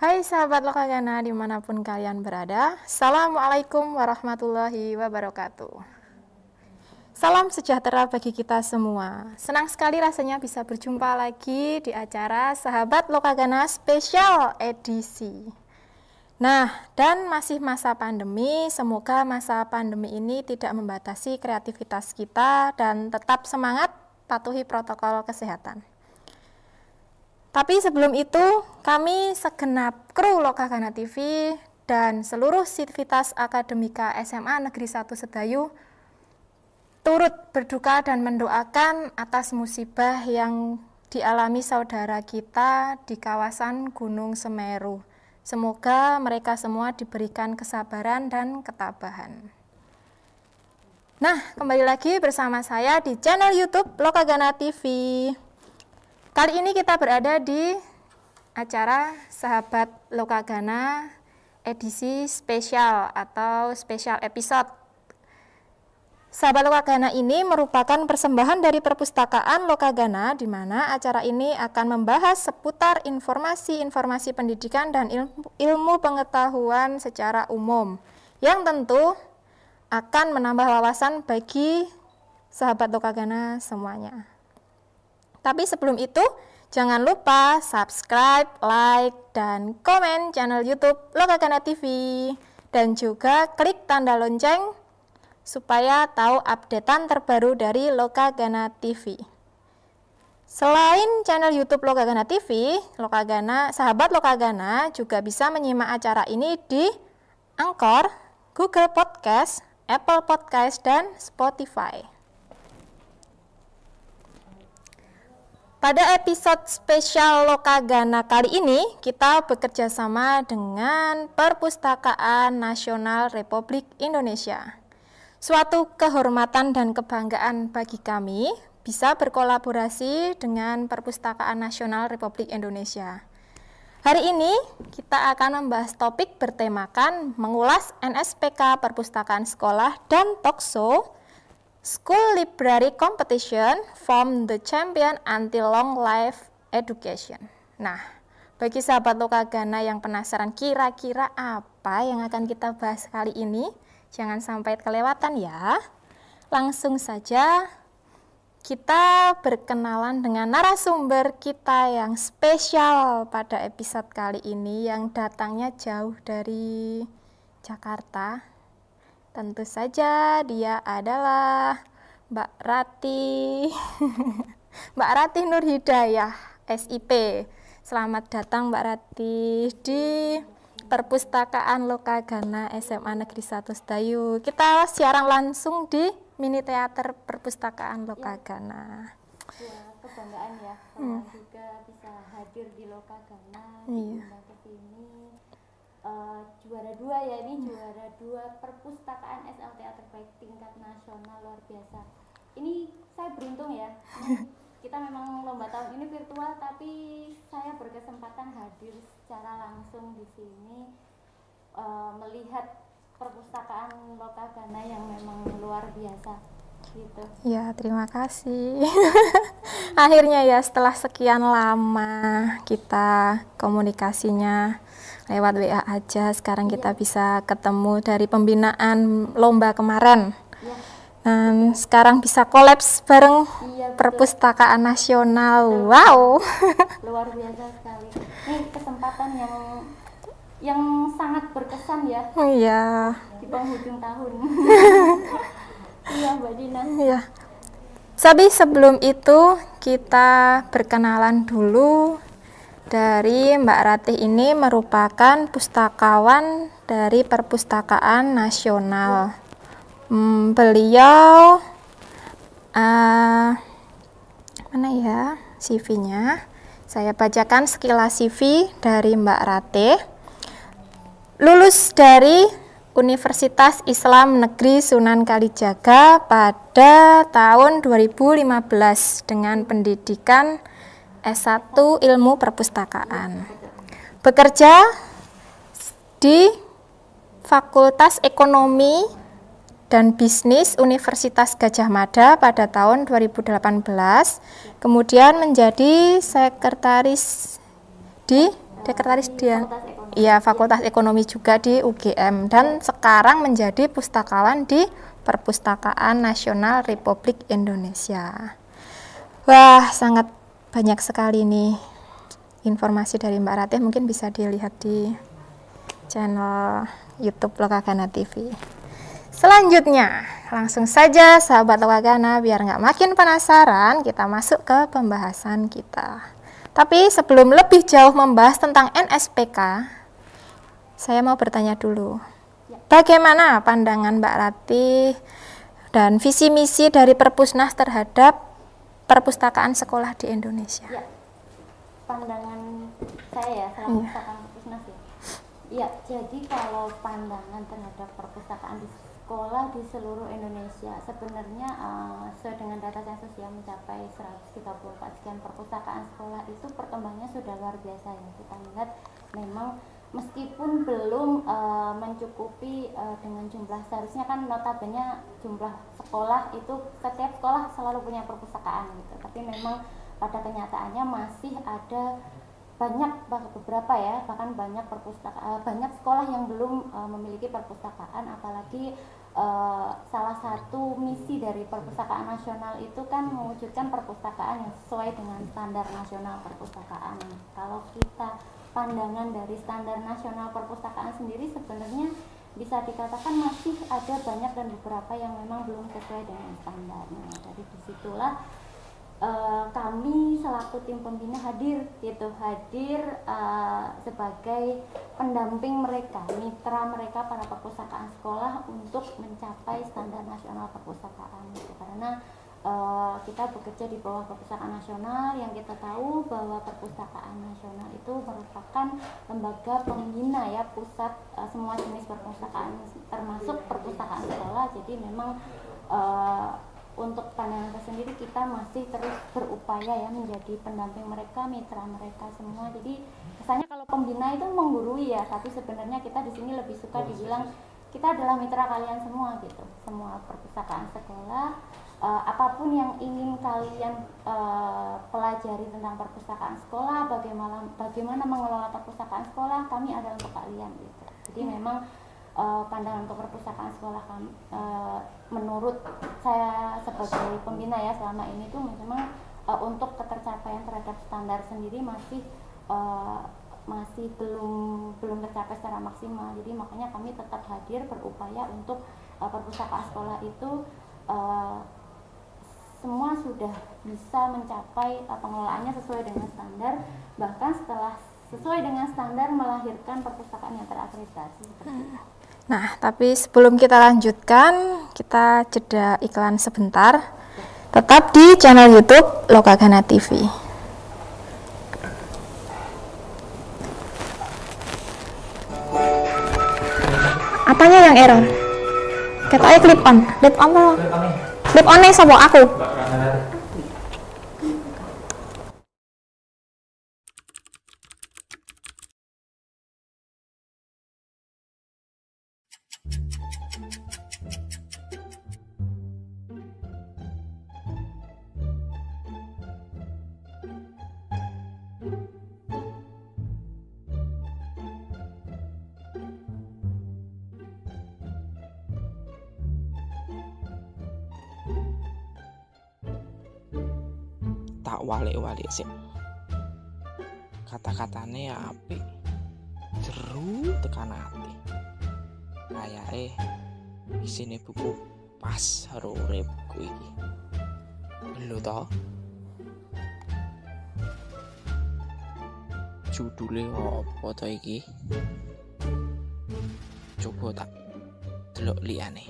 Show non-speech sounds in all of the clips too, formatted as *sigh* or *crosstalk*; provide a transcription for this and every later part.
Hai sahabat Lokagana di mana pun kalian berada Assalamualaikum warahmatullahi wabarakatuh. Salam sejahtera bagi kita semua. Senang sekali rasanya bisa berjumpa lagi di acara Sahabat Lokagana Special Edisi. Nah, dan masih masa pandemi, semoga masa pandemi ini tidak membatasi kreativitas kita dan tetap semangat patuhi protokol kesehatan. Tapi sebelum itu, kami segenap kru Lokagana TV dan seluruh sivitas akademika SMA Negeri 1 Sedayu turut berduka dan mendoakan atas musibah yang dialami saudara kita di kawasan Gunung Semeru. Semoga mereka semua diberikan kesabaran dan ketabahan. Nah, kembali lagi bersama saya di channel YouTube Lokagana TV. Kali ini kita berada di acara Sahabat Lokagana edisi spesial atau spesial episode. Sahabat Lokagana ini merupakan persembahan dari perpustakaan Lokagana di mana acara ini akan membahas seputar informasi-informasi pendidikan dan ilmu, ilmu pengetahuan secara umum yang tentu akan menambah wawasan bagi sahabat Lokagana semuanya. Tapi sebelum itu, jangan lupa subscribe, like, dan komen channel YouTube Lokagana TV. Dan juga klik tanda lonceng supaya tahu updatean terbaru dari Lokagana TV. Selain channel YouTube Lokagana TV, Lokagana, sahabat Lokagana juga bisa menyimak acara ini di Anchor, Google Podcast, Apple Podcast, dan Spotify. Pada episode spesial Lokagana kali ini, kita bekerja sama dengan Perpustakaan Nasional Republik Indonesia. Suatu kehormatan dan kebanggaan bagi kami bisa berkolaborasi dengan Perpustakaan Nasional Republik Indonesia. Hari ini kita akan membahas topik bertemakan mengulas NSPK Perpustakaan Sekolah dan Tokso School Library Competition from the champion until long life education. Nah, bagi sahabat Lokagana yang penasaran kira-kira apa yang akan kita bahas kali ini, jangan sampai kelewatan ya. Langsung saja kita berkenalan dengan narasumber kita yang spesial pada episode kali ini yang datangnya jauh dari Jakarta Tentu saja dia adalah Mbak Rati. *laughs* Mbak Rati Nur Hidayah, SIP. Selamat datang Mbak Rati di Perpustakaan Lokagana SMA Negeri 1 Sedayu. Kita siaran langsung di mini teater Perpustakaan Lokagana. Ya, kebanggaan ya, hmm. juga bisa hadir di Lokagana. Iya dua ya ini juara dua perpustakaan SLTA terbaik tingkat nasional luar biasa. Ini saya beruntung ya. *laughs* Kita memang lomba tahun ini virtual tapi saya berkesempatan hadir secara langsung di sini uh, melihat perpustakaan Lokagana yang memang luar biasa gitu. Ya, terima kasih. *laughs* Akhirnya ya setelah sekian lama kita komunikasinya lewat WA aja. Sekarang iya. kita bisa ketemu dari pembinaan lomba kemarin. Iya. Dan sekarang bisa kolaps bareng iya, perpustakaan nasional. Betul. Wow. *laughs* Luar biasa sekali. Ini kesempatan yang yang sangat berkesan ya. Iya. Di penghujung tahun. *laughs* iya, Mbak Dina. Iya. Tapi sebelum itu kita berkenalan dulu dari Mbak Ratih ini merupakan pustakawan dari Perpustakaan Nasional. Hmm, beliau uh, mana ya CV-nya? Saya bacakan sekilas CV dari Mbak Ratih. Lulus dari Universitas Islam Negeri Sunan Kalijaga pada tahun 2015 dengan pendidikan S1 Ilmu Perpustakaan. Bekerja di Fakultas Ekonomi dan Bisnis Universitas Gajah Mada pada tahun 2018, kemudian menjadi sekretaris di sekretaris dia Iya, Fakultas Ekonomi juga di UGM dan sekarang menjadi pustakawan di Perpustakaan Nasional Republik Indonesia. Wah, sangat banyak sekali nih informasi dari Mbak Ratih mungkin bisa dilihat di channel YouTube Lokagana TV. Selanjutnya, langsung saja sahabat Lokagana biar nggak makin penasaran, kita masuk ke pembahasan kita. Tapi sebelum lebih jauh membahas tentang NSPK, saya mau bertanya dulu. Bagaimana pandangan Mbak Ratih dan visi misi dari Perpusnas terhadap perpustakaan sekolah di Indonesia? Ya, pandangan saya ya, selaku Iya. perpustakaan Perpusnas ya. Iya, jadi kalau pandangan terhadap perpustakaan di sekolah di seluruh Indonesia sebenarnya eh, sesuai dengan data sensus yang mencapai 134 sekian perpustakaan sekolah itu perkembangannya sudah luar biasa ya. Kita lihat memang meskipun belum eh, mencukupi eh, dengan jumlah seharusnya kan notabene jumlah sekolah itu setiap sekolah selalu punya perpustakaan gitu. Tapi memang pada kenyataannya masih ada banyak beberapa ya bahkan banyak perpustakaan banyak sekolah yang belum eh, memiliki perpustakaan. Apalagi eh, salah satu misi dari perpustakaan nasional itu kan mewujudkan perpustakaan yang sesuai dengan standar nasional perpustakaan. Kalau kita pandangan dari standar nasional perpustakaan sendiri sebenarnya bisa dikatakan masih ada banyak dan beberapa yang memang belum sesuai dengan standarnya dari di situlah eh, kami selaku tim pembina hadir gitu hadir eh, sebagai pendamping mereka mitra mereka para perpustakaan sekolah untuk mencapai standar nasional perpustakaan gitu. karena eh, kita bekerja di bawah perpustakaan nasional yang kita tahu bahwa perpustakaan nasional itu merupakan lembaga pembina ya pusat eh, semua jenis perpustakaan termasuk perpustakaan sekolah jadi memang eh, untuk pandangan tersendiri kita masih terus berupaya ya menjadi pendamping mereka, mitra mereka semua. Jadi kesannya kalau pembina itu menggurui ya, tapi sebenarnya kita di sini lebih suka dibilang kita adalah mitra kalian semua gitu. Semua perpustakaan sekolah, eh, apa pun yang ingin kalian eh, pelajari tentang perpustakaan sekolah, bagaimana bagaimana mengelola perpustakaan sekolah, kami ada untuk kalian gitu. Jadi memang eh, pandangan untuk perpustakaan sekolah kami eh, menurut saya sebagai pembina ya selama ini tuh memang eh, untuk ketercapaian terhadap standar sendiri masih eh, masih belum belum tercapai secara maksimal jadi makanya kami tetap hadir berupaya untuk eh, perpustakaan sekolah itu eh, semua sudah bisa mencapai eh, pengelolaannya sesuai dengan standar bahkan setelah sesuai dengan standar melahirkan perpustakaan yang terakreditasi. Nah, tapi sebelum kita lanjutkan, kita jeda iklan sebentar. Tetap di channel YouTube Lokagana TV. Apanya yang error? Ketoknya clip on. Clip on. Clip on nih sama aku. Tak walik-walik sih. Kata-katanya ya apik jeru tekan hati. Kayak eh isine buku pas rore buku iki. Lu toh judulnya apa to iki? Coba tak delok liyane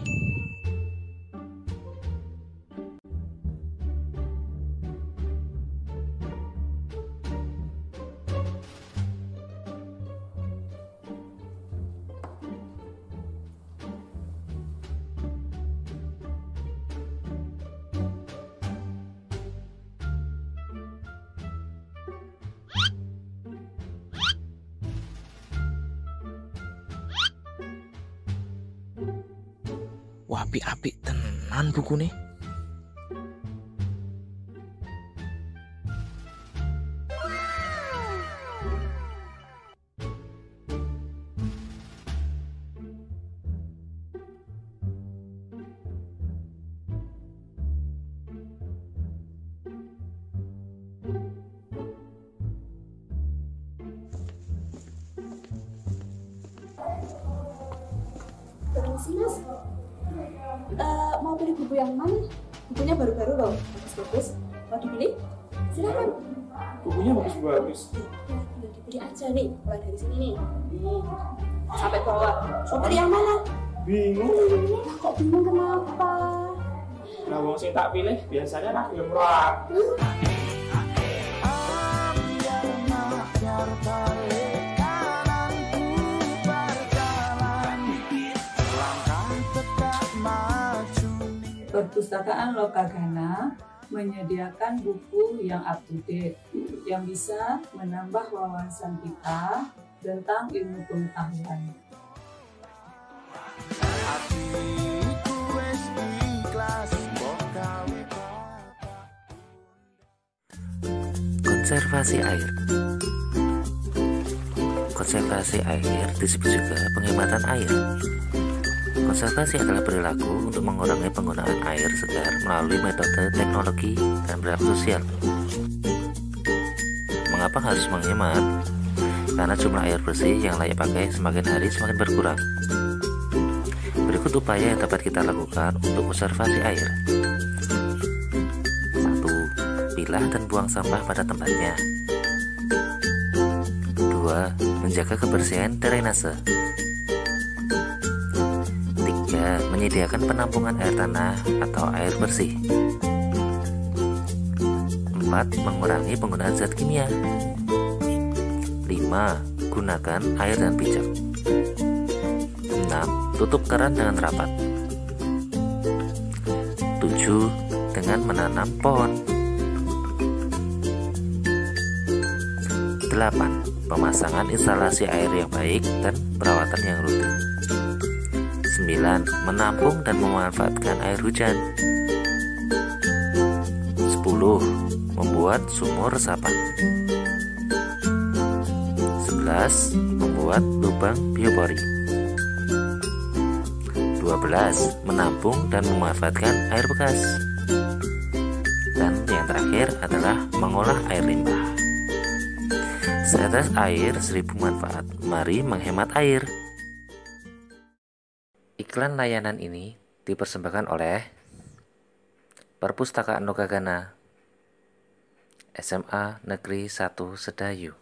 Wah, apik-apik tenan buku nih. Nah wong sing tak pilih biasanya nak film rock Perpustakaan Lokagana menyediakan buku yang up to date yang bisa menambah wawasan kita tentang ilmu pengetahuan. Konservasi air Konservasi air disebut juga penghematan air. Konservasi adalah perilaku untuk mengurangi penggunaan air segar melalui metode teknologi dan perilaku sosial. Mengapa harus menghemat? Karena jumlah air bersih yang layak pakai semakin hari semakin berkurang. Berikut upaya yang dapat kita lakukan untuk konservasi air. 1. Pilah dan buang sampah pada tempatnya. 2. Menjaga kebersihan drainase. 3. Menyediakan penampungan air tanah atau air bersih. 4. Mengurangi penggunaan zat kimia. 5. Gunakan air dan pijak. 6. Tutup keran dengan rapat. 7. Dengan menanam pohon. 8. Pemasangan instalasi air yang baik dan perawatan yang rutin. 9. Menampung dan memanfaatkan air hujan. 10. Membuat sumur resapan. 11. Membuat lubang biopori. 12. Menampung dan memanfaatkan air bekas. Dan yang terakhir adalah mengolah air limbah. Setetes air seribu manfaat. Mari menghemat air. Iklan layanan ini dipersembahkan oleh Perpustakaan Lokagana SMA Negeri 1 Sedayu.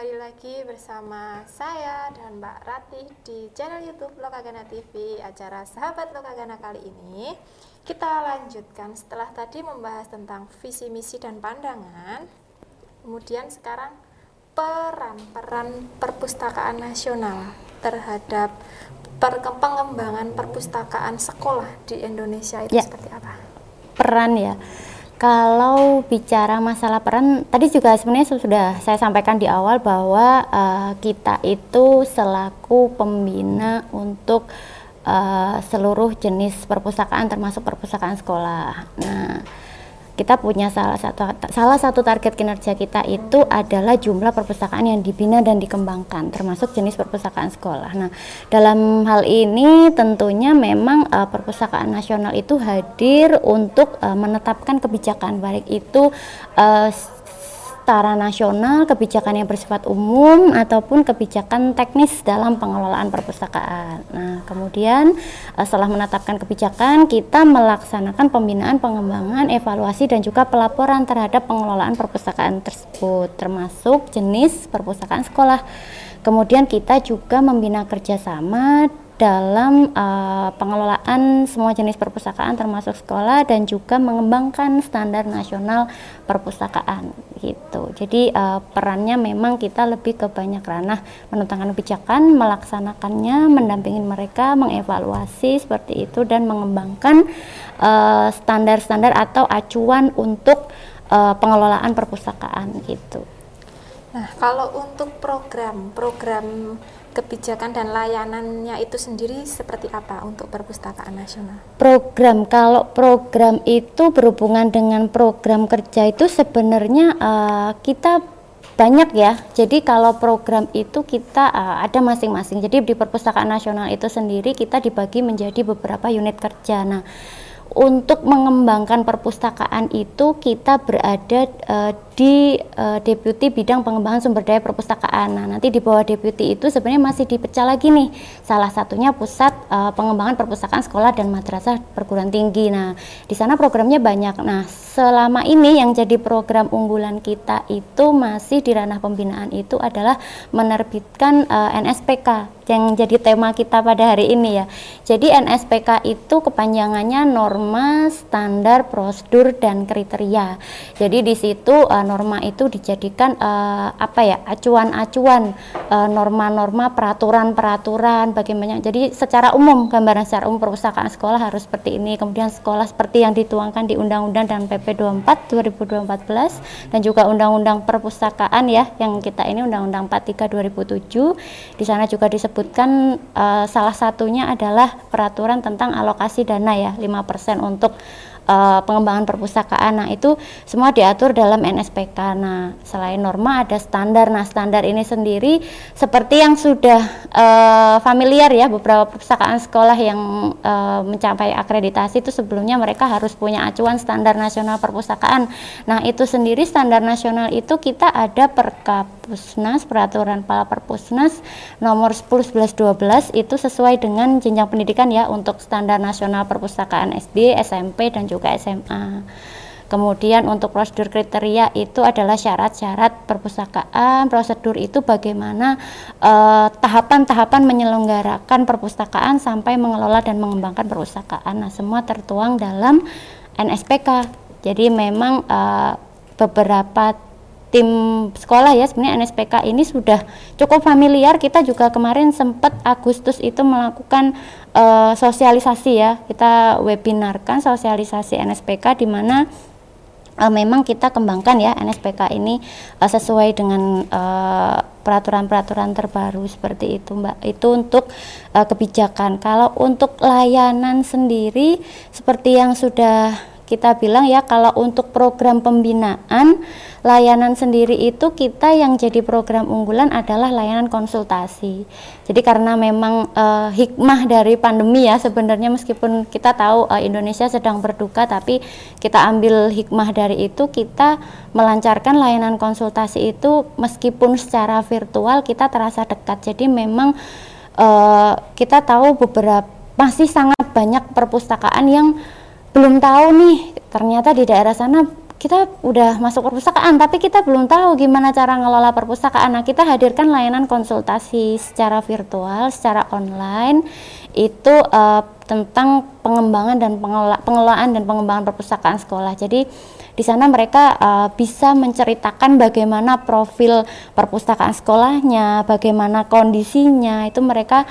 Kembali lagi bersama saya dan Mbak Ratih di channel YouTube Lokagana TV acara Sahabat Lokagana kali ini. Kita lanjutkan setelah tadi membahas tentang visi misi dan pandangan. Kemudian sekarang peran-peran perpustakaan nasional terhadap per- pengembangan perpustakaan sekolah di Indonesia itu Ya. seperti apa? peran ya. Kalau bicara masalah peran, tadi juga sebenarnya sudah saya sampaikan di awal bahwa eh, kita itu selaku pembina untuk eh, seluruh jenis perpustakaan termasuk perpustakaan sekolah. Nah, kita punya salah satu salah satu target kinerja kita itu adalah jumlah perpustakaan yang dibina dan dikembangkan termasuk jenis perpustakaan sekolah. Nah, dalam hal ini tentunya memang eh, perpustakaan nasional itu hadir untuk eh, menetapkan kebijakan baik itu eh, s- secara nasional, kebijakan yang bersifat umum ataupun kebijakan teknis dalam pengelolaan perpustakaan. Nah, kemudian eh, setelah menetapkan kebijakan, kita melaksanakan pembinaan, pengembangan, evaluasi dan juga pelaporan terhadap pengelolaan perpustakaan tersebut, termasuk jenis perpustakaan sekolah. Kemudian kita juga membina kerjasama dalam uh, pengelolaan semua jenis perpustakaan termasuk sekolah dan juga mengembangkan standar nasional perpustakaan gitu. Jadi uh, perannya memang kita lebih ke banyak ranah menentangkan kebijakan, melaksanakannya, mendampingi mereka, mengevaluasi seperti itu dan mengembangkan uh, standar-standar uh, atau acuan untuk uh, pengelolaan perpustakaan gitu. Nah, kalau untuk program program kebijakan dan layanannya itu sendiri seperti apa untuk perpustakaan nasional? Program kalau program itu berhubungan dengan program kerja itu sebenarnya uh, kita banyak ya. Jadi kalau program itu kita uh, ada masing-masing. Jadi di perpustakaan nasional itu sendiri kita dibagi menjadi beberapa unit kerja. Nah, untuk mengembangkan perpustakaan itu kita berada uh, di uh, deputi bidang pengembangan sumber daya perpustakaan. Nah, nanti di bawah deputi itu sebenarnya masih dipecah lagi nih. Salah satunya pusat uh, pengembangan perpustakaan sekolah dan madrasah perguruan tinggi. Nah, di sana programnya banyak. Nah, selama ini yang jadi program unggulan kita itu masih di ranah pembinaan itu adalah menerbitkan uh, NSPK yang jadi tema kita pada hari ini ya. Jadi NSPK itu kepanjangannya norma, standar, prosedur dan kriteria. Jadi di situ uh, norma itu dijadikan uh, apa ya? acuan-acuan uh, norma-norma, peraturan-peraturan bagaimana. Jadi secara umum gambaran secara umum perpustakaan sekolah harus seperti ini. Kemudian sekolah seperti yang dituangkan di Undang-Undang dan PP 24 2014 dan juga Undang-Undang Perpustakaan ya yang kita ini Undang-Undang 43 2007. Di sana juga disebut disebutkan uh, salah satunya adalah peraturan tentang alokasi dana ya 5% untuk uh, pengembangan perpustakaan. Nah, itu semua diatur dalam NSPK. Nah, selain norma ada standar. Nah, standar ini sendiri seperti yang sudah uh, familiar ya beberapa perpustakaan sekolah yang uh, mencapai akreditasi itu sebelumnya mereka harus punya acuan standar nasional perpustakaan. Nah, itu sendiri standar nasional itu kita ada Perkapusnas peraturan Kepala Perpusnas nomor 10 11 12 itu sesuai dengan jenjang pendidikan ya untuk standar nasional perpustakaan SD, SMP dan juga SMA. Kemudian untuk prosedur kriteria itu adalah syarat-syarat perpustakaan. Prosedur itu bagaimana eh, tahapan-tahapan uh, menyelenggarakan perpustakaan sampai mengelola dan mengembangkan perpustakaan. Nah, semua tertuang dalam NSPK. Jadi memang uh, beberapa tim sekolah ya sebenarnya NSPK ini sudah cukup familiar. Kita juga kemarin sempat Agustus itu melakukan uh, sosialisasi ya. Kita webinarkan sosialisasi NSPK di mana uh, memang kita kembangkan ya NSPK ini uh, sesuai dengan peraturan-peraturan terbaru seperti itu Mbak. Itu untuk kebijakan. Kalau untuk layanan sendiri seperti yang sudah kita bilang ya kalau untuk program pembinaan layanan sendiri itu kita yang jadi program unggulan adalah layanan konsultasi. Jadi karena memang uh, hikmah dari pandemi ya sebenarnya meskipun kita tahu uh, Indonesia sedang berduka tapi kita ambil hikmah dari itu kita melancarkan layanan konsultasi itu meskipun secara virtual kita terasa dekat. Jadi memang uh, kita tahu beberapa masih sangat banyak perpustakaan yang belum tahu nih. Ternyata di daerah sana kita udah masuk perpustakaan tapi kita belum tahu gimana cara ngelola perpustakaan. Nah kita hadirkan layanan konsultasi secara virtual secara online. Itu uh, tentang pengembangan dan pengelola, pengelolaan dan pengembangan perpustakaan sekolah. Jadi di sana mereka uh, bisa menceritakan bagaimana profil perpustakaan sekolahnya bagaimana kondisinya. Itu mereka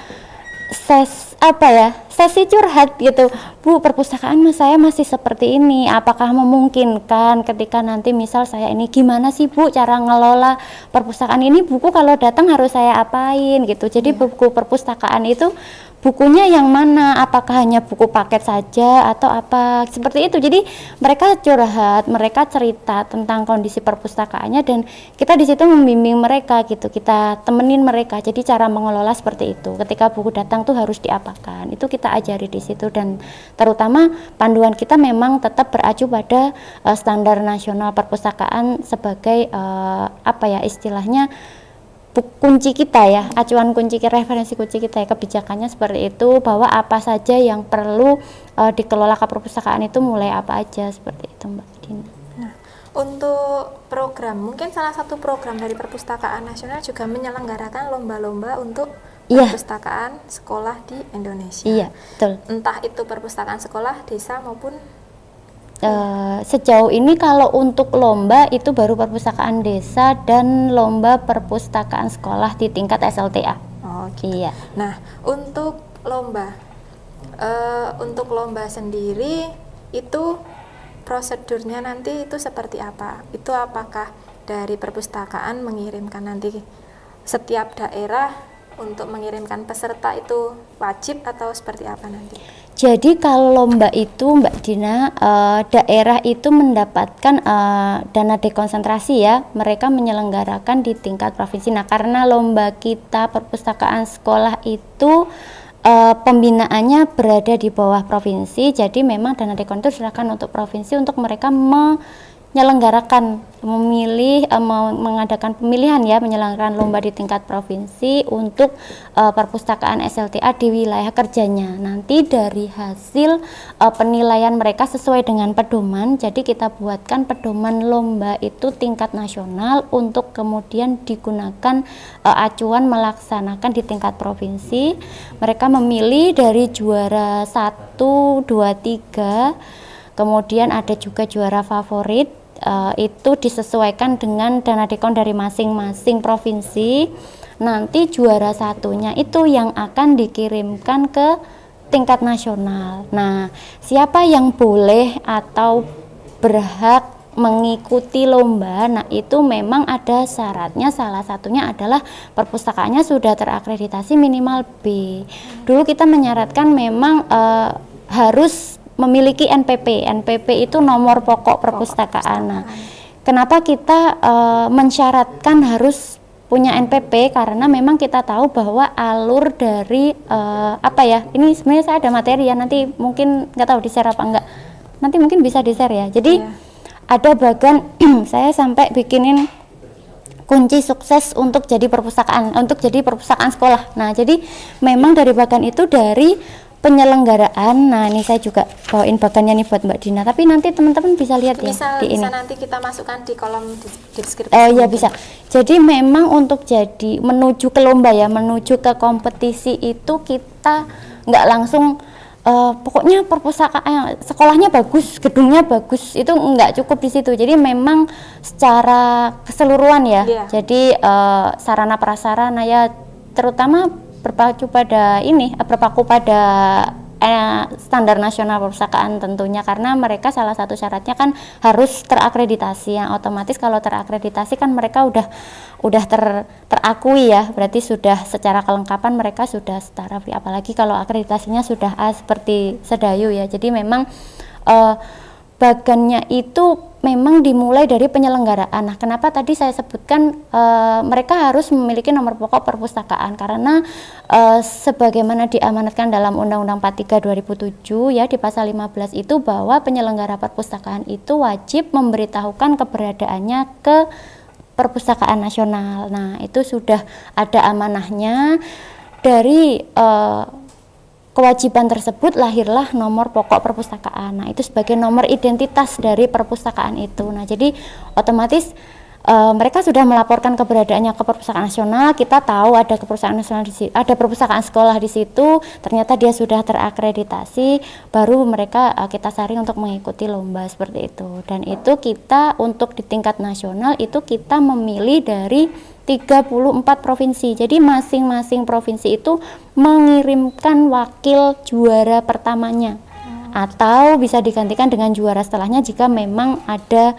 ses apa ya sesi curhat gitu. Bu perpustakaan mas saya masih seperti ini. Apakah memungkinkan ketika nanti misal saya ini gimana sih bu cara ngelola perpustakaan ini? Buku kalau datang harus saya apain gitu. Jadi yeah. buku perpustakaan itu bukunya yang mana? Apakah hanya buku paket saja atau apa? Seperti itu. Jadi mereka curhat mereka cerita tentang kondisi perpustakaannya dan kita di situ membimbing mereka gitu. Kita temenin mereka. Jadi cara mengelola seperti itu. Ketika buku datang tuh harus diapakan. Itu kita ajari di situ dan terutama panduan kita memang tetap beracu pada uh, standar nasional perpustakaan sebagai uh, apa ya istilahnya kunci kita ya, acuan kunci referensi kunci kita ya kebijakannya seperti itu bahwa apa saja yang perlu uh, dikelola ke perpustakaan itu mulai apa aja seperti itu Mbak Dina. Nah, untuk program mungkin salah satu program dari perpustakaan nasional juga menyelenggarakan lomba-lomba untuk Iya. perpustakaan sekolah di Indonesia. Iya, betul. Entah itu perpustakaan sekolah desa maupun Uh, sejauh ini kalau untuk lomba itu baru perpustakaan desa dan lomba perpustakaan sekolah di tingkat SLTA. Oh, gitu. Iya. Nah, untuk lomba, uh, untuk lomba sendiri itu prosedurnya nanti itu seperti apa? Itu apakah dari perpustakaan mengirimkan nanti setiap daerah untuk mengirimkan peserta itu wajib atau seperti apa nanti? Jadi kalau lomba itu Mbak Dina uh, daerah itu mendapatkan uh, dana dekonsentrasi ya mereka menyelenggarakan di tingkat provinsi. Nah karena lomba kita perpustakaan sekolah itu uh, pembinaannya berada di bawah provinsi, jadi memang dana dekon diserahkan untuk provinsi untuk mereka me menyelenggarakan memilih uh, mengadakan pemilihan ya menyelenggarakan lomba di tingkat provinsi untuk uh, perpustakaan SLTA di wilayah kerjanya. Nanti dari hasil uh, penilaian mereka sesuai dengan pedoman jadi kita buatkan pedoman lomba itu tingkat nasional untuk kemudian digunakan acuan melaksanakan di tingkat provinsi. Mereka memilih dari juara 1 2 3 kemudian ada juga juara favorit uh, itu disesuaikan dengan dana dekon dari masing-masing provinsi. Nanti juara satunya itu yang akan dikirimkan ke tingkat nasional. Nah, siapa yang boleh atau berhak mengikuti lomba, nah itu memang ada syaratnya. Salah satunya adalah perpustakaannya sudah terakreditasi minimal B. Dulu kita menyaratkan memang uh, harus memiliki NPP. NPP itu nomor pokok perpustakaan. Nah, kenapa kita uh, mensyaratkan harus punya NPP karena memang kita tahu bahwa alur dari uh, apa ya ini sebenarnya saya ada materi ya nanti mungkin nggak tahu di share apa enggak nanti mungkin bisa di share ya jadi yeah. ada bagian *clears throat* saya sampai bikinin kunci sukses untuk jadi perpustakaan untuk jadi perpustakaan sekolah nah jadi memang dari bagian itu dari penyelenggaraan. Nah, ini saya juga bawain bagannya nih buat Mbak Dina. Tapi nanti teman-teman bisa lihat ya bisa, di bisa ini. nanti kita masukkan di kolom deskripsi. Oh iya bisa. Jadi memang untuk jadi menuju ke lomba ya, menuju ke kompetisi itu kita nggak langsung uh, pokoknya perpustakaan eh, sekolahnya bagus, gedungnya bagus. Itu nggak cukup di situ. Jadi memang secara keseluruhan ya. Yeah. Jadi uh, sarana prasarana ya terutama berpacu pada ini eh, berpaku pada eh, standar nasional perpustakaan tentunya karena mereka salah satu syaratnya kan harus terakreditasi. Yang otomatis kalau terakreditasi kan mereka udah udah ter, terakui ya berarti sudah secara kelengkapan mereka sudah setara apalagi kalau akreditasinya sudah A seperti sedayu ya. Jadi memang eh, bagannya itu memang dimulai dari penyelenggaraan. Nah, kenapa tadi saya sebutkan e, mereka harus memiliki nomor pokok perpustakaan karena e, sebagaimana diamanatkan dalam Undang-Undang 43 2007 ya di pasal 15 itu bahwa penyelenggara perpustakaan itu wajib memberitahukan keberadaannya ke perpustakaan nasional. Nah, itu sudah ada amanahnya dari e, kewajiban tersebut lahirlah nomor pokok perpustakaan. Nah, itu sebagai nomor identitas dari perpustakaan itu. Nah, jadi otomatis e, mereka sudah melaporkan keberadaannya ke perpustakaan nasional. Kita tahu ada perpustakaan nasional di situ, ada perpustakaan sekolah di situ. Ternyata dia sudah terakreditasi, baru mereka e, kita saring untuk mengikuti lomba seperti itu. Dan itu kita untuk di tingkat nasional itu kita memilih dari 34 provinsi. Jadi masing-masing provinsi itu mengirimkan wakil juara pertamanya. Hmm. Atau bisa digantikan dengan juara setelahnya jika memang ada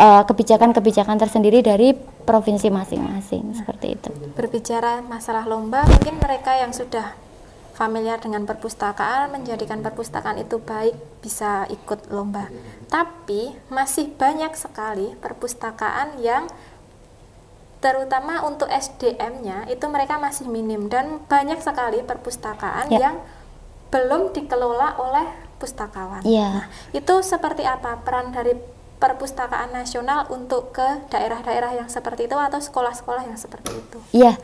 eh, kebijakan-kebijakan uh, tersendiri dari provinsi masing-masing seperti itu. Berbicara masalah lomba, mungkin mereka yang sudah familiar dengan perpustakaan menjadikan perpustakaan itu baik bisa ikut lomba. Tapi masih banyak sekali perpustakaan yang terutama untuk SDM-nya itu mereka masih minim dan banyak sekali perpustakaan ya. yang belum dikelola oleh pustakawan. Iya. Nah, itu seperti apa peran dari perpustakaan nasional untuk ke daerah-daerah yang seperti itu atau sekolah-sekolah yang seperti itu? Iya,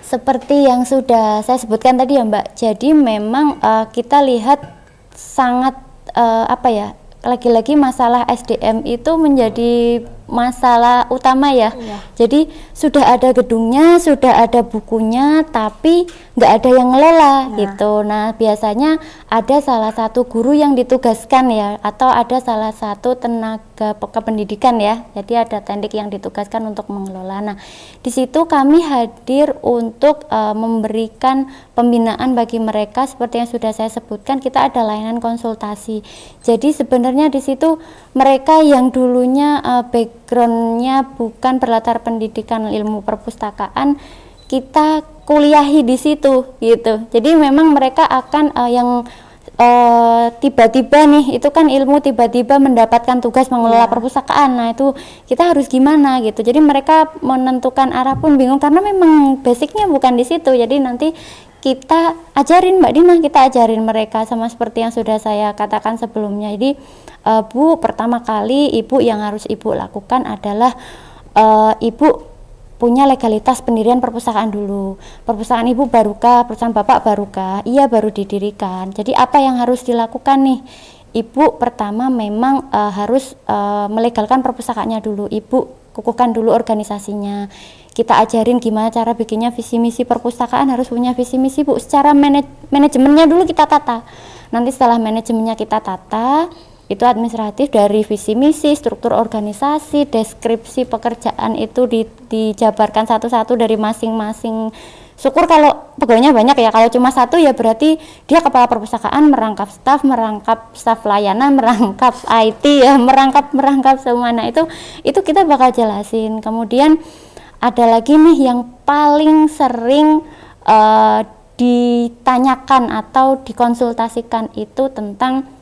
seperti yang sudah saya sebutkan tadi ya Mbak. Jadi memang uh, kita lihat sangat uh, apa ya? Lagi-lagi masalah SDM itu menjadi masalah utama ya. Iya. Jadi sudah ada gedungnya, sudah ada bukunya, tapi nggak ada yang ngelola Ya. gitu. Nah biasanya ada salah satu guru yang ditugaskan ya, atau ada salah satu tenaga pe- kependidikan ya. Jadi ada teknik yang ditugaskan untuk mengelola. Nah di situ kami hadir untuk eh, memberikan pembinaan bagi mereka seperti yang sudah saya sebutkan. Kita ada layanan konsultasi. Jadi sebenarnya di situ mereka yang dulunya eh, backgroundnya bukan berlatar pendidikan ilmu perpustakaan kita kuliahi di situ gitu jadi memang mereka akan eh, yang eh, tiba-tiba nih itu kan ilmu tiba-tiba mendapatkan tugas mengelola perpustakaan. Nah itu kita harus gimana gitu. Jadi mereka menentukan arah pun bingung karena memang basicnya bukan di situ. Jadi nanti kita ajarin Mbak Dina kita ajarin mereka sama seperti yang sudah saya katakan sebelumnya. Jadi eh, Bu pertama kali ibu yang harus ibu lakukan adalah eh, ibu punya legalitas pendirian perpustakaan dulu. Perpustakaan ibu barukah perusahaan bapak barukah iya baru didirikan. Jadi apa yang harus dilakukan nih? Ibu pertama memang eh, harus eh, melegalkan perpustakaannya dulu. Ibu kukuhkan dulu organisasinya. Kita ajarin gimana cara bikinnya visi misi perpustakaan harus punya visi misi bu. Secara manaj- manajemennya dulu kita tata. Nanti setelah manajemennya kita tata itu administratif dari visi misi, struktur organisasi, deskripsi pekerjaan itu di- dijabarkan satu-satu dari masing-masing. Syukur kalau pegawainya banyak ya. Kalau cuma satu ya berarti dia kepala perpustakaan merangkap staf, merangkap staf layanan, merangkap IT ya, *laughs* merangkap merangkap semua. Nah itu itu kita bakal jelasin. Kemudian ada lagi nih yang paling sering eh, ditanyakan atau dikonsultasikan itu tentang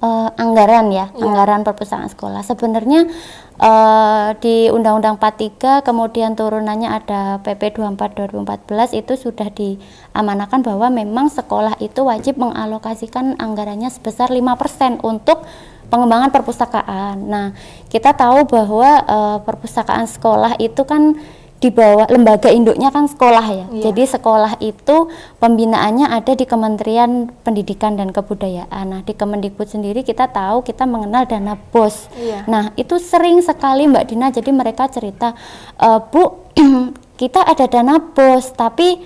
eh, anggaran ya, Iya. anggaran perpustakaan sekolah. Sebenarnya eh, di Undang-Undang 43 kemudian turunannya ada PP 24 2014 itu sudah diamanahkan bahwa memang sekolah itu wajib mengalokasikan anggarannya sebesar 5% untuk pengembangan perpustakaan. Nah, kita tahu bahwa eh, perpustakaan sekolah itu kan di bawah lembaga induknya kan sekolah ya. Iya. Jadi sekolah itu pembinaannya ada di Kementerian Pendidikan dan Kebudayaan. Nah, di Kemendikbud sendiri kita tahu kita mengenal dana BOS. Iya. Nah, itu sering sekali Mbak Dina jadi mereka cerita, "E, Bu, *clears throat* kita ada dana BOS, tapi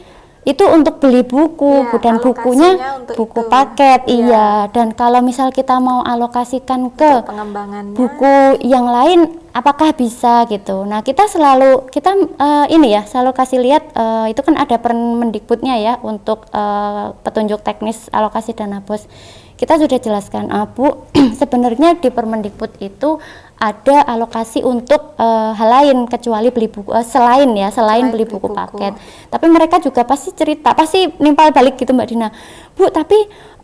itu untuk beli buku Iya, dan bukunya buku itu. paket Iya. iya dan kalau misal kita mau alokasikan ke buku yang lain apakah bisa gitu. Nah, kita selalu kita eh, ini ya, selalu kasih lihat eh, itu kan ada Permendikbudnya ya untuk eh, petunjuk teknis alokasi dana BOS. Kita sudah jelaskan, ah, Bu, *clears throat* sebenarnya di Permendikbud itu ada alokasi untuk eh, hal lain kecuali beli buku eh, selain ya, selain, Selain beli buku, buku. paket. Tapi mereka juga pasti cerita, pasti nimpal balik gitu Mbak Dina. Bu, tapi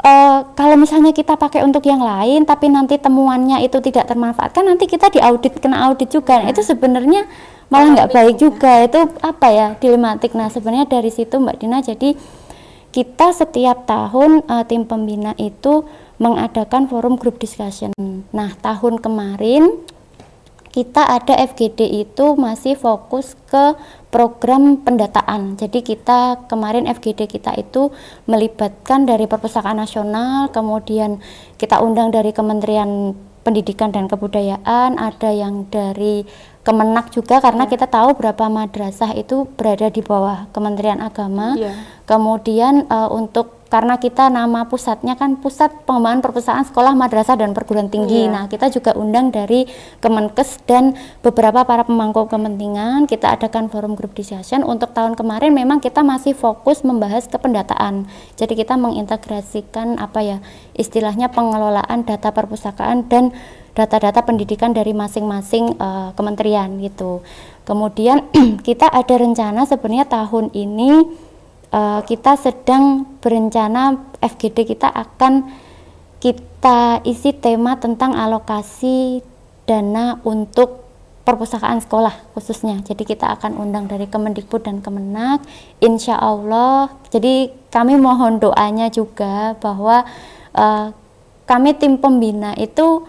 eh, kalau misalnya kita pakai untuk yang lain tapi nanti temuannya itu tidak termanfaatkan nanti kita diaudit kena audit juga Nah, itu sebenarnya malah nggak baik juga itu apa ya dilematik nah sebenarnya dari situ Mbak Dina jadi kita setiap tahun eh, tim pembina itu mengadakan forum group discussion nah tahun kemarin kita ada FGD itu masih fokus ke program pendataan. Jadi kita kemarin FGD kita itu melibatkan dari Perpustakaan Nasional, kemudian kita undang dari Kementerian Pendidikan dan Kebudayaan, ada yang dari Kemenak juga karena kita tahu berapa madrasah itu berada di bawah Kementerian Agama. Iya. Kemudian eh, untuk karena kita nama pusatnya kan pusat pengembangan perpustakaan sekolah madrasah dan perguruan tinggi. Iya. Nah, kita juga undang dari Kemenkes dan beberapa para pemangku kepentingan. Kita adakan forum group discussion. Untuk tahun kemarin memang kita masih fokus membahas kependataan. Jadi kita mengintegrasikan apa ya istilahnya pengelolaan data perpustakaan dan data-data pendidikan dari masing-masing eh, kementerian gitu. Kemudian *clears throat* kita ada rencana sebenarnya tahun ini eh, kita sedang berencana FGD kita akan kita isi tema tentang alokasi dana untuk perpustakaan sekolah khususnya. Jadi kita akan undang dari Kemendikbud dan Kemenak. Insya Allah, jadi kami mohon doanya juga bahwa uh, kami tim pembina itu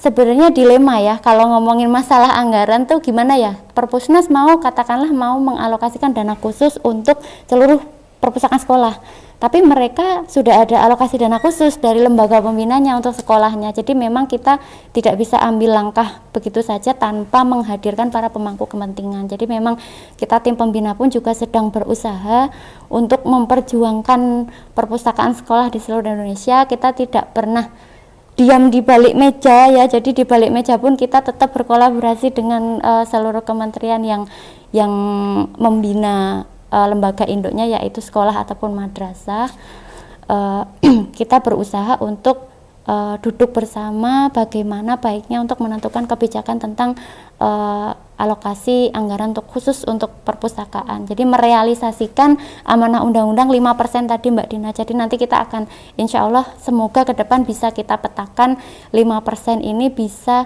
sebenarnya dilema ya kalau ngomongin masalah anggaran tuh gimana ya? Perpusnas mau katakanlah mau mengalokasikan dana khusus untuk seluruh perpustakaan sekolah. Tapi mereka sudah ada alokasi dana khusus dari lembaga pembinanya untuk sekolahnya. Jadi memang kita tidak bisa ambil langkah begitu saja tanpa menghadirkan para pemangku kepentingan. Jadi memang kita tim pembina pun juga sedang berusaha untuk memperjuangkan perpustakaan sekolah di seluruh Indonesia. Kita tidak pernah diam di balik meja ya. Jadi di balik meja pun kita tetap berkolaborasi dengan uh, seluruh kementerian yang yang membina uh, lembaga induknya yaitu sekolah ataupun madrasah. Uh, *clears throat* kita berusaha untuk uh, duduk bersama bagaimana baiknya untuk menentukan kebijakan tentang uh, alokasi anggaran untuk khusus untuk perpustakaan. Jadi merealisasikan amanah undang-undang 5% tadi Mbak Dina. Jadi nanti kita akan insya Allah semoga ke depan bisa kita petakan 5% ini bisa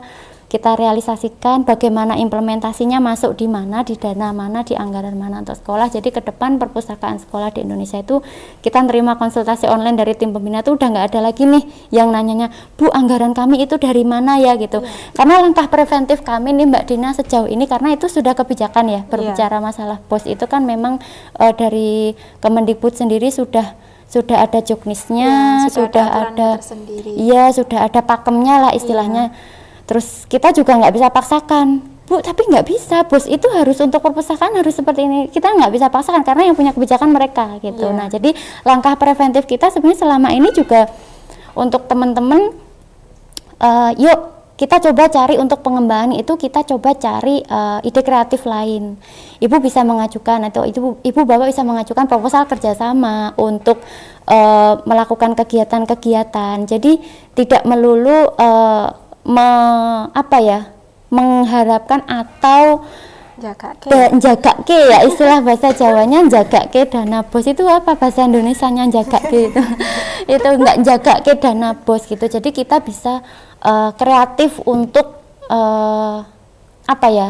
kita realisasikan bagaimana implementasinya masuk di mana, di dana mana, di anggaran mana untuk sekolah. Jadi ke depan perpustakaan sekolah di Indonesia itu kita terima konsultasi online dari tim pembina itu udah nggak ada lagi nih yang nanyanya, Bu anggaran kami itu dari mana ya gitu. Ya. Karena langkah preventif kami nih Mbak Dina sejauh ini karena itu sudah kebijakan ya berbicara ya. masalah pos itu kan memang uh, dari Kemendikbud sendiri sudah sudah ada juknisnya, ya, sudah, sudah ada, iya sudah ada pakemnya lah istilahnya. Ya terus kita juga nggak bisa paksakan bu tapi nggak bisa bos itu harus untuk perpustakaan harus seperti ini kita nggak bisa paksakan karena yang punya kebijakan mereka gitu yeah. nah jadi langkah preventif kita sebenarnya selama ini juga untuk teman-teman uh, yuk kita coba cari untuk pengembangan itu kita coba cari uh, ide kreatif lain. Ibu bisa mengajukan atau ibu ibu bapak bisa mengajukan proposal kerjasama untuk uh, melakukan kegiatan-kegiatan. Jadi tidak melulu uh, me, apa ya mengharapkan atau jaga ke jaga ke ya istilah bahasa Jawanya jaga ke dana bos. Itu apa bahasa Indonesia nya jaga ke itu? *laughs* Itu enggak jaga ke dana bos gitu. Jadi kita bisa uh, kreatif untuk uh, apa ya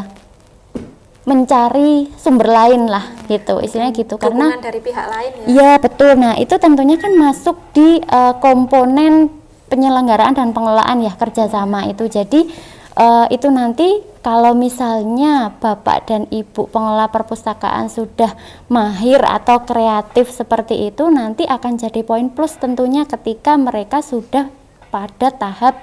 mencari sumber lain lah gitu. Istilahnya gitu. Dukungan karena dari pihak lain ya. Iya betul. Nah itu tentunya kan masuk di uh, komponen penyelenggaraan dan pengelolaan ya kerjasama itu jadi uh, itu nanti kalau misalnya bapak dan ibu pengelola perpustakaan sudah mahir atau kreatif seperti itu nanti akan jadi poin plus tentunya ketika mereka sudah pada tahap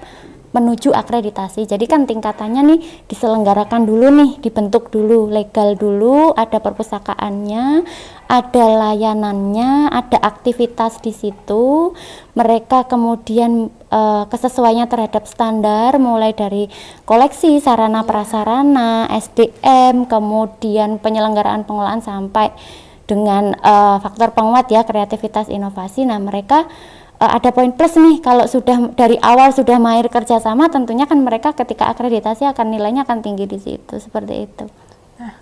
menuju akreditasi. Jadi kan tingkatannya nih diselenggarakan dulu nih, dibentuk dulu, legal dulu, ada perpustakaannya, ada layanannya, ada aktivitas di situ. Mereka kemudian e, kesesuaiannya terhadap standar mulai dari koleksi, sarana prasarana, SDM, kemudian penyelenggaraan pengelolaan sampai dengan e, faktor penguat ya kreativitas inovasi. Nah, mereka uh, ada poin plus nih kalau sudah dari awal sudah mahir kerjasama tentunya kan mereka ketika akreditasi akan nilainya akan tinggi di situ seperti itu. Nah,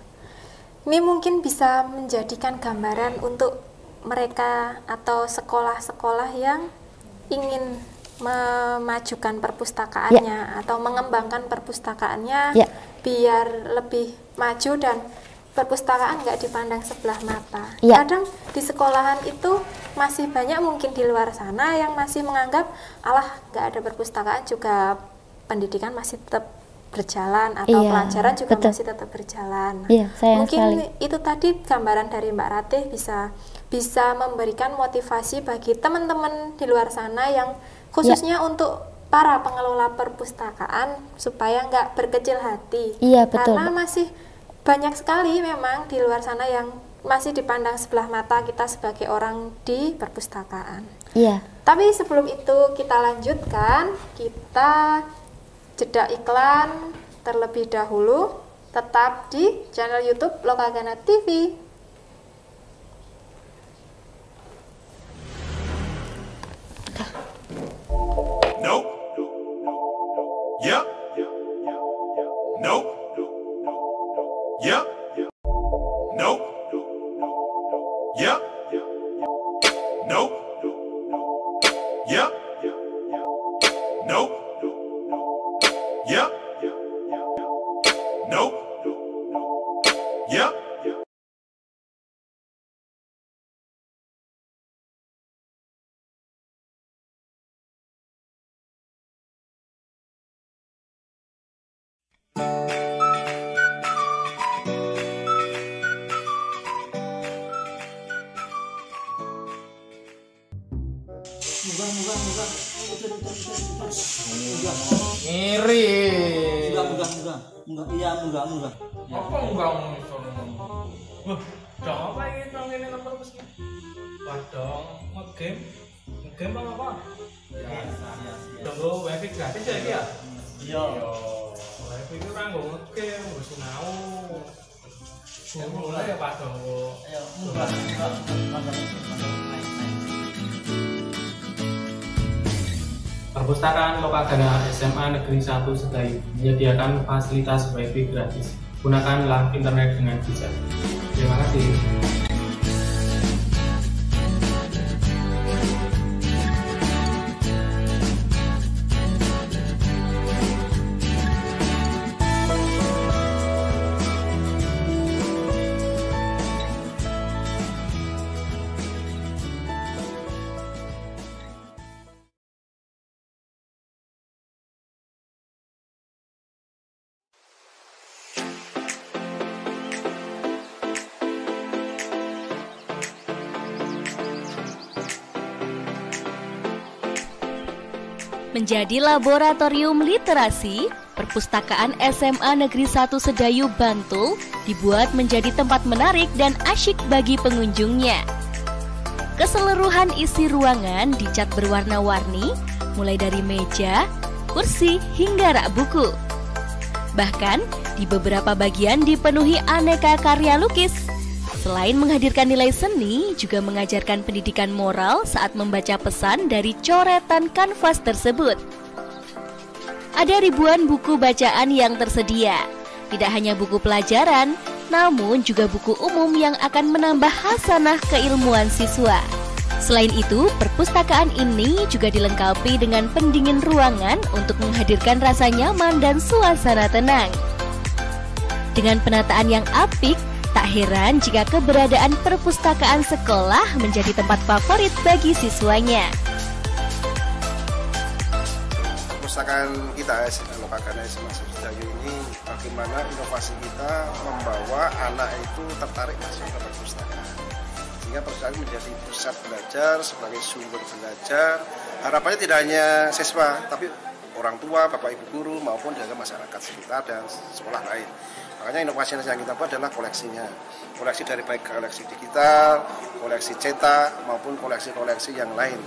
ini mungkin bisa menjadikan gambaran untuk mereka atau sekolah-sekolah yang ingin memajukan perpustakaannya ya. atau mengembangkan perpustakaannya ya. biar lebih maju dan perpustakaan nggak dipandang sebelah mata. Ya. Kadang di sekolahan itu masih banyak mungkin di luar sana yang masih menganggap alah nggak ada perpustakaan juga pendidikan masih tetap berjalan atau iya, pelajaran juga betul. masih tetap berjalan. Iya, mungkin sekali. itu tadi gambaran dari Mbak Ratih bisa bisa memberikan motivasi bagi teman-teman di luar sana yang khususnya ya. untuk para pengelola perpustakaan supaya nggak berkecil hati. Iya, betul. Karena masih banyak sekali memang di luar sana yang masih dipandang sebelah mata kita sebagai orang di perpustakaan. Iya. Tapi sebelum itu kita lanjutkan, kita jeda iklan terlebih dahulu. Tetap di channel YouTube Lokagana TV. Nope. Yep. Nope. Yep. Nope. Yep. Nope. Yep. Nope. Yep. Nope. Yep. Ngiri. Enggak, enggak, enggak. Enggak, iya, enggak, enggak. Apa enggak ngono? Wah, dong apa ini nang ngene nomor meski? Padahal ngegame. Ngegame apa apa? Biasa. Tunggu wifi gratis ya iki ya? Iya. Itu kan nggo ngegame, nggo sinau. Mulai ya Pak Dongo. Ayo, enggak. Perpustakaan Lokagana SMA Negeri 1 Sedayu menyediakan fasilitas wifi gratis. Gunakanlah internet dengan bijak. Terima kasih. Menjadi laboratorium literasi, Perpustakaan SMA Negeri 1 Sedayu Bantul dibuat menjadi tempat menarik dan asyik bagi pengunjungnya. Keseluruhan isi ruangan dicat berwarna-warni, mulai dari meja, kursi, hingga rak buku. Bahkan, di beberapa bagian dipenuhi aneka karya lukis. Selain menghadirkan nilai seni, juga mengajarkan pendidikan moral saat membaca pesan dari coretan kanvas tersebut. Ada ribuan buku bacaan yang tersedia. Tidak hanya buku pelajaran, namun juga buku umum yang akan menambah hasanah keilmuan siswa. Selain itu, perpustakaan ini juga dilengkapi dengan pendingin ruangan untuk menghadirkan rasa nyaman dan suasana tenang. Dengan penataan yang apik, tak heran jika keberadaan perpustakaan sekolah menjadi tempat favorit bagi siswanya. Perpustakaan kita Lokagana SMA Sedayu ini bagaimana inovasi kita membawa anak itu tertarik masuk ke perpustakaan sehingga perpustakaan menjadi pusat belajar sebagai sumber belajar harapannya tidak hanya siswa tapi orang tua, bapak ibu guru maupun juga masyarakat sekitar dan sekolah lain. Makanya inovasi yang kita buat adalah koleksinya. Koleksi dari baik koleksi digital, koleksi cetak maupun koleksi-koleksi yang lain.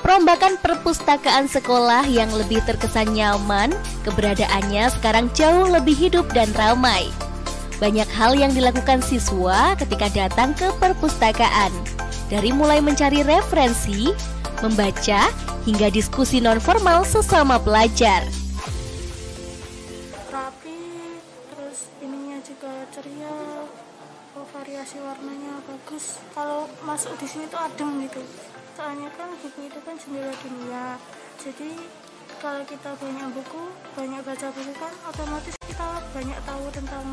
Perombakan perpustakaan sekolah yang lebih terkesan nyaman, keberadaannya sekarang jauh lebih hidup dan ramai. Banyak hal yang dilakukan siswa ketika datang ke perpustakaan. Dari mulai mencari referensi, membaca, hingga diskusi non-formal sesama pelajar. Variasi warnanya bagus. Kalau masuk di sini tuh adem gitu. Soalnya kan buku itu kan jendela dunia. Jadi kalau kita banyak buku banyak baca buku kan otomatis kita banyak tahu tentang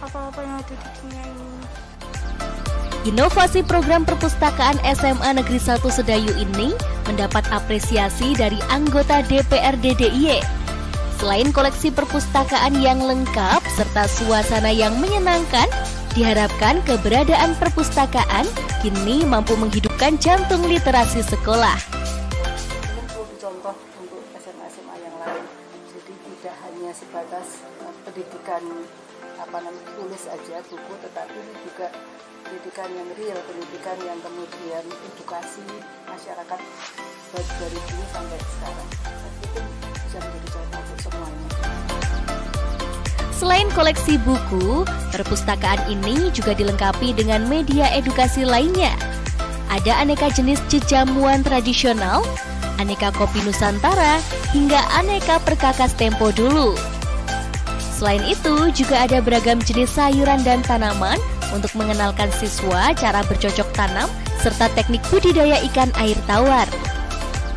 apa-apa yang ada di dunia ini. Inovasi program perpustakaan SMA Negeri 1 Sedayu ini mendapat apresiasi dari anggota DPRD DIY. Selain koleksi perpustakaan yang lengkap serta suasana yang menyenangkan, diharapkan keberadaan perpustakaan kini mampu menghidupkan jantung literasi sekolah. Untuk SMA-SMA yang lain. Jadi tidak hanya sebatas pendidikan apa namanya tulis aja buku, tetapi juga pendidikan yang real, pendidikan yang kemudian edukasi masyarakat dari dulu sampai sekarang. Itu bisa menjadi contoh untuk semuanya. Selain koleksi buku, perpustakaan ini juga dilengkapi dengan media edukasi lainnya. Ada aneka jenis jejamuan tradisional, aneka kopi Nusantara, hingga aneka perkakas tempo dulu. Selain itu, juga ada beragam jenis sayuran dan tanaman untuk mengenalkan siswa cara bercocok tanam serta teknik budidaya ikan air tawar.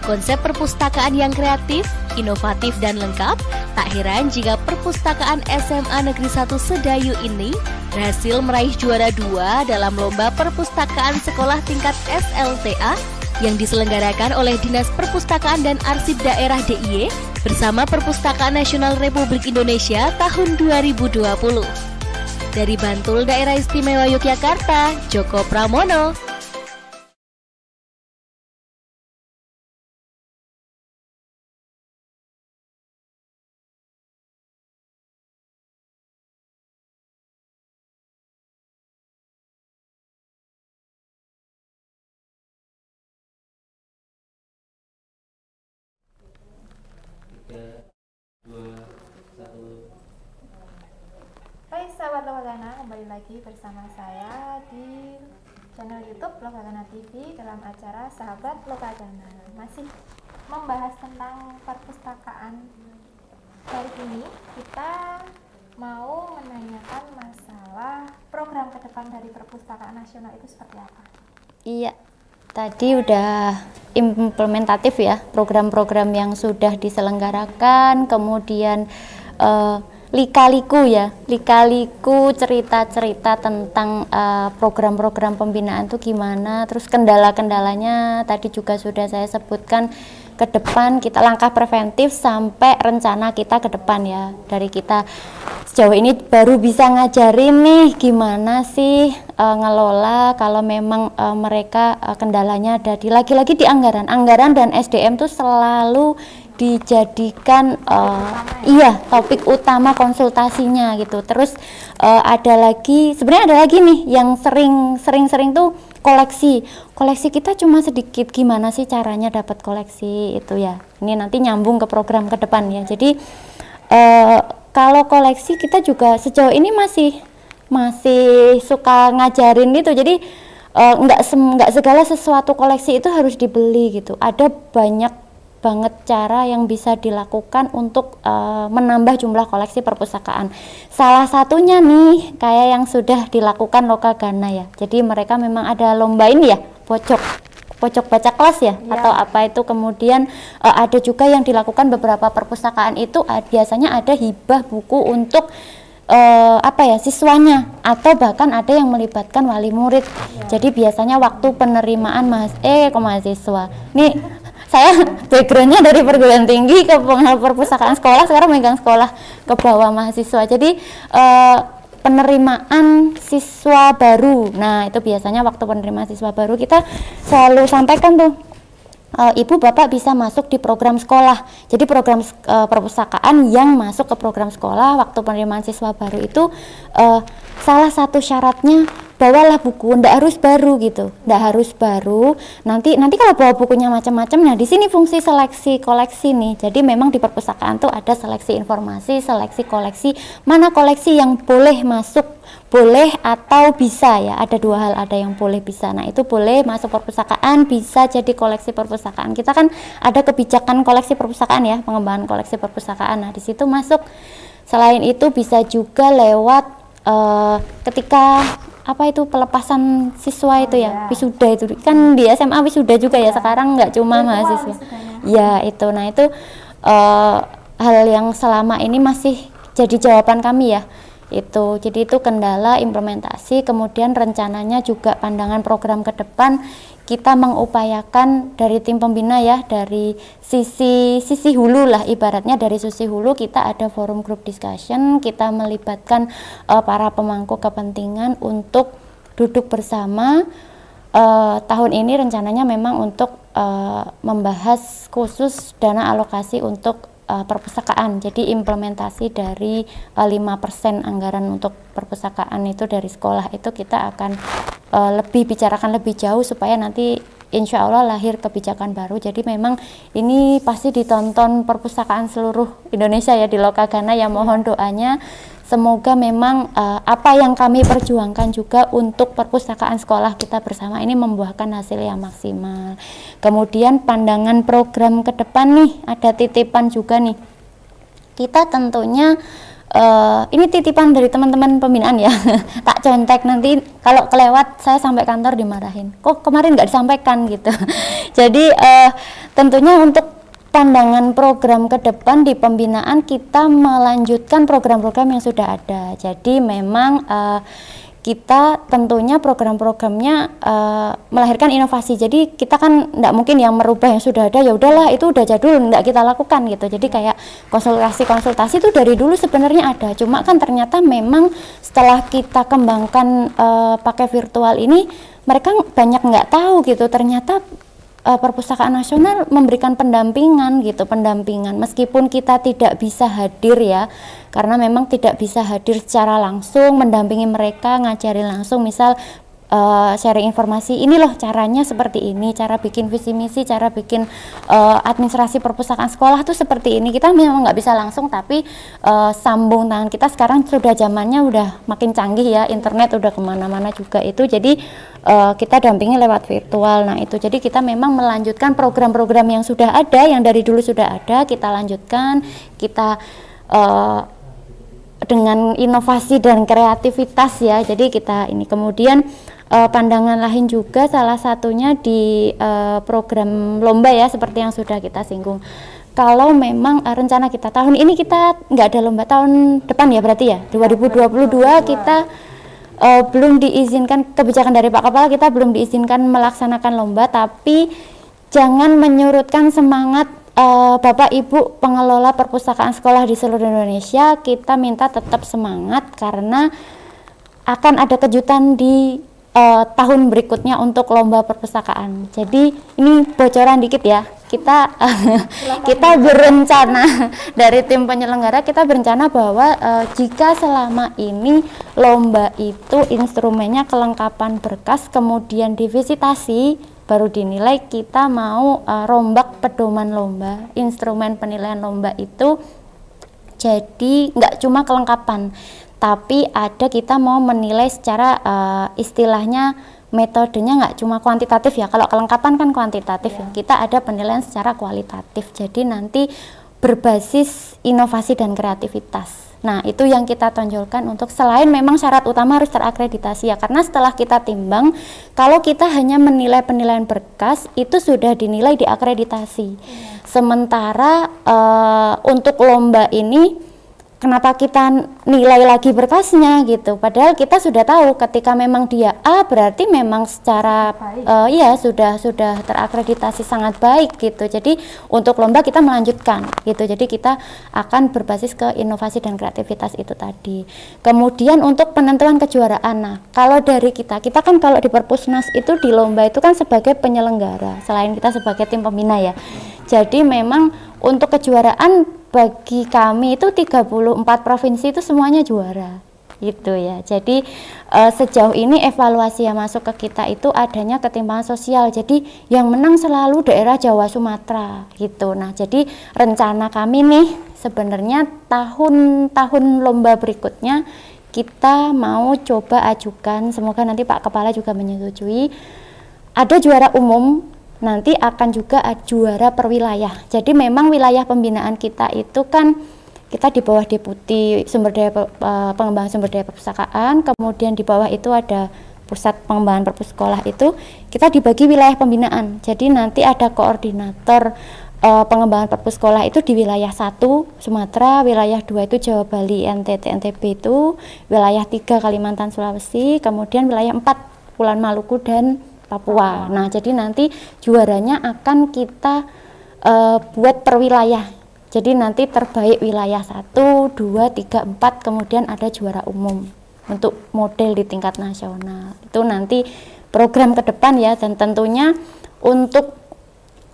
Konsep perpustakaan yang kreatif, inovatif, dan lengkap, tak heran jika perpustakaan SMA Negeri 1 Sedayu ini berhasil meraih juara dua dalam lomba perpustakaan sekolah tingkat SLTA yang diselenggarakan oleh Dinas Perpustakaan dan Arsip Daerah DIY bersama Perpustakaan Nasional Republik Indonesia tahun 2020. Dari Bantul Daerah Istimewa Yogyakarta, Joko Pramono, lagi bersama saya di channel YouTube Lokagana TV dalam acara Sahabat Lokagana. Masih membahas tentang perpustakaan. Kali ini kita mau menanyakan masalah program ke depan dari perpustakaan nasional itu seperti apa. Iya, tadi udah implementatif ya program-program yang sudah diselenggarakan, kemudian eh, lika-liku ya, lika-liku cerita-cerita tentang eh, program-program pembinaan itu gimana, terus kendala-kendalanya tadi juga sudah saya sebutkan ke depan kita langkah preventif sampai rencana kita ke depan ya. Dari kita sejauh ini baru bisa ngajarin nih gimana sih e, ngelola kalau memang e, mereka e, kendalanya ada di lagi-lagi di anggaran. Anggaran dan SDM tuh selalu dijadikan uh, iya topik utama konsultasinya gitu. Terus uh, ada lagi sebenarnya ada lagi nih yang sering sering sering tuh koleksi. Koleksi kita cuma sedikit gimana sih caranya dapat koleksi itu ya? Ini nanti nyambung ke program ke depan ya. Jadi uh, kalau koleksi kita juga sejauh ini masih masih suka ngajarin gitu. Jadi nggak nggak segala sesuatu koleksi itu harus dibeli gitu. Ada banyak banget cara yang bisa dilakukan untuk uh, menambah jumlah koleksi perpustakaan. Salah satunya nih kayak yang sudah dilakukan Lokagana ya. Jadi mereka memang ada lomba ini ya, pojok pojok baca kelas ya, ya. atau apa itu kemudian uh, ada juga yang dilakukan beberapa perpustakaan itu uh, biasanya ada hibah buku untuk uh, apa ya siswanya atau bahkan ada yang melibatkan wali murid. Ya. Jadi biasanya waktu penerimaan mas eh ke mahasiswa. Nih saya *laughs* backgroundnya dari perguruan tinggi ke perpustakaan sekolah sekarang megang sekolah ke bawah mahasiswa jadi uh, penerimaan siswa baru nah itu biasanya waktu penerimaan siswa baru kita selalu sampaikan tuh uh, ibu bapak bisa masuk di program sekolah. Jadi program uh, perpustakaan yang masuk ke program sekolah waktu penerimaan siswa baru itu uh, salah satu syaratnya bawalah buku, ndak harus baru gitu, ndak harus baru. Nanti nanti kalau bawa bukunya macam-macam, nah di sini fungsi seleksi koleksi nih. Jadi memang di perpustakaan tuh ada seleksi informasi, seleksi koleksi, mana koleksi yang boleh masuk boleh atau bisa ya. Ada dua hal ada yang boleh bisa. Nah itu boleh masuk perpustakaan bisa jadi koleksi perpustakaan. Kita kan ada kebijakan koleksi perpustakaan ya pengembangan koleksi perpustakaan. Nah di situ masuk. Selain itu bisa juga lewat uh, ketika apa itu pelepasan siswa itu ya oh, wisuda itu. Kan di SMA wisuda juga ya, ya sekarang nggak cuma mahasiswa. ya itu. Nah itu uh, hal yang selama ini masih jadi jawaban kami ya itu. Jadi itu kendala implementasi kemudian rencananya juga pandangan program ke depan kita mengupayakan dari tim pembina ya dari sisi sisi hulu lah ibaratnya dari sisi hulu kita ada forum group discussion kita melibatkan uh, para pemangku kepentingan untuk duduk bersama. Uh, tahun ini rencananya memang untuk uh, membahas khusus dana alokasi untuk uh, perpustakaan. Jadi implementasi dari uh, 5% anggaran untuk perpustakaan itu dari sekolah itu kita akan uh, lebih bicarakan lebih jauh supaya nanti insya Allah lahir kebijakan baru. Jadi memang ini pasti ditonton perpustakaan seluruh Indonesia ya di Lokagana ya mohon doanya Semoga memang uh, apa yang kami perjuangkan juga untuk perpustakaan sekolah kita bersama ini membuahkan hasil yang maksimal. Kemudian pandangan program ke depan nih, ada titipan juga nih. Kita tentunya uh, ini titipan dari teman-teman pembinaan ya *laughs* tak contek nanti kalau kelewat saya sampai kantor dimarahin kok kemarin nggak disampaikan gitu *laughs* jadi uh, tentunya untuk pandangan program ke depan di pembinaan kita melanjutkan program-program yang sudah ada. Jadi memang uh, kita tentunya program-programnya uh, melahirkan inovasi. Jadi kita kan tidak mungkin yang merubah yang sudah ada ya udahlah itu udah jadul tidak kita lakukan gitu. Jadi kayak konsultasi-konsultasi itu dari dulu sebenarnya ada. Cuma kan ternyata memang setelah kita kembangkan uh, pakai virtual ini mereka banyak nggak tahu gitu. Ternyata uh, perpustakaan nasional memberikan pendampingan gitu pendampingan. Meskipun kita tidak bisa hadir ya karena memang tidak bisa hadir secara langsung mendampingi mereka ngajari langsung. Misal uh, sharing informasi. Ini loh caranya seperti ini cara bikin visi misi cara bikin uh, administrasi perpustakaan sekolah tuh seperti ini. Kita memang nggak bisa langsung tapi uh, sambung tangan kita sekarang sudah zamannya udah makin canggih ya internet udah ke mana-mana juga itu. Jadi uh, kita dampingi lewat virtual. Nah itu. Jadi kita memang melanjutkan program-program yang sudah ada yang dari dulu sudah ada kita lanjutkan. Kita uh, dengan inovasi dan kreativitas ya. Jadi kita ini. Kemudian uh, pandangan lain juga salah satunya di uh, program lomba ya seperti yang sudah kita singgung. Kalau memang uh, rencana kita tahun ini kita nggak ada lomba tahun depan ya berarti ya? 2022 kita uh, belum diizinkan kebijakan dari Pak Kepala kita belum diizinkan melaksanakan lomba tapi jangan menyurutkan semangat uh, Bapak Ibu pengelola perpustakaan sekolah di seluruh Indonesia. Kita minta tetap semangat karena akan ada kejutan di uh, tahun berikutnya untuk lomba perpustakaan. Jadi ini bocoran dikit ya. Kita *laughs* kita berencana *laughs* dari tim penyelenggara kita berencana bahwa uh, jika selama ini lomba itu instrumennya kelengkapan berkas kemudian divisitasi baru dinilai kita mau uh, rombak pedoman lomba instrumen penilaian lomba itu jadi nggak cuma kelengkapan tapi ada kita mau menilai secara uh, istilahnya metodenya nggak cuma kuantitatif ya kalau kelengkapan kan kuantitatif yeah. ya kita ada penilaian secara kualitatif jadi nanti berbasis inovasi dan kreativitas Nah, itu yang kita tonjolkan untuk selain memang syarat utama harus terakreditasi ya, karena setelah kita timbang, kalau kita hanya menilai penilaian berkas itu sudah dinilai diakreditasi. Hmm. Sementara uh, untuk lomba ini kenapa kita nilai lagi berkasnya gitu. Padahal kita sudah tahu ketika memang dia A berarti memang secara uh, iya sudah sudah terakreditasi sangat baik gitu. Jadi untuk lomba kita melanjutkan gitu. Jadi kita akan berbasis ke inovasi dan kreativitas itu tadi. Kemudian untuk penentuan kejuaraan nah kalau dari kita kita kan kalau di perpusnas itu di lomba itu kan sebagai penyelenggara selain kita sebagai tim pembina ya. Jadi memang untuk kejuaraan bagi kami itu 34 provinsi itu semuanya juara gitu ya. Jadi uh, sejauh ini evaluasi yang masuk ke kita itu adanya ketimpangan sosial. Jadi yang menang selalu daerah Jawa Sumatera gitu. Nah, jadi rencana kami nih sebenarnya tahun-tahun lomba berikutnya kita mau coba ajukan semoga nanti Pak Kepala juga menyetujui ada juara umum nanti akan juga juara per wilayah. Jadi memang wilayah pembinaan kita itu kan kita di bawah deputi sumber daya pengembangan sumber daya perpustakaan, kemudian di bawah itu ada pusat pengembangan perpus sekolah itu kita dibagi wilayah pembinaan. Jadi nanti ada koordinator uh, pengembangan perpus sekolah itu di wilayah satu Sumatera, wilayah dua itu Jawa Bali, NTT, NTB itu, wilayah tiga Kalimantan Sulawesi, kemudian wilayah empat Pulau Maluku dan Papua. Nah, jadi nanti juaranya akan kita uh, buat per wilayah. Jadi nanti terbaik wilayah 1, 2, 3, 4 kemudian ada juara umum untuk model di tingkat nasional. Itu nanti program ke depan ya dan tentunya untuk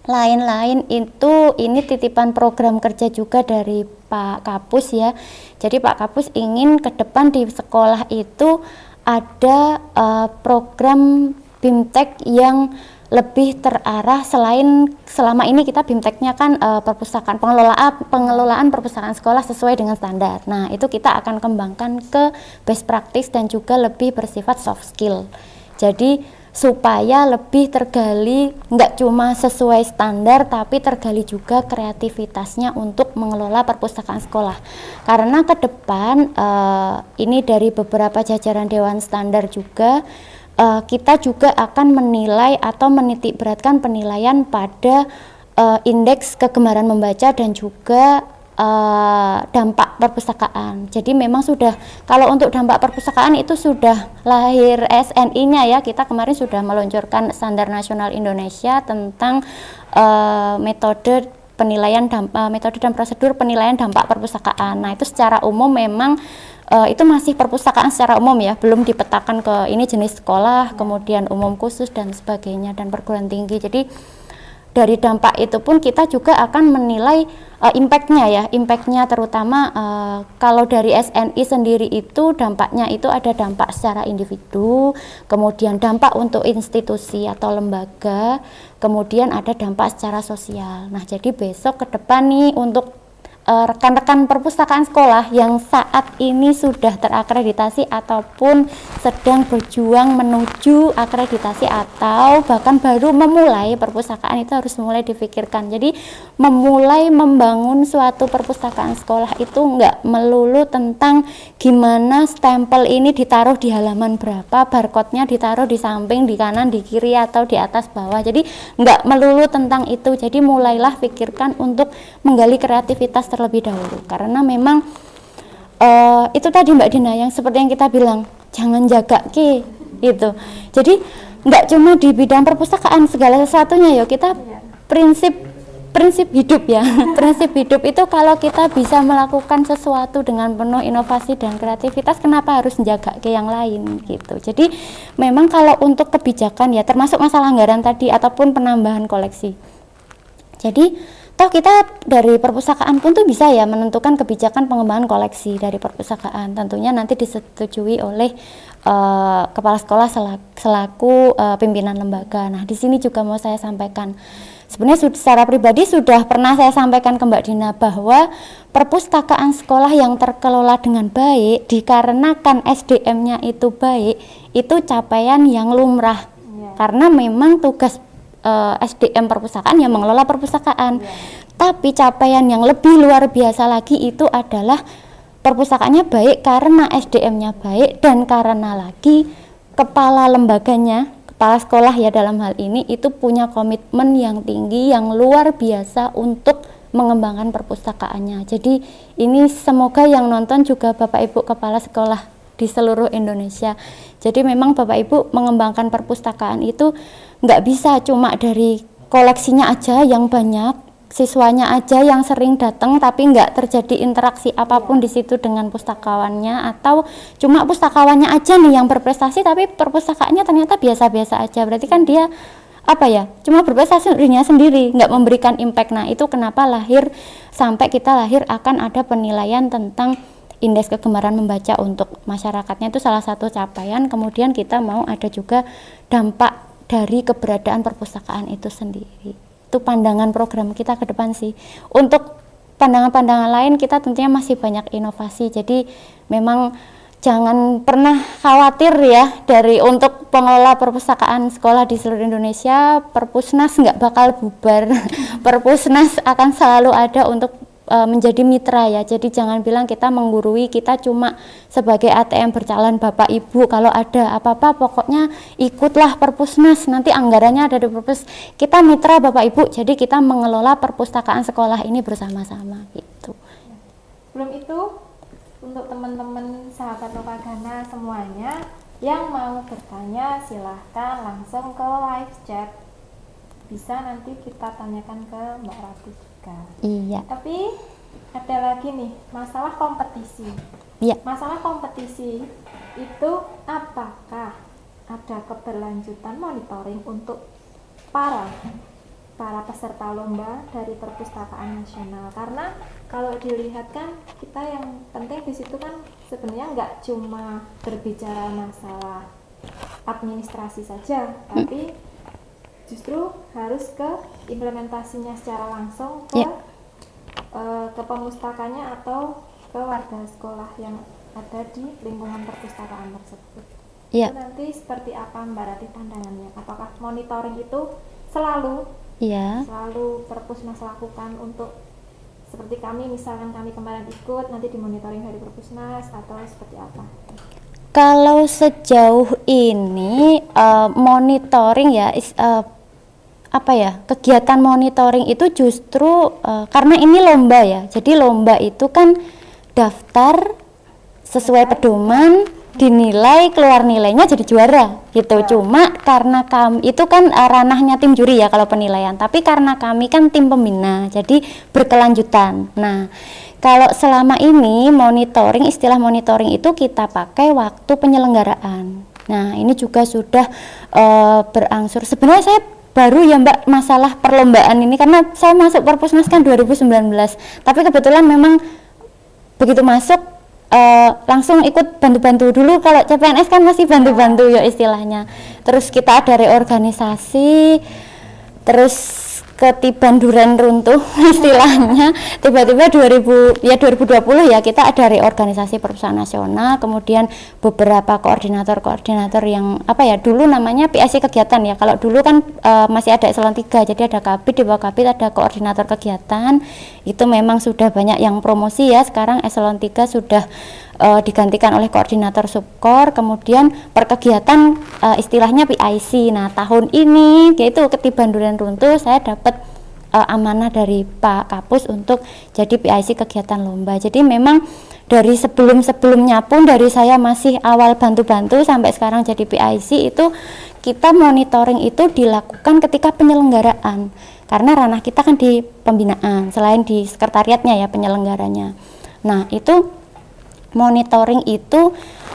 lain-lain itu ini titipan program kerja juga dari Pak Kapus ya. Jadi Pak Kapus ingin ke depan di sekolah itu ada uh, program BIMTEK yang lebih terarah selain selama ini kita BIMTEK-nya kan uh, perpustakaan pengelolaan pengelolaan perpustakaan sekolah sesuai dengan standar. Nah, itu kita akan kembangkan ke best practice dan juga lebih bersifat soft skill. Jadi supaya lebih tergali nggak cuma sesuai standar tapi tergali juga kreativitasnya untuk mengelola perpustakaan sekolah karena ke depan uh, ini dari beberapa jajaran dewan standar juga uh, kita juga akan menilai atau menitik beratkan penilaian pada uh, indeks kegemaran membaca dan juga uh, dampak perpustakaan. Jadi memang sudah kalau untuk dampak perpustakaan itu sudah lahir SNI-nya ya. Kita kemarin sudah meluncurkan standar nasional Indonesia tentang uh, metode penilaian dampak, metode dan prosedur penilaian dampak perpustakaan. Nah, itu secara umum memang uh, itu masih perpustakaan secara umum ya, belum dipetakan ke ini jenis sekolah, kemudian umum khusus dan sebagainya dan perguruan tinggi. Jadi dari dampak itu pun kita juga akan menilai uh, impactnya ya, impactnya terutama uh, kalau dari SNI sendiri itu dampaknya itu ada dampak secara individu, kemudian dampak untuk institusi atau lembaga, kemudian ada dampak secara sosial. Nah jadi besok ke depan nih untuk rekan-rekan uh, perpustakaan sekolah yang saat ini sudah terakreditasi ataupun sedang berjuang menuju akreditasi atau bahkan baru memulai perpustakaan itu harus mulai difikirkan. Jadi memulai membangun suatu perpustakaan sekolah itu enggak melulu tentang gimana stempel ini ditaruh di halaman berapa, barcode-nya ditaruh di samping, di kanan, di kiri atau di atas bawah. Jadi enggak melulu tentang itu. Jadi mulailah pikirkan untuk menggali kreativitas terlebih dahulu. Karena memang uh, itu tadi Mbak Dina yang seperti yang kita bilang jangan jaga ki itu jadi nggak cuma di bidang perpustakaan segala sesuatunya ya kita prinsip prinsip hidup ya. *laughs* Prinsip hidup itu kalau kita bisa melakukan sesuatu dengan penuh inovasi dan kreativitas kenapa harus menjaga ke yang lain gitu. Jadi memang kalau untuk kebijakan ya termasuk masalah anggaran tadi ataupun penambahan koleksi. Jadi toh kita dari perpustakaan pun tuh bisa ya menentukan kebijakan pengembangan koleksi dari perpustakaan. Tentunya nanti disetujui oleh uh, kepala sekolah selaku, selaku uh, pimpinan lembaga. Nah di sini juga mau saya sampaikan. Sebenarnya secara pribadi sudah pernah saya sampaikan ke Mbak Dina bahwa perpustakaan sekolah yang terkelola dengan baik dikarenakan SDM-nya itu baik itu capaian yang lumrah. Ya. karena memang tugas uh, eh, SDM perpustakaan yang mengelola perpustakaan. Yeah. Tapi capaian yang lebih luar biasa lagi itu adalah perpustakaannya baik karena SDM-nya baik dan karena lagi kepala lembaganya, kepala sekolah ya dalam hal ini itu punya komitmen yang tinggi yang luar biasa untuk mengembangkan perpustakaannya. Jadi ini semoga yang nonton juga Bapak Ibu kepala sekolah di seluruh Indonesia. Jadi memang Bapak Ibu mengembangkan perpustakaan itu nggak bisa cuma dari koleksinya aja yang banyak, siswanya aja yang sering datang tapi nggak terjadi interaksi apa pun di situ dengan pustakawannya. Atau cuma pustakawannya aja nih yang berprestasi tapi perpustakaannya ternyata biasa-biasa aja. Berarti kan dia apa ya cuma berprestasi dirinya sendiri nggak memberikan impact. Nah itu kenapa lahir sampai kita lahir akan ada penilaian tentang indeks kegemaran membaca untuk masyarakatnya. Itu salah satu capaian. Kemudian kita mau ada juga dampak dari keberadaan perpustakaan itu sendiri. Itu pandangan program kita ke depan sih. Untuk pandangan-pandangan lain kita tentunya masih banyak inovasi. Jadi memang jangan pernah khawatir ya dari untuk pengelola perpustakaan sekolah di seluruh Indonesia perpusnas nggak bakal bubar. *laughs* Perpusnas akan selalu ada untuk e, menjadi mitra ya. Jadi jangan bilang kita menggurui, kita cuma sebagai ATM berjalan Bapak Ibu kalau ada apa-apa pokoknya ikutlah Perpusnas. Nanti anggarannya ada di Perpus. Kita mitra Bapak Ibu. Jadi kita mengelola perpustakaan sekolah ini bersama-sama gitu. Belum itu untuk teman-teman sahabat Lokagana semuanya yang mau bertanya silahkan langsung ke live chat bisa nanti kita tanyakan ke Mbak Rati Iya. Tapi ada lagi nih masalah kompetisi. Iya. Masalah kompetisi itu apakah ada keberlanjutan monitoring untuk para para peserta lomba dari perpustakaan nasional karena kalau dilihat kan kita yang penting di situ kan sebenarnya nggak cuma berbicara masalah administrasi saja hmm. Justru harus ke implementasinya secara langsung ke yeah. uh, ke pemustakanya atau ke warga sekolah yang ada di lingkungan perpustakaan tersebut. Yeah. Itu nanti seperti apa Mbak Rati pandangannya? Apakah monitoring itu selalu yeah. selalu perpusnas lakukan untuk seperti kami misalkan kami kemarin ikut nanti dimonitoring dari perpusnas atau seperti apa? Kalau sejauh ini uh, monitoring ya is, uh, apa ya kegiatan monitoring itu justru uh, karena ini lomba ya. Jadi lomba itu kan daftar sesuai pedoman dinilai keluar nilainya jadi juara gitu. Cuma karena kami itu kan uh, ranahnya tim juri ya kalau penilaian. Tapi karena kami kan tim pembina jadi berkelanjutan. Nah kalau selama ini monitoring istilah monitoring itu kita pakai waktu penyelenggaraan. Nah ini juga sudah uh, berangsur. Sebenarnya saya baru ya Mbak masalah perlombaan ini. Karena saya masuk Perpusnas kan 2019 tapi kebetulan memang begitu masuk uh, langsung ikut bantu-bantu dulu. Kalau CPNS kan masih bantu-bantu ya istilahnya. Terus kita ada reorganisasi terus ketiban duren runtuh *laughs* istilahnya. Tiba-tiba 2000 ya 2020 ya kita ada reorganisasi perusahaan nasional kemudian beberapa koordinator-koordinator yang apa ya dulu namanya PSC kegiatan ya. Kalau dulu kan e, masih ada eselon 3 jadi ada kabit di bawah kabit ada koordinator kegiatan. Itu memang sudah banyak yang promosi ya sekarang eselon 3 sudah uh, digantikan oleh koordinator subkor kemudian per kegiatan uh, istilahnya PIC nah tahun ini yaitu ketiban durian runtuh saya dapat uh, amanah dari Pak Kapus untuk jadi PIC kegiatan lomba. Jadi memang dari sebelum-sebelumnya pun dari saya masih awal bantu-bantu sampai sekarang jadi PIC itu kita monitoring itu dilakukan ketika penyelenggaraan. Karena ranah kita kan di pembinaan selain di sekretariatnya ya penyelenggaranya. Nah itu monitoring itu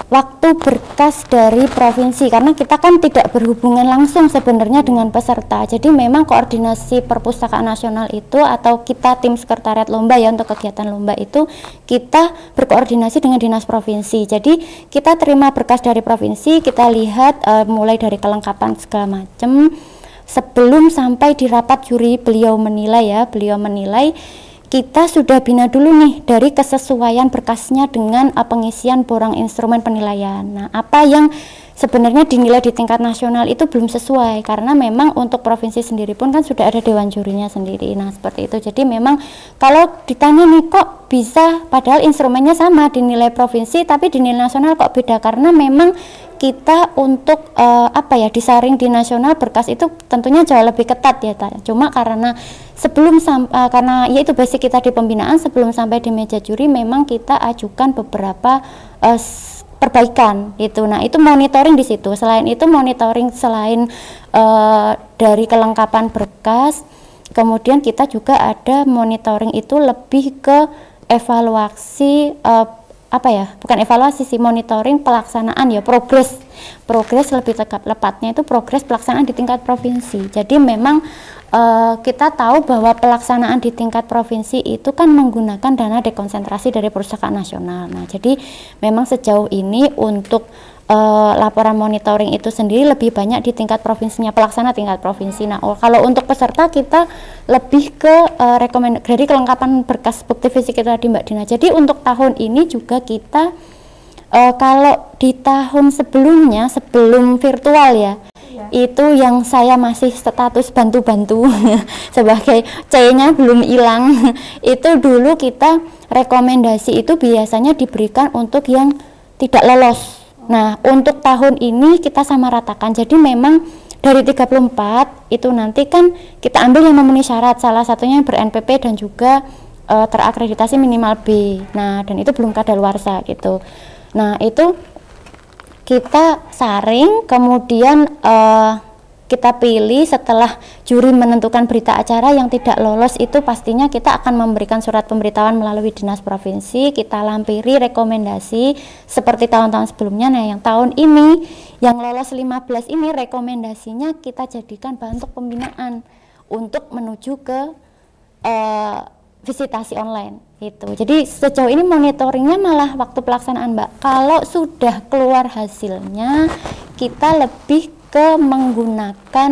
waktu berkas dari provinsi karena kita kan tidak berhubungan langsung sebenarnya dengan peserta. Jadi memang koordinasi perpustakaan nasional itu atau kita tim sekretariat lomba ya untuk kegiatan lomba itu kita berkoordinasi dengan dinas provinsi. Jadi kita terima berkas dari provinsi kita lihat uh, mulai dari kelengkapan segala macam sebelum sampai di rapat juri beliau menilai ya beliau menilai kita sudah bina dulu nih dari kesesuaian berkasnya dengan pengisian borang instrumen penilaian. Nah, apa yang sebenarnya dinilai di tingkat nasional itu belum sesuai karena memang untuk provinsi sendiri pun kan sudah ada dewan jurinya sendiri. Nah, seperti itu. Jadi memang kalau ditanya nih kok bisa padahal instrumennya sama dinilai provinsi tapi dinilai nasional kok beda karena memang kita untuk uh, apa ya disaring di nasional berkas itu tentunya jauh lebih ketat ya cuma karena sebelum uh, karena ya itu basic kita di pembinaan sebelum sampai di meja juri memang kita ajukan beberapa uh, perbaikan itu nah itu monitoring di situ. Selain itu monitoring selain uh, dari kelengkapan berkas kemudian kita juga ada monitoring itu lebih ke evaluasi uh, apa ya bukan evaluasi sih monitoring pelaksanaan ya progres. Progres lebih tepat lepatnya itu progres pelaksanaan di tingkat provinsi. Jadi memang uh, kita tahu bahwa pelaksanaan di tingkat provinsi itu kan menggunakan dana dekonsentrasi dari perpustakaan nasional. Nah jadi memang sejauh ini untuk uh, laporan monitoring itu sendiri lebih banyak di tingkat provinsinya pelaksana tingkat provinsi. Nah, oh, kalau untuk peserta kita lebih ke uh, rekomend dari kelengkapan berkas bukti fisik kita di Mbak Dina. Jadi untuk tahun ini juga kita uh, kalau di tahun sebelumnya sebelum virtual ya iya. itu yang saya masih status bantu-bantu *laughs* sebagai C-nya belum hilang *laughs* itu dulu kita rekomendasi itu biasanya diberikan untuk yang tidak lolos Nah, untuk tahun ini kita sama ratakan. Jadi memang dari 34 itu nanti kan kita ambil yang memenuhi syarat. Salah satunya yang ber-NPP dan juga e, terakreditasi minimal B. Nah, dan itu belum kadaluarsa gitu. Nah, itu kita saring kemudian e, kita pilih setelah juri menentukan berita acara yang tidak lolos itu pastinya kita akan memberikan surat pemberitahuan melalui dinas provinsi kita lampiri rekomendasi seperti tahun-tahun sebelumnya. Nah yang tahun ini yang lolos 15 ini rekomendasinya kita jadikan bahan pembinaan untuk menuju ke uh, visitasi online itu jadi sejauh ini monitoringnya malah waktu pelaksanaan mbak. Kalau sudah keluar hasilnya kita lebih ke menggunakan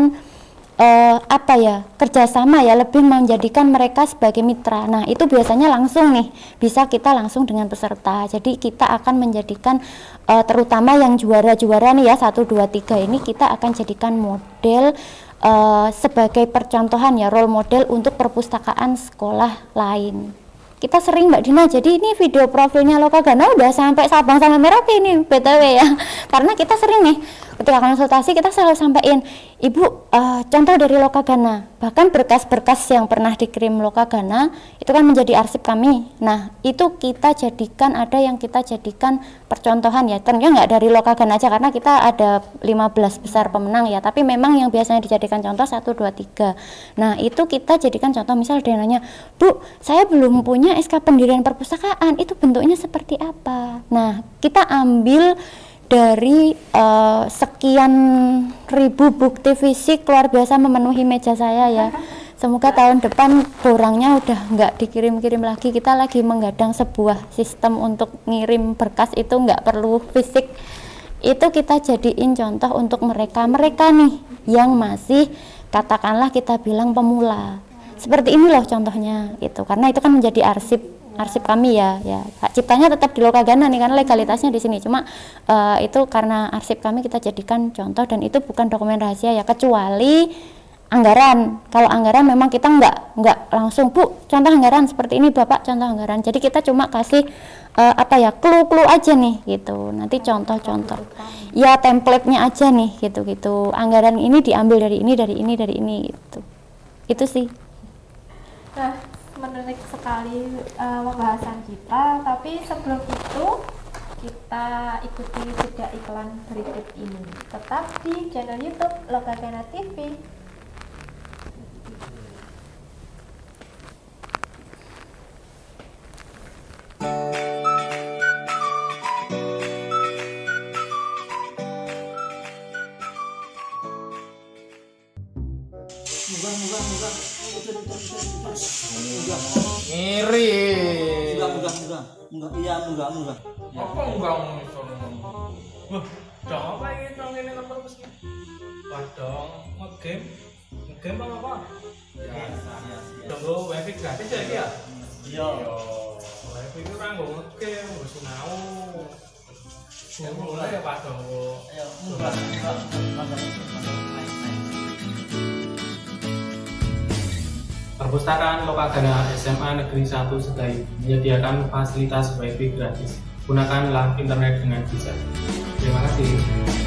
uh, apa ya kerjasama ya lebih menjadikan mereka sebagai mitra. Nah itu biasanya langsung nih bisa kita langsung dengan peserta. Jadi kita akan menjadikan uh, terutama yang juara-juara nih ya satu dua tiga ini kita akan jadikan model uh, sebagai percontohan ya role model untuk perpustakaan sekolah lain kita sering Mbak Dina jadi ini video profilnya Lokagana udah sampai Sabang sampai Merauke ini BTW ya. *laughs* Karena kita sering nih ketika konsultasi kita selalu sampaikan ibu uh, contoh dari Lokagana bahkan berkas-berkas yang pernah dikirim Lokagana itu kan menjadi arsip kami. Nah itu kita jadikan ada yang kita jadikan percontohan ya. Tentunya nggak dari Lokagana aja karena kita ada 15 besar pemenang ya. Tapi memang yang biasanya dijadikan contoh 1, 2, 3 nah itu kita jadikan contoh. Misal dia nanya bu saya belum punya SK pendirian perpustakaan. Itu bentuknya seperti apa? Nah kita ambil dari uh, sekian ribu bukti fisik luar biasa memenuhi meja saya ya. *laughs* Semoga tahun depan kurangnya udah nggak dikirim-kirim lagi. Kita lagi menggadang sebuah sistem untuk ngirim berkas itu nggak perlu fisik. Itu kita jadiin contoh untuk mereka. Mereka nih yang masih katakanlah kita bilang pemula. Seperti ini loh contohnya gitu. Karena itu kan menjadi arsip arsip kami ya ya. Ciptanya tetap di Lokagana nih karena legalitasnya di sini. Cuma uh, itu karena arsip kami kita jadikan contoh dan itu bukan dokumen rahasia ya kecuali anggaran. Kalau anggaran memang kita nggak nggak langsung bu contoh anggaran seperti ini bapak contoh anggaran. Jadi kita cuma kasih uh, apa ya clue-clue aja nih gitu. Nanti contoh-contoh. ya template-nya aja nih gitu gitu anggaran ini diambil dari ini dari ini dari ini gitu. Itu sih. Nah menarik sekali uh, pembahasan kita. Tapi sebelum itu kita ikuti jeda iklan berikut ini. Tetap di channel YouTube Lokagana TV Mudah, mudah, mudah. Ngiri. Enggak, enggak, enggak. Enggak, iya, enggak, enggak. Apa enggak iso Wah, dong apa ini nang ini nomor meski? Padahal ngegame, ngegame apa apa? Biasa. Tunggu wifi gratis ya iki ya? Iya. Wifi itu kan gue ngegame, gue sinau. Gue mulai ya. Ayo, enggak, enggak. Enggak, enggak. Perpustakaan Lokagana SMA Negeri 1 Sedayu menyediakan fasilitas wifi gratis. Gunakanlah internet dengan bijak. Terima kasih.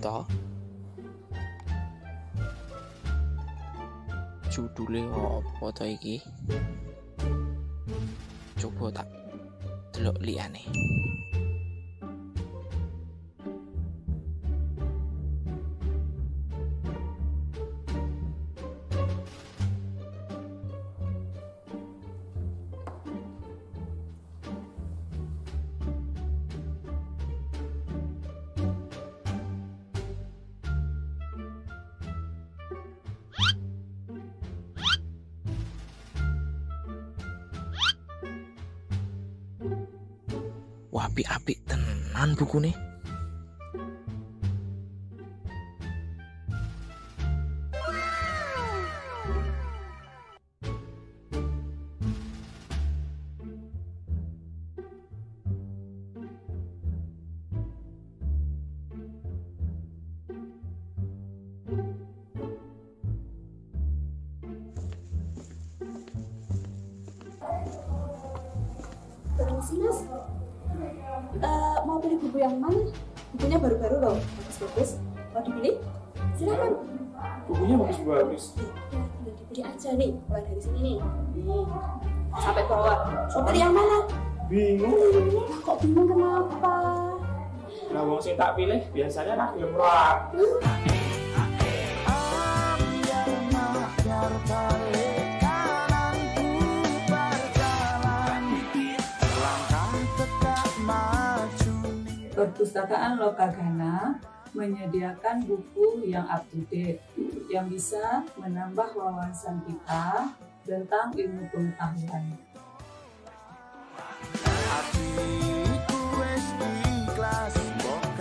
Toh judulnya apa to iki coba tak delok liyane apik-apik tenan buku nih. Wong sing tak pilih biasanya nak gelem roak. Perpustakaan Lokagana menyediakan buku yang up to date yang bisa menambah wawasan kita tentang ilmu pengetahuan.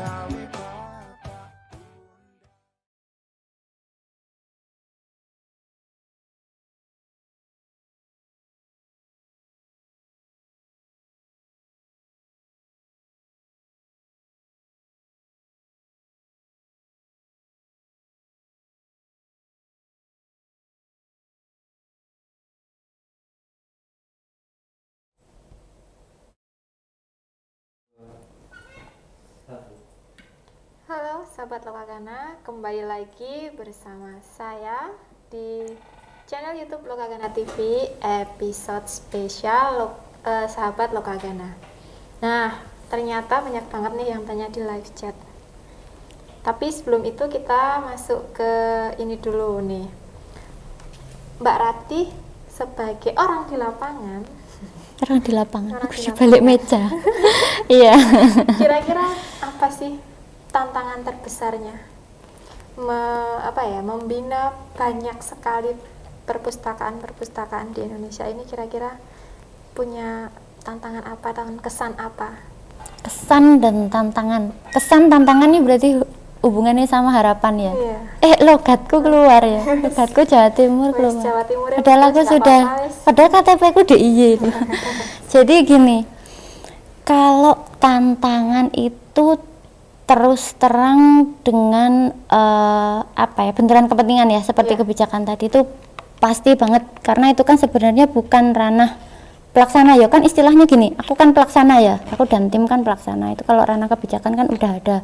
I sahabat Lokagana, kembali lagi bersama saya di channel YouTube Lokagana TV episode spesial Lo- eh, sahabat Lokagana. Nah, ternyata banyak banget nih yang tanya di live chat. Tapi sebelum itu kita masuk ke ini dulu nih. Mbak Ratih sebagai orang di lapangan, orang di lapangan Orang aku di di balik lapangan. meja *laughs* iya kira-kira apa sih tantangan terbesarnya? Me- apa ya, membina banyak sekali perpustakaan-perpustakaan di Indonesia ini kira-kira punya tantangan apa dan kesan apa? kesan dan tantangan kesan tantangan ini berarti hu- hubungannya sama harapan ya Iya. eh logatku keluar ya *laughs* logatku Jawa Timur keluar Jawa Timur ya, padahal aku sudah padahal KTP ku DIY *laughs* jadi gini kalau tantangan itu terus terang dengan eh, apa ya benturan kepentingan ya seperti Iya. kebijakan tadi itu pasti banget. Karena itu kan sebenarnya bukan ranah pelaksana ya. Kan istilahnya gini aku kan pelaksana ya aku dan tim kan pelaksana. Itu kalau ranah kebijakan kan udah ada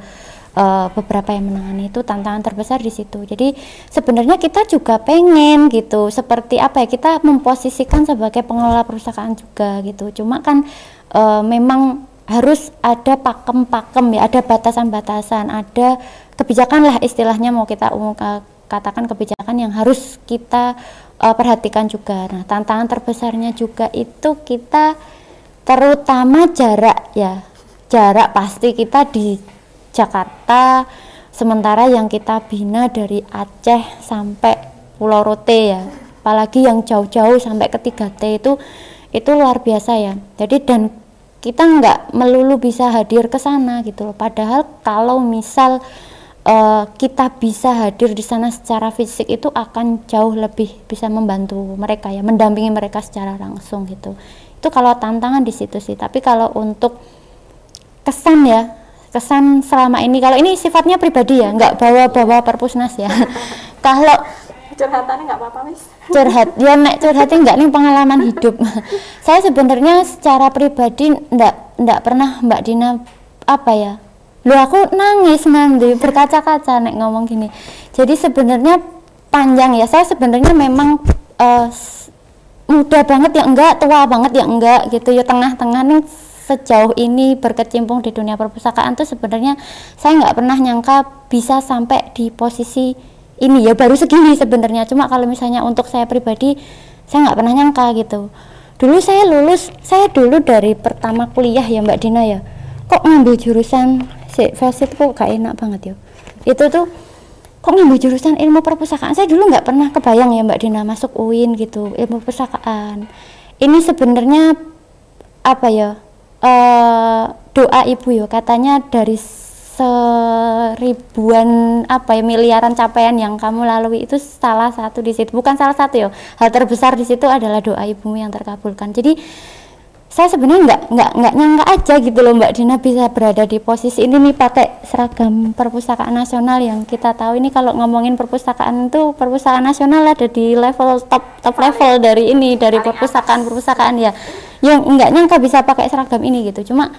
eh, beberapa yang menangani itu tantangan terbesar di situ. Jadi sebenarnya kita juga pengen gitu seperti apa ya kita memposisikan sebagai pengelola perpustakaan juga gitu. Cuma kan eh, memang harus ada pakem-pakem ya ada batasan-batasan ada kebijakan lah istilahnya mau kita umum katakan kebijakan yang harus kita uh, perhatikan juga. Nah, tantangan terbesarnya juga itu kita terutama jarak ya. Jarak pasti kita di Jakarta sementara yang kita bina dari Aceh sampai Pulau Rote ya. Apalagi yang jauh-jauh sampai ke 3T itu itu luar biasa ya. Jadi dan kita nggak melulu bisa hadir ke sana gitu loh. Padahal kalau misal eh, kita bisa hadir di sana secara fisik itu akan jauh lebih bisa membantu mereka ya, mendampingi mereka secara langsung gitu. Itu kalau tantangan di situ sih. Tapi kalau untuk kesan ya, kesan selama ini kalau ini sifatnya pribadi ya, nggak bawa-bawa perpusnas ya. *laughs* kalau Curhatannya nggak apa-apa, Miss. curhat ya nek curhatnya nggak nih pengalaman hidup. Saya sebenarnya secara pribadi ndak ndak pernah mbak Dina apa ya lu aku nangis nanti berkaca-kaca nek ngomong gini. Jadi sebenarnya panjang ya. Saya sebenarnya memang s- muda banget ya enggak tua banget ya enggak gitu. Ya tengah-tengah nih sejauh ini berkecimpung di dunia perpustakaan tuh sebenarnya saya nggak pernah nyangka bisa sampai di posisi ini ya baru segini sebenarnya. Cuma kalau misalnya untuk saya pribadi saya nggak pernah nyangka gitu. Dulu saya lulus saya dulu dari pertama kuliah ya mbak Dina ya. Kok ngambil jurusan? Si Fesit kok gak enak banget ya. Itu tuh kok ngambil jurusan ilmu perpustakaan? Saya dulu nggak pernah kebayang ya mbak Dina masuk UIN gitu ilmu perpustakaan. Ini sebenarnya apa ya eh doa ibu ya katanya dari seribuan apa ya miliaran capaian yang kamu lalui itu salah satu di situ. Bukan salah satu ya hal terbesar di situ adalah doa ibumu yang terkabulkan. Jadi saya sebenarnya nggak nggak nggak nyangka aja gitu loh Mbak Dina bisa berada di posisi ini nih pakai seragam perpustakaan nasional yang kita tahu. Ini kalau ngomongin perpustakaan itu perpustakaan nasional ada di level top top level dari ini dari perpustakaan perpustakaan ya. Yang nggak nyangka bisa pakai seragam ini gitu. Cuma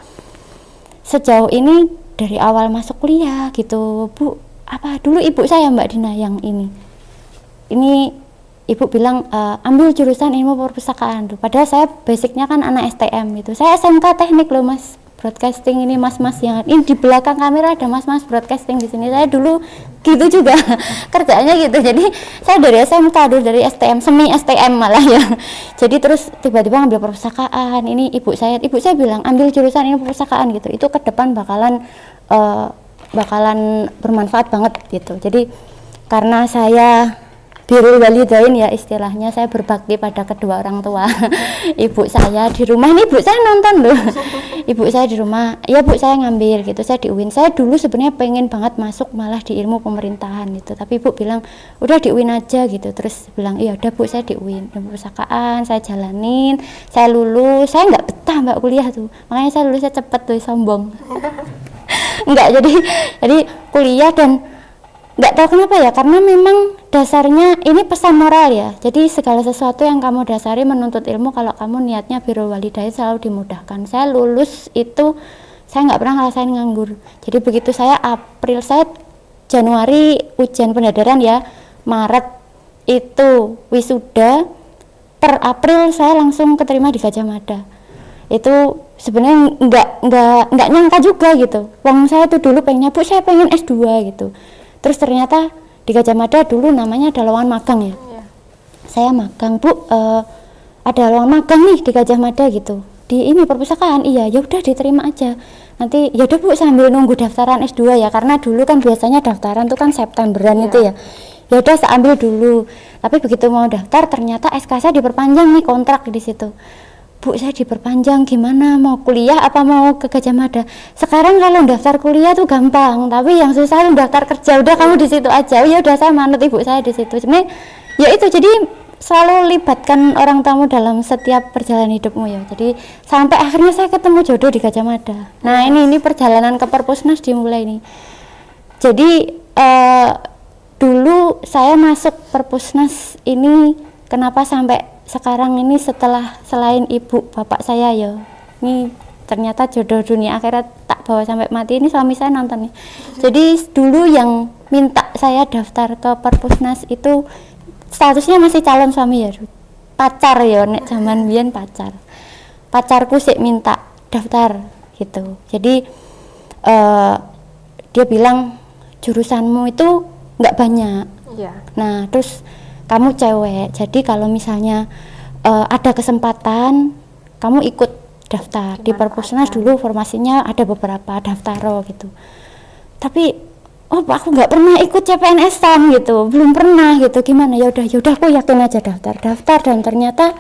sejauh ini dari awal masuk kuliah gitu. Bu apa dulu ibu saya mbak Dina yang ini? Ini ibu bilang e, ambil jurusan ilmu perpustakaan. Padahal saya basicnya kan anak STM gitu. Saya SMK teknik loh mas broadcasting ini mas-mas yang ini di belakang kamera ada mas-mas broadcasting di sini. Saya dulu gitu juga *laughs* kerjanya gitu. Jadi saya dari SMK dulu dari STM semi STM malah ya. *laughs* Jadi terus tiba-tiba ngambil perpustakaan. Ini ibu saya ibu saya bilang ambil jurusan ini perpustakaan gitu. Itu ke depan bakalan uh, bakalan bermanfaat banget gitu. Jadi karena saya birul walidain ya istilahnya. Saya berbakti pada kedua orang tua. *laughs* Ibu saya di rumah. Ini ibu saya nonton loh. *laughs* Ibu saya di rumah. Ya bu saya ngambil gitu. Saya di UIN saya dulu sebenarnya pengen banget masuk malah di ilmu pemerintahan gitu. Tapi ibu bilang udah di UIN aja gitu. Terus bilang iya udah bu saya di UIN ilmu perpustakaan saya jalanin. Saya lulus. Saya nggak betah mbak kuliah tuh. Makanya saya lulus saya cepet tuh sombong. *laughs* Nggak jadi jadi kuliah dan nggak tahu kenapa ya karena memang dasarnya ini pesan moral ya. Jadi segala sesuatu yang kamu dasari menuntut ilmu kalau kamu niatnya biru walidain selalu dimudahkan. Saya lulus itu saya nggak pernah ngerasain nganggur. Jadi begitu saya April saya Januari ujian pendadaran ya Maret itu wisuda per April saya langsung keterima di Gajah Mada. Itu sebenarnya nggak nggak nggak nyangka juga gitu. Wong saya tuh dulu pengennya bu saya pengen S2 gitu terus ternyata di Gajah Mada dulu namanya ada lowongan magang ya? Yeah. saya magang bu uh, ada lowongan magang nih di Gajah Mada gitu. Di ini perpustakaan? Iya ya udah diterima aja. Nanti ya udah bu sambil nunggu daftaran S2 ya karena dulu kan biasanya daftaran tuh kan Septemberan yeah. itu ya. Ya udah saya ambil dulu. Tapi begitu mau daftar ternyata SK saya diperpanjang nih kontrak di situ Bu saya diperpanjang gimana? Mau kuliah apa mau ke Gajah Mada? Sekarang kalau daftar kuliah tuh gampang tapi yang susah itu daftar kerja. Udah kamu di situ aja. Ya udah saya manut ibu saya di situ. Sebenarnya ya itu jadi selalu libatkan orang tamu dalam setiap perjalanan hidupmu ya. Jadi sampai akhirnya saya ketemu jodoh di Gajah Mada. Nah ini ini perjalanan ke Perpusnas dimulai ini jadi uh, dulu saya masuk Perpusnas ini kenapa sampai sekarang ini setelah selain ibu bapak saya ya ini ternyata jodoh dunia. Akhirat tak bawa sampai mati. Ini suami saya nonton nih. Jadi dulu yang minta saya daftar ke perpusnas itu statusnya masih calon suami ya. Pacar ya nek zaman biyen pacar. Pacarku sih minta daftar gitu. Jadi uh, dia bilang jurusanmu itu nggak banyak. Ya. nah terus kamu cewek jadi kalau misalnya uh, ada kesempatan kamu ikut daftar. Di perpusnas dulu formasinya ada beberapa daftar gitu. Tapi oh aku nggak pernah ikut CPNS sam gitu. Belum pernah gitu. Gimana? Ya udah ya udah aku yakin aja daftar. Daftar dan ternyata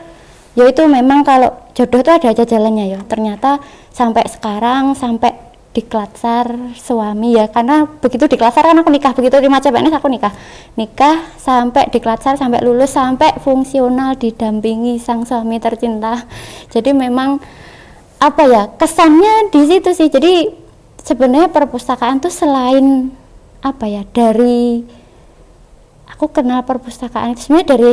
ya itu memang kalau jodoh itu ada aja jalannya ya. Ternyata sampai sekarang sampai diklatsar suami ya karena begitu diklatsar kan aku nikah begitu terima CPNS aku nikah. Nikah sampai diklatsar sampai lulus sampai fungsional didampingi sang suami tercinta. Jadi memang apa ya kesannya di situ sih. Jadi sebenarnya perpustakaan tuh selain apa ya dari aku kenal perpustakaan itu sebenarnya dari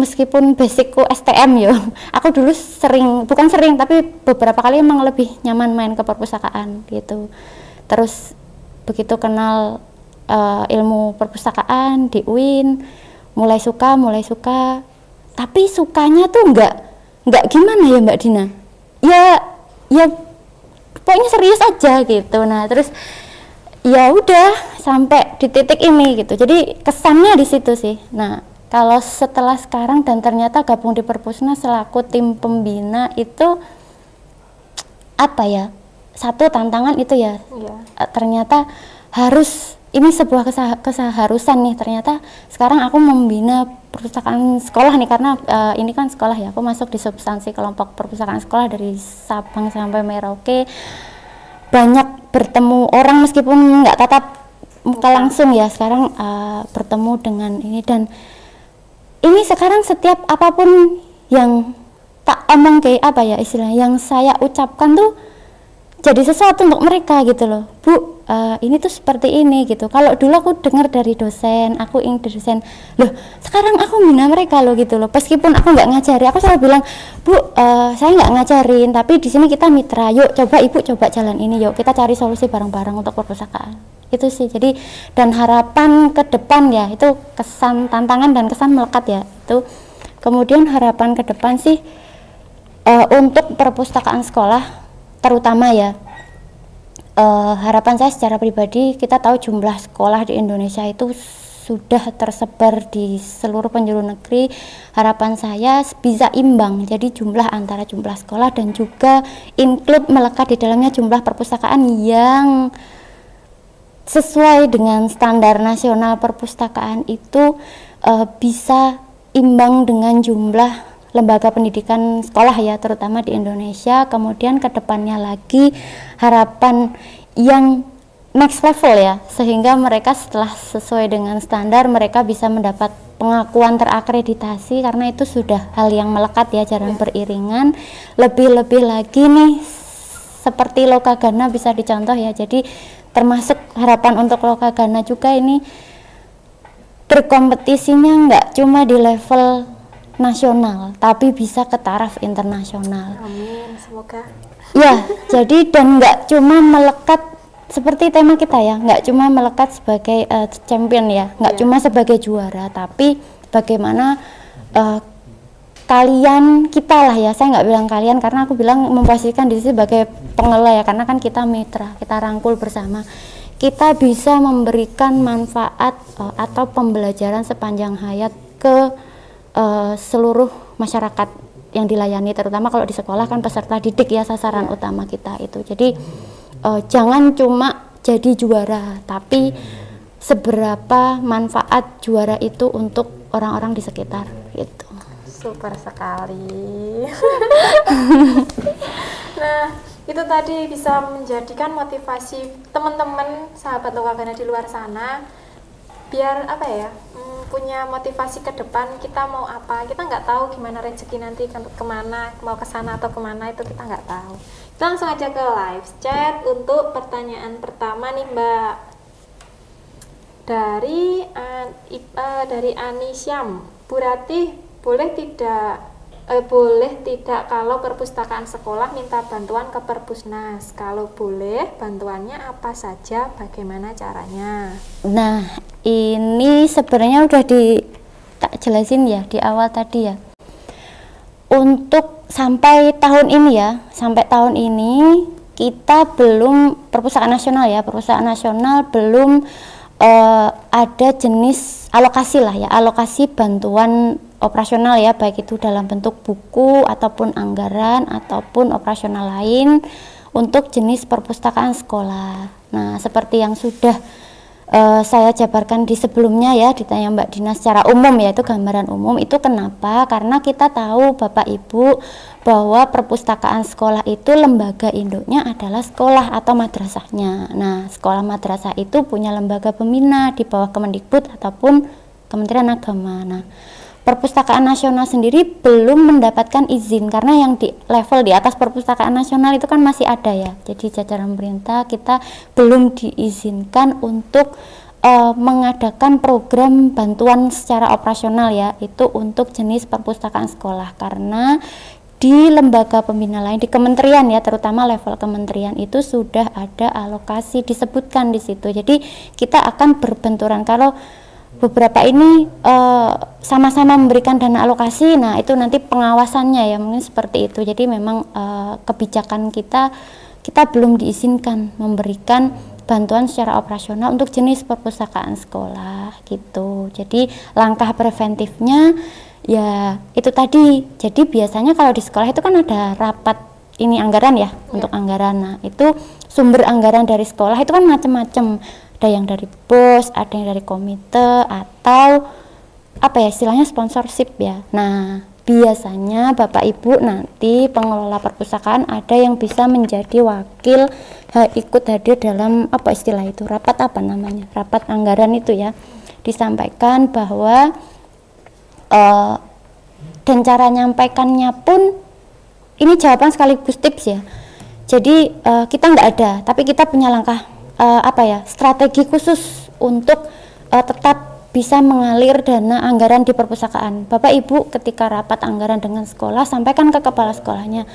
meskipun basicku STM ya *laughs* aku dulu sering bukan sering tapi beberapa kali emang lebih nyaman main ke perpustakaan gitu. Terus begitu kenal uh, ilmu perpustakaan di UIN mulai suka mulai suka. Tapi sukanya tuh nggak nggak gimana ya Mbak Dina? Ya ya pokoknya serius aja gitu. Nah terus ya udah sampai di titik ini gitu. Jadi kesannya di situ sih. Nah kalau setelah sekarang dan ternyata gabung di Perpusna selaku tim pembina itu apa ya satu tantangan itu ya. Iya. ternyata harus ini sebuah kesah keseharusan nih. Ternyata sekarang aku membina perpustakaan sekolah nih karena uh, ini kan sekolah ya. Aku masuk di substansi kelompok perpustakaan sekolah dari Sabang sampai Merauke. Banyak bertemu orang meskipun nggak tatap muka langsung ya. Sekarang uh, bertemu dengan ini dan ini sekarang setiap apa pun yang tak omong kayak apa ya istilahnya yang saya ucapkan tuh jadi sesuatu untuk mereka gitu loh. Bu uh, ini tuh seperti ini gitu. Kalau dulu aku dengar dari dosen aku ingin dosen loh sekarang aku bina mereka loh gitu loh. Meskipun aku nggak ngajari aku selalu bilang bu uh, saya nggak ngajarin tapi di sini kita mitra. Yuk coba ibu coba jalan ini yuk kita cari solusi bareng-bareng untuk perpustakaan itu sih jadi dan harapan ke depan ya itu kesan tantangan dan kesan melekat ya itu. Kemudian harapan ke depan sih uh, untuk perpustakaan sekolah terutama ya uh, harapan saya secara pribadi kita tahu jumlah sekolah di Indonesia itu sudah tersebar di seluruh penjuru negeri. Harapan saya bisa imbang jadi jumlah antara jumlah sekolah dan juga include melekat di dalamnya jumlah perpustakaan yang sesuai dengan standar nasional perpustakaan itu uh, bisa imbang dengan jumlah lembaga pendidikan sekolah ya terutama di Indonesia. Kemudian ke depannya lagi harapan yang next level ya sehingga mereka setelah sesuai dengan standar mereka bisa mendapat pengakuan terakreditasi karena itu sudah hal yang melekat ya jalan beriringan. Lebih-lebih lagi nih seperti Lokagana bisa dicontoh ya. Jadi termasuk harapan untuk Lokagana juga ini berkompetisinya nggak cuma di level nasional tapi bisa ke taraf internasional. Amin, semoga. Ya, jadi dan nggak cuma melekat seperti tema kita ya, nggak cuma melekat sebagai uh, champion ya, nggak yeah. cuma sebagai juara, tapi bagaimana uh, kalian kita lah ya, saya nggak bilang kalian karena aku bilang memposisikan diri sebagai pengelola ya, karena kan kita mitra, kita rangkul bersama kita bisa memberikan manfaat uh, atau pembelajaran sepanjang hayat ke uh, seluruh masyarakat yang dilayani terutama kalau di sekolah kan peserta didik ya sasaran ya. utama kita itu. Jadi uh, jangan cuma jadi juara tapi seberapa manfaat juara itu untuk orang-orang di sekitar gitu. Super sekali. *laughs* Nah itu tadi bisa menjadikan motivasi teman-teman sahabat lokal di luar sana biar apa ya hmm, punya motivasi ke depan kita mau apa. Kita nggak tahu gimana rezeki nanti ke ke mana mau ke sana atau ke mana itu kita nggak tahu. Kita langsung aja ke live chat untuk pertanyaan pertama nih mbak. Dari uh, dari Anisyam Bu Ratih boleh tidak eh, boleh tidak kalau perpustakaan sekolah minta bantuan ke perpusnas? Kalau boleh bantuannya apa saja? Bagaimana caranya? Nah ini sebenarnya udah di tak jelasin ya di awal tadi ya. Untuk sampai tahun ini ya sampai tahun ini kita belum perpustakaan nasional ya perpustakaan nasional belum uh, ada jenis alokasi lah ya alokasi bantuan operasional ya baik itu dalam bentuk buku ataupun anggaran ataupun operasional lain untuk jenis perpustakaan sekolah. Nah, seperti yang sudah uh, saya jabarkan di sebelumnya ya ditanya Mbak Dina secara umum ya itu gambaran umum itu kenapa? Karena kita tahu Bapak Ibu bahwa perpustakaan sekolah itu lembaga induknya adalah sekolah atau madrasahnya. Nah, sekolah madrasah itu punya lembaga pembina di bawah Kemendikbud ataupun Kementerian Agama. Nah, perpustakaan nasional sendiri belum mendapatkan izin karena yang di level di atas perpustakaan nasional itu kan masih ada ya. Jadi jajaran pemerintah kita belum diizinkan untuk uh, mengadakan program bantuan secara operasional ya itu untuk jenis perpustakaan sekolah. Karena di lembaga pembina lain di kementerian ya terutama level kementerian itu sudah ada alokasi disebutkan di situ. Jadi kita akan berbenturan. Kalau beberapa ini eh, sama-sama uh, memberikan dana alokasi. Nah itu nanti pengawasannya ya mungkin seperti itu. Jadi memang uh, kebijakan kita kita belum diizinkan memberikan bantuan secara operasional untuk jenis perpustakaan sekolah gitu. Jadi langkah preventifnya ya itu tadi. Jadi biasanya kalau di sekolah itu kan ada rapat ini anggaran ya, ya. untuk anggaran. Nah itu sumber anggaran dari sekolah itu kan macam-macam ada yang dari bos ada yang dari komite atau apa ya istilahnya sponsorship ya. Nah biasanya bapak ibu nanti pengelola perpustakaan ada yang bisa menjadi wakil ha, ikut hadir dalam apa istilah itu rapat apa namanya rapat anggaran itu ya. Disampaikan bahwa uh, dan cara nyampaikannya pun ini jawaban sekaligus tips ya. Jadi uh, kita nggak ada tapi kita punya langkah uh, apa ya strategi khusus untuk uh, tetap bisa mengalir dana anggaran di perpustakaan. Bapak Ibu ketika rapat anggaran dengan sekolah sampaikan ke kepala sekolahnya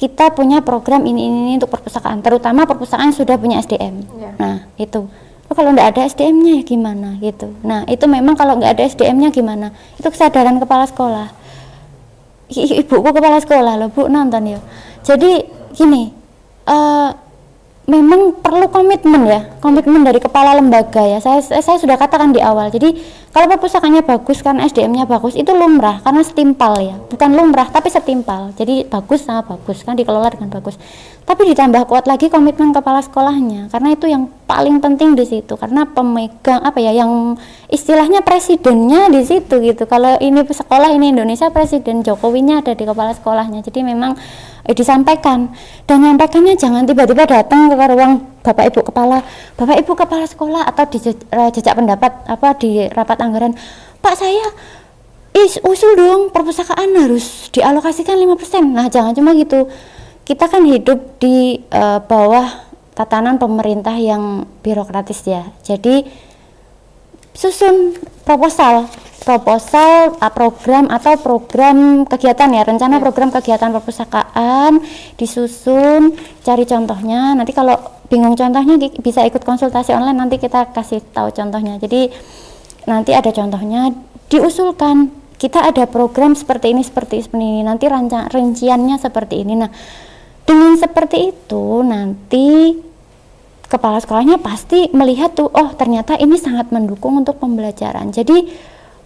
kita punya program ini ini, ini untuk perpustakaan, terutama perpustakaan sudah punya SDM. Ya. Nah itu. Oh, kalau nggak ada SDM-nya ya gimana gitu. Nah itu memang kalau nggak ada SDM-nya gimana? Itu kesadaran kepala sekolah. I ibuku kepala sekolah loh bu nonton ya. Jadi gini, uh, memang perlu komitmen ya komitmen dari kepala lembaga ya. Saya saya sudah katakan di awal. Jadi kalau perpustakaannya bagus kan SDM-nya bagus itu lumrah karena setimpal ya. Bukan lumrah tapi setimpal. Jadi bagus sama bagus kan dikelola dengan bagus. Tapi ditambah kuat lagi komitmen kepala sekolahnya karena itu yang paling penting di situ. Karena pemegang apa ya yang istilahnya presidennya di situ gitu. Kalau ini sekolah ini Indonesia presiden Jokowinya ada di kepala sekolahnya. Jadi memang eh, disampaikan. Dan nyampaikannya jangan tiba-tiba datang ke ruang bapak ibu kepala bapak ibu kepala sekolah atau di eh, jejak pendapat apa di rapat anggaran pak saya is usul dong perpustakaan harus dialokasikan 5% nah jangan cuma gitu. Kita kan hidup di uh, bawah tatanan pemerintah yang birokratis ya. Jadi susun proposal proposal program atau program kegiatan ya rencana ya. program kegiatan perpustakaan disusun. Cari contohnya nanti kalau bingung contohnya bisa ikut konsultasi online nanti kita kasih tahu contohnya. Jadi nanti ada contohnya diusulkan. Kita ada program seperti ini seperti ini nanti rancang rinciannya seperti ini. Nah dengan seperti itu nanti kepala sekolahnya pasti melihat tuh oh ternyata ini sangat mendukung untuk pembelajaran. Jadi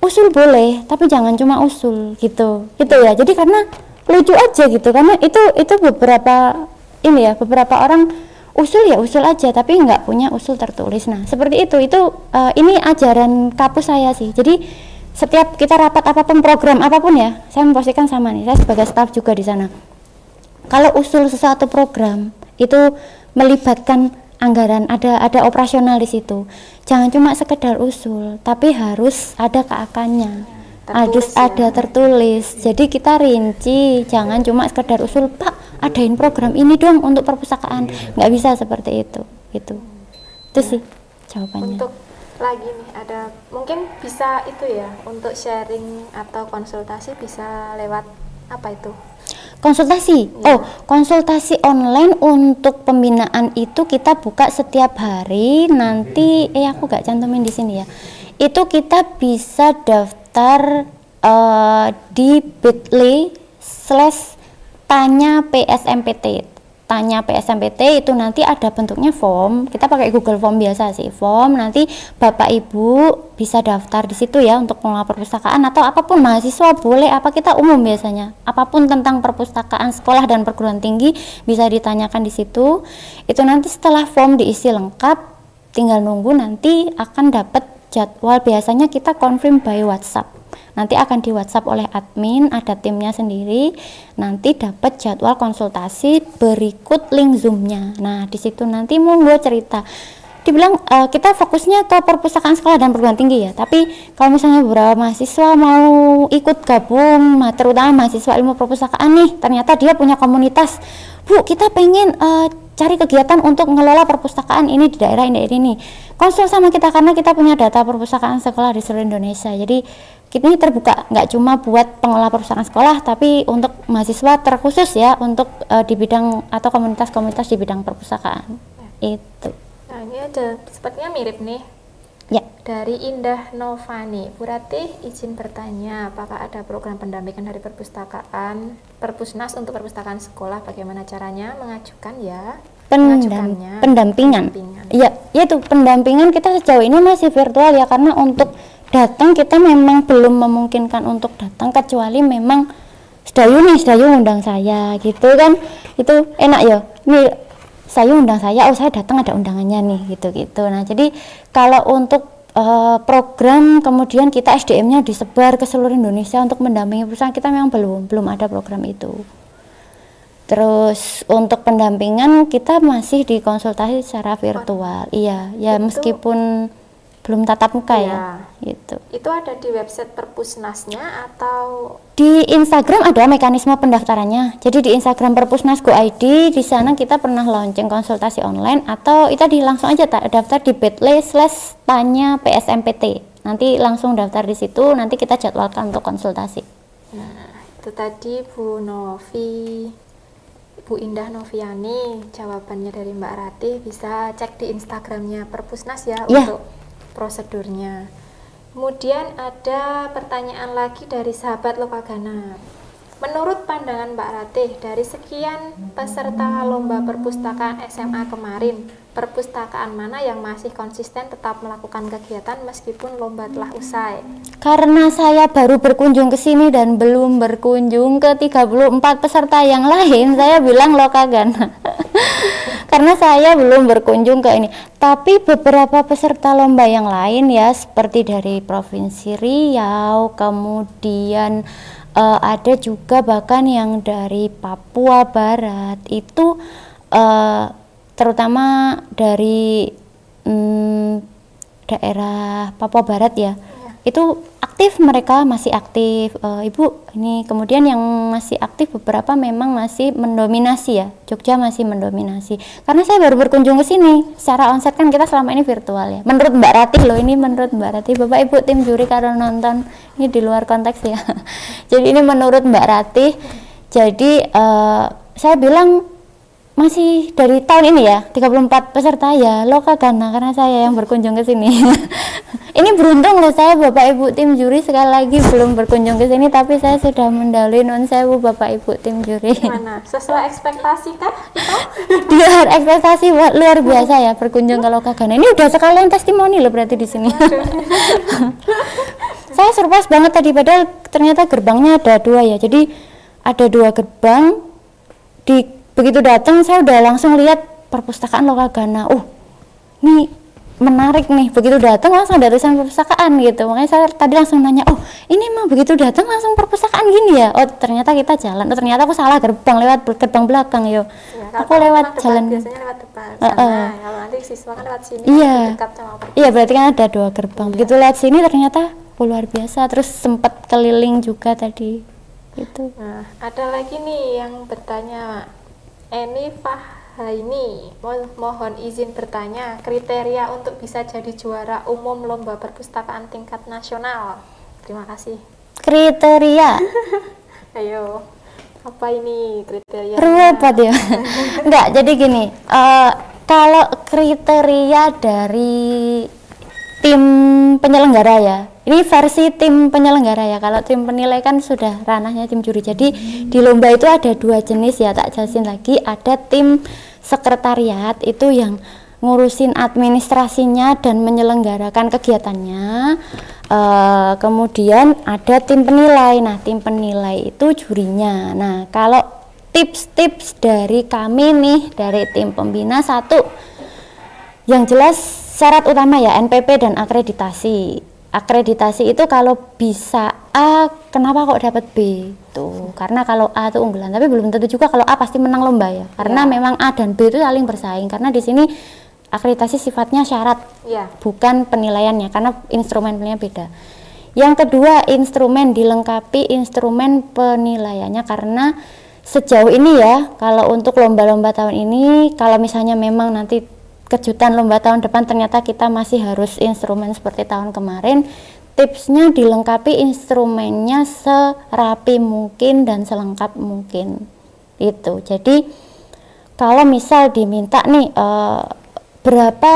usul boleh tapi jangan cuma usul gitu. Gitu ya. Jadi karena lucu aja gitu karena itu itu beberapa ini ya beberapa orang usul ya usul aja tapi nggak punya usul tertulis. Nah seperti itu. Itu uh, ini ajaran kapus saya sih. Jadi setiap kita rapat apa pun program apa pun ya saya memposisikan sama nih. Saya sebagai staff juga di sana. Kalau usul sesuatu program itu melibatkan anggaran ada ada operasional di situ. Jangan cuma sekedar usul tapi harus ada keakannya. Harus ya. ada tertulis. Jadi kita rinci jangan cuma sekedar usul pak adain program ini dong untuk perpustakaan. Nggak bisa seperti itu gitu. Itu sih jawabannya. Untuk lagi nih ada mungkin bisa itu ya untuk sharing atau konsultasi bisa lewat apa itu konsultasi? Ya. oh konsultasi online untuk pembinaan itu kita buka setiap hari. Nanti eh aku gak cantumin di sini ya. Itu kita bisa daftar uh, di bit.ly slash tanya PSMPT tanya PSMPT itu nanti ada bentuknya form. Kita pakai Google Form biasa sih. Form nanti Bapak Ibu bisa daftar di situ ya untuk pengelola perpustakaan atau apa pun mahasiswa boleh apa kita umum biasanya. Apa pun tentang perpustakaan sekolah dan perguruan tinggi bisa ditanyakan di situ. Itu nanti setelah form diisi lengkap tinggal nunggu nanti akan dapat jadwal. Biasanya kita confirm by WhatsApp nanti akan di WhatsApp oleh admin ada timnya sendiri. Nanti dapat jadwal konsultasi berikut link zoomnya. Nah di situ nanti monggo cerita. Dibilang uh, kita fokusnya ke perpustakaan sekolah dan perguruan tinggi ya tapi kalau misalnya beberapa mahasiswa mau ikut gabung terutama mahasiswa ilmu perpustakaan nih ternyata dia punya komunitas. Bu kita pengen uh, cari kegiatan untuk mengelola perpustakaan ini di daerah ini ini konsul sama kita karena kita punya data perpustakaan sekolah di seluruh Indonesia. Jadi ini terbuka nggak cuma buat pengelola perusahaan sekolah tapi untuk mahasiswa terkhusus ya untuk uh, di bidang atau komunitas-komunitas di bidang perpustakaan. Ya. itu. Nah ini ada sepertinya mirip nih. Ya. Dari Indah Novani. Bu Ratih izin bertanya apakah ada program pendampingan dari perpustakaan perpusnas untuk perpustakaan sekolah? Bagaimana caranya mengajukan ya? Pendam, pendampingan. pendampingan. Ya, itu pendampingan kita sejauh ini masih virtual ya karena untuk datang kita memang belum memungkinkan untuk datang kecuali memang sedayu nih sedayu undang saya gitu kan. Itu enak ya. Ini saya undang saya oh saya datang ada undangannya nih gitu gitu. Nah jadi kalau untuk uh, program kemudian kita SDM-nya disebar ke seluruh Indonesia untuk mendampingi perusahaan kita memang belum belum ada program itu. Terus untuk pendampingan kita masih dikonsultasi secara virtual. Iya, ya meskipun belum tatap muka ya, Iya. gitu. Itu ada di website Perpusnasnya atau Di Instagram ada mekanisme pendaftarannya. Jadi di Instagram Perpusnas Go ID di sana kita pernah launching konsultasi online atau itu di langsung aja tak daftar di bit.ly slash tanya PSMPT. Nanti langsung daftar di situ, nanti kita jadwalkan untuk konsultasi. Nah, itu tadi Bu Novi, Bu Indah Noviani, jawabannya dari Mbak Ratih bisa cek di Instagramnya Perpusnas ya Iya. untuk prosedurnya. Kemudian ada pertanyaan lagi dari sahabat Lokagana. Menurut pandangan Mbak Ratih, dari sekian peserta lomba perpustakaan SMA kemarin, perpustakaan mana yang masih konsisten tetap melakukan kegiatan meskipun lomba telah usai? Karena saya baru berkunjung ke sini dan belum berkunjung ke 34 peserta yang lain, *laughs* saya bilang Lokagana. *laughs* Karena saya belum berkunjung ke ini. Tapi beberapa peserta lomba yang lain ya, seperti dari Provinsi Riau, kemudian eh, ada juga bahkan yang dari Papua Barat itu eh, terutama dari mm, daerah Papua Barat ya itu aktif mereka masih aktif. Eh, ibu ini kemudian yang masih aktif beberapa memang masih mendominasi ya Jogja masih mendominasi. Karena saya baru berkunjung ke sini secara onset kan kita selama ini virtual ya. Menurut Mbak Ratih loh ini menurut Mbak Ratih. Bapak Ibu tim juri kalau nonton ini di luar konteks ya. *laughs* Jadi ini menurut Mbak Ratih. Jadi eh, saya bilang masih dari tahun ini ya 34 peserta ya Lokagana karena saya yang berkunjung ke sini. *laughs* Ini beruntung loh saya Bapak Ibu tim juri sekali lagi belum berkunjung ke sini tapi saya sudah mendalui non sewu Bapak Ibu tim juri. Mana? Sesuai ekspektasi kah? *laughs* di luar ekspektasi luar biasa ya berkunjung ke Lokagana ini udah sekalian testimoni loh berarti di sini. *laughs* Saya surprise banget tadi padahal ternyata gerbangnya ada dua ya. Jadi ada dua gerbang di begitu datang saya udah langsung lihat perpustakaan Lokagana uh ini menarik nih begitu datang langsung ada tulisan perpustakaan gitu makanya saya tadi langsung nanya oh ini mah begitu datang langsung perpustakaan gini ya oh ternyata kita jalan oh ternyata aku salah gerbang lewat gerbang belakang yo Ya, aku lewat depan, jalan biasanya lewat depan sana. eh. Kalau nanti siswa kan lewat sini Iya. dekat sama perpus- Iya berarti kan ada dua gerbang. Begitu lihat sini ternyata oh, luar biasa. Terus sempat keliling juga tadi. Gitu. Nah, ada lagi nih yang bertanya Eni Fahaini Mo- mohon izin bertanya kriteria untuk bisa jadi juara umum lomba perpustakaan tingkat nasional. Terima kasih. Kriteria *laughs* Ayo, apa ini kriteria? repot ya. Enggak, jadi gini. eh, kalau kriteria dari tim penyelenggara ya. Ini versi tim penyelenggara ya. Kalau tim penilai kan sudah ranahnya tim juri. Jadi di lomba itu ada dua jenis ya. Tak jelasin lagi. Ada tim sekretariat itu yang ngurusin administrasinya dan menyelenggarakan kegiatannya. Eh, kemudian ada tim penilai. Nah, tim penilai itu jurinya. Nah, kalau tips-tips dari kami nih dari tim pembina satu yang jelas syarat utama ya NPP dan akreditasi. Akreditasi itu kalau bisa A, kenapa kok dapat B? Tuh, karena kalau A itu unggulan, tapi belum tentu juga kalau A pasti menang lomba ya. Karena Ya. memang A dan B itu saling bersaing karena di sini akreditasi sifatnya syarat Iya. bukan penilaiannya karena instrumen penilaiannya beda. Yang kedua, instrumen dilengkapi instrumen penilaiannya karena sejauh ini ya, kalau untuk lomba-lomba tahun ini, kalau misalnya memang nanti kejutan lomba tahun depan ternyata kita masih harus instrumen seperti tahun kemarin, tipsnya dilengkapi instrumennya serapi mungkin dan selengkap mungkin. Itu. Jadi kalau misal diminta nih eh, berapa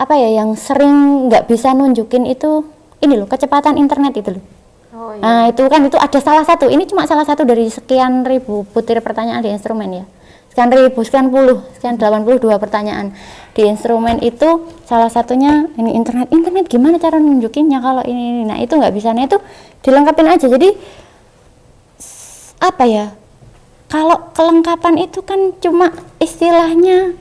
apa ya yang sering nggak bisa nunjukin itu ini loh kecepatan internet itu loh. Oh, iya. Nah itu kan itu ada salah satu. Ini cuma salah satu dari sekian ribu butir pertanyaan di instrumen ya. Sekian ribu, sekian puluh, sekian 82 pertanyaan di instrumen itu salah satunya ini internet. Internet gimana cara nunjukinnya kalau ini, ini. Nah itu nggak bisa. Nah itu dilengkapin aja. Jadi apa ya? Kalau kelengkapan itu kan cuma istilahnya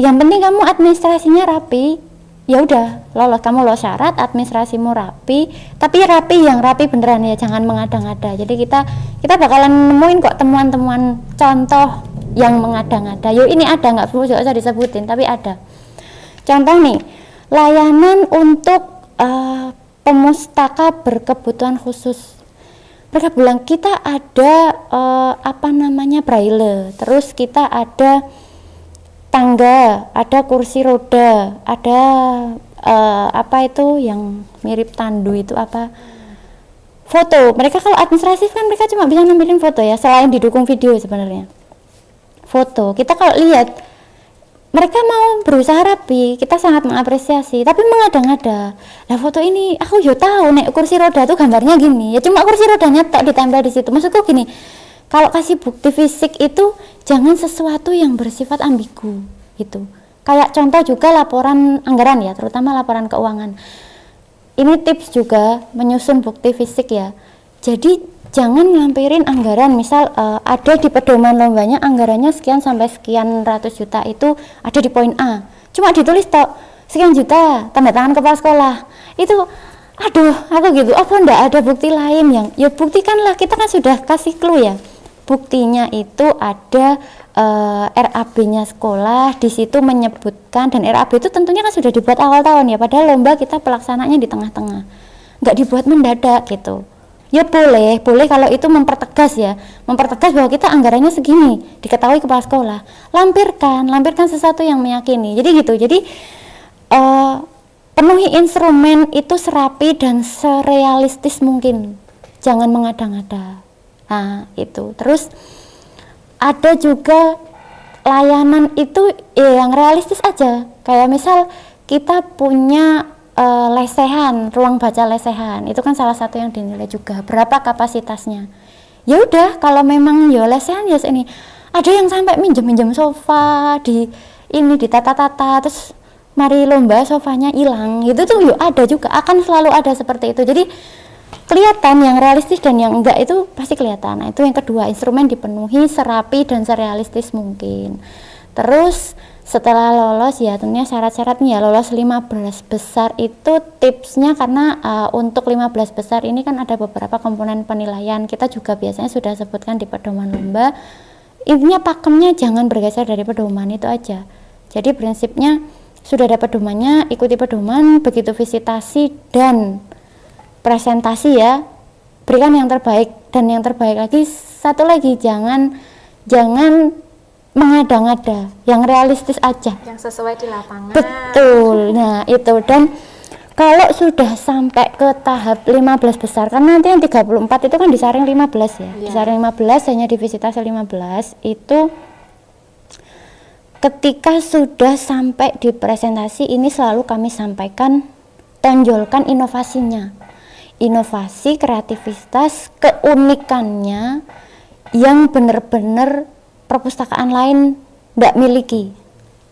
yang penting kamu administrasinya rapi ya udah lolos. Kamu lolos syarat administrasimu rapi. Tapi rapi yang rapi beneran ya jangan mengada-ngada. Jadi kita kita bakalan nemuin kok temuan-temuan contoh yang mengada-ngada. Yuk ini ada nggak perlu usah disebutin tapi ada. Contoh nih layanan untuk uh, pemustaka berkebutuhan khusus. Mereka bilang kita ada uh, apa namanya braille. Terus kita ada tangga ada kursi roda ada uh, apa itu yang mirip tandu itu apa? Foto. Mereka kalau administratif kan mereka cuma bisa nampilin foto ya selain didukung video sebenarnya. Foto. Kita kalau lihat mereka mau berusaha rapi kita sangat mengapresiasi. Tapi mengada-ngada nah foto ini aku yo tahu nek kursi roda tuh gambarnya gini. Ya cuma kursi rodanya tak ditempel di situ. Maksudku gini kalau kasih bukti fisik itu jangan sesuatu yang bersifat ambigu gitu. Kayak contoh juga laporan anggaran ya terutama laporan keuangan. Ini tips juga menyusun bukti fisik ya. Jadi jangan ngampirin anggaran. Misal uh, ada di pedoman lombanya anggarannya sekian sampai sekian ratus juta itu ada di poin A. Cuma ditulis tok sekian juta tanda tangan kepala sekolah. Itu aduh aku gitu. Apa ndak ada bukti lain yang ya buktikanlah. Kita kan sudah kasih clue ya buktinya itu ada uh, eh, RAB-nya sekolah di situ menyebutkan dan RAB itu tentunya kan sudah dibuat awal tahun ya padahal lomba kita pelaksananya di tengah-tengah. Nggak dibuat mendadak gitu. Ya boleh boleh kalau itu mempertegas ya. Mempertegas bahwa kita anggarannya segini diketahui kepala sekolah. Lampirkan lampirkan sesuatu yang meyakini. Jadi gitu jadi uh, penuhi instrumen itu serapi dan serealistis mungkin. Jangan mengada-ngada nah itu terus ada juga layanan itu ya yang realistis aja kayak misal kita punya uh, lesehan, ruang baca lesehan. Itu kan salah satu yang dinilai juga. Berapa kapasitasnya? Ya udah, kalau memang ya lesehan ya ini. Ada yang sampai minjem-minjem sofa di ini ditata-tata terus mari lomba sofanya hilang. Itu tuh yuk ada juga, akan selalu ada seperti itu. Jadi kelihatan yang realistis dan yang enggak itu pasti kelihatan. Nah, itu yang kedua, instrumen dipenuhi serapi dan serealistis mungkin. Terus setelah lolos ya tentunya syarat-syaratnya ya lolos 15 besar itu tipsnya karena uh, untuk 15 besar ini kan ada beberapa komponen penilaian kita juga biasanya sudah sebutkan di pedoman lomba intinya pakemnya jangan bergeser dari pedoman itu aja jadi prinsipnya sudah ada pedomannya ikuti pedoman begitu visitasi dan presentasi ya berikan yang terbaik dan yang terbaik lagi satu lagi jangan jangan mengada-ngada, yang realistis aja. Yang sesuai di lapangan. Betul. Nah, itu dan kalau sudah sampai ke tahap 15 besar kan nanti yang 34 itu kan disaring 15 ya. ya. Disaring 15 hanya divisitasi 15 itu ketika sudah sampai di presentasi ini selalu kami sampaikan tonjolkan inovasinya. Inovasi, kreativitas, keunikannya yang benar-benar perpustakaan lain tidak miliki.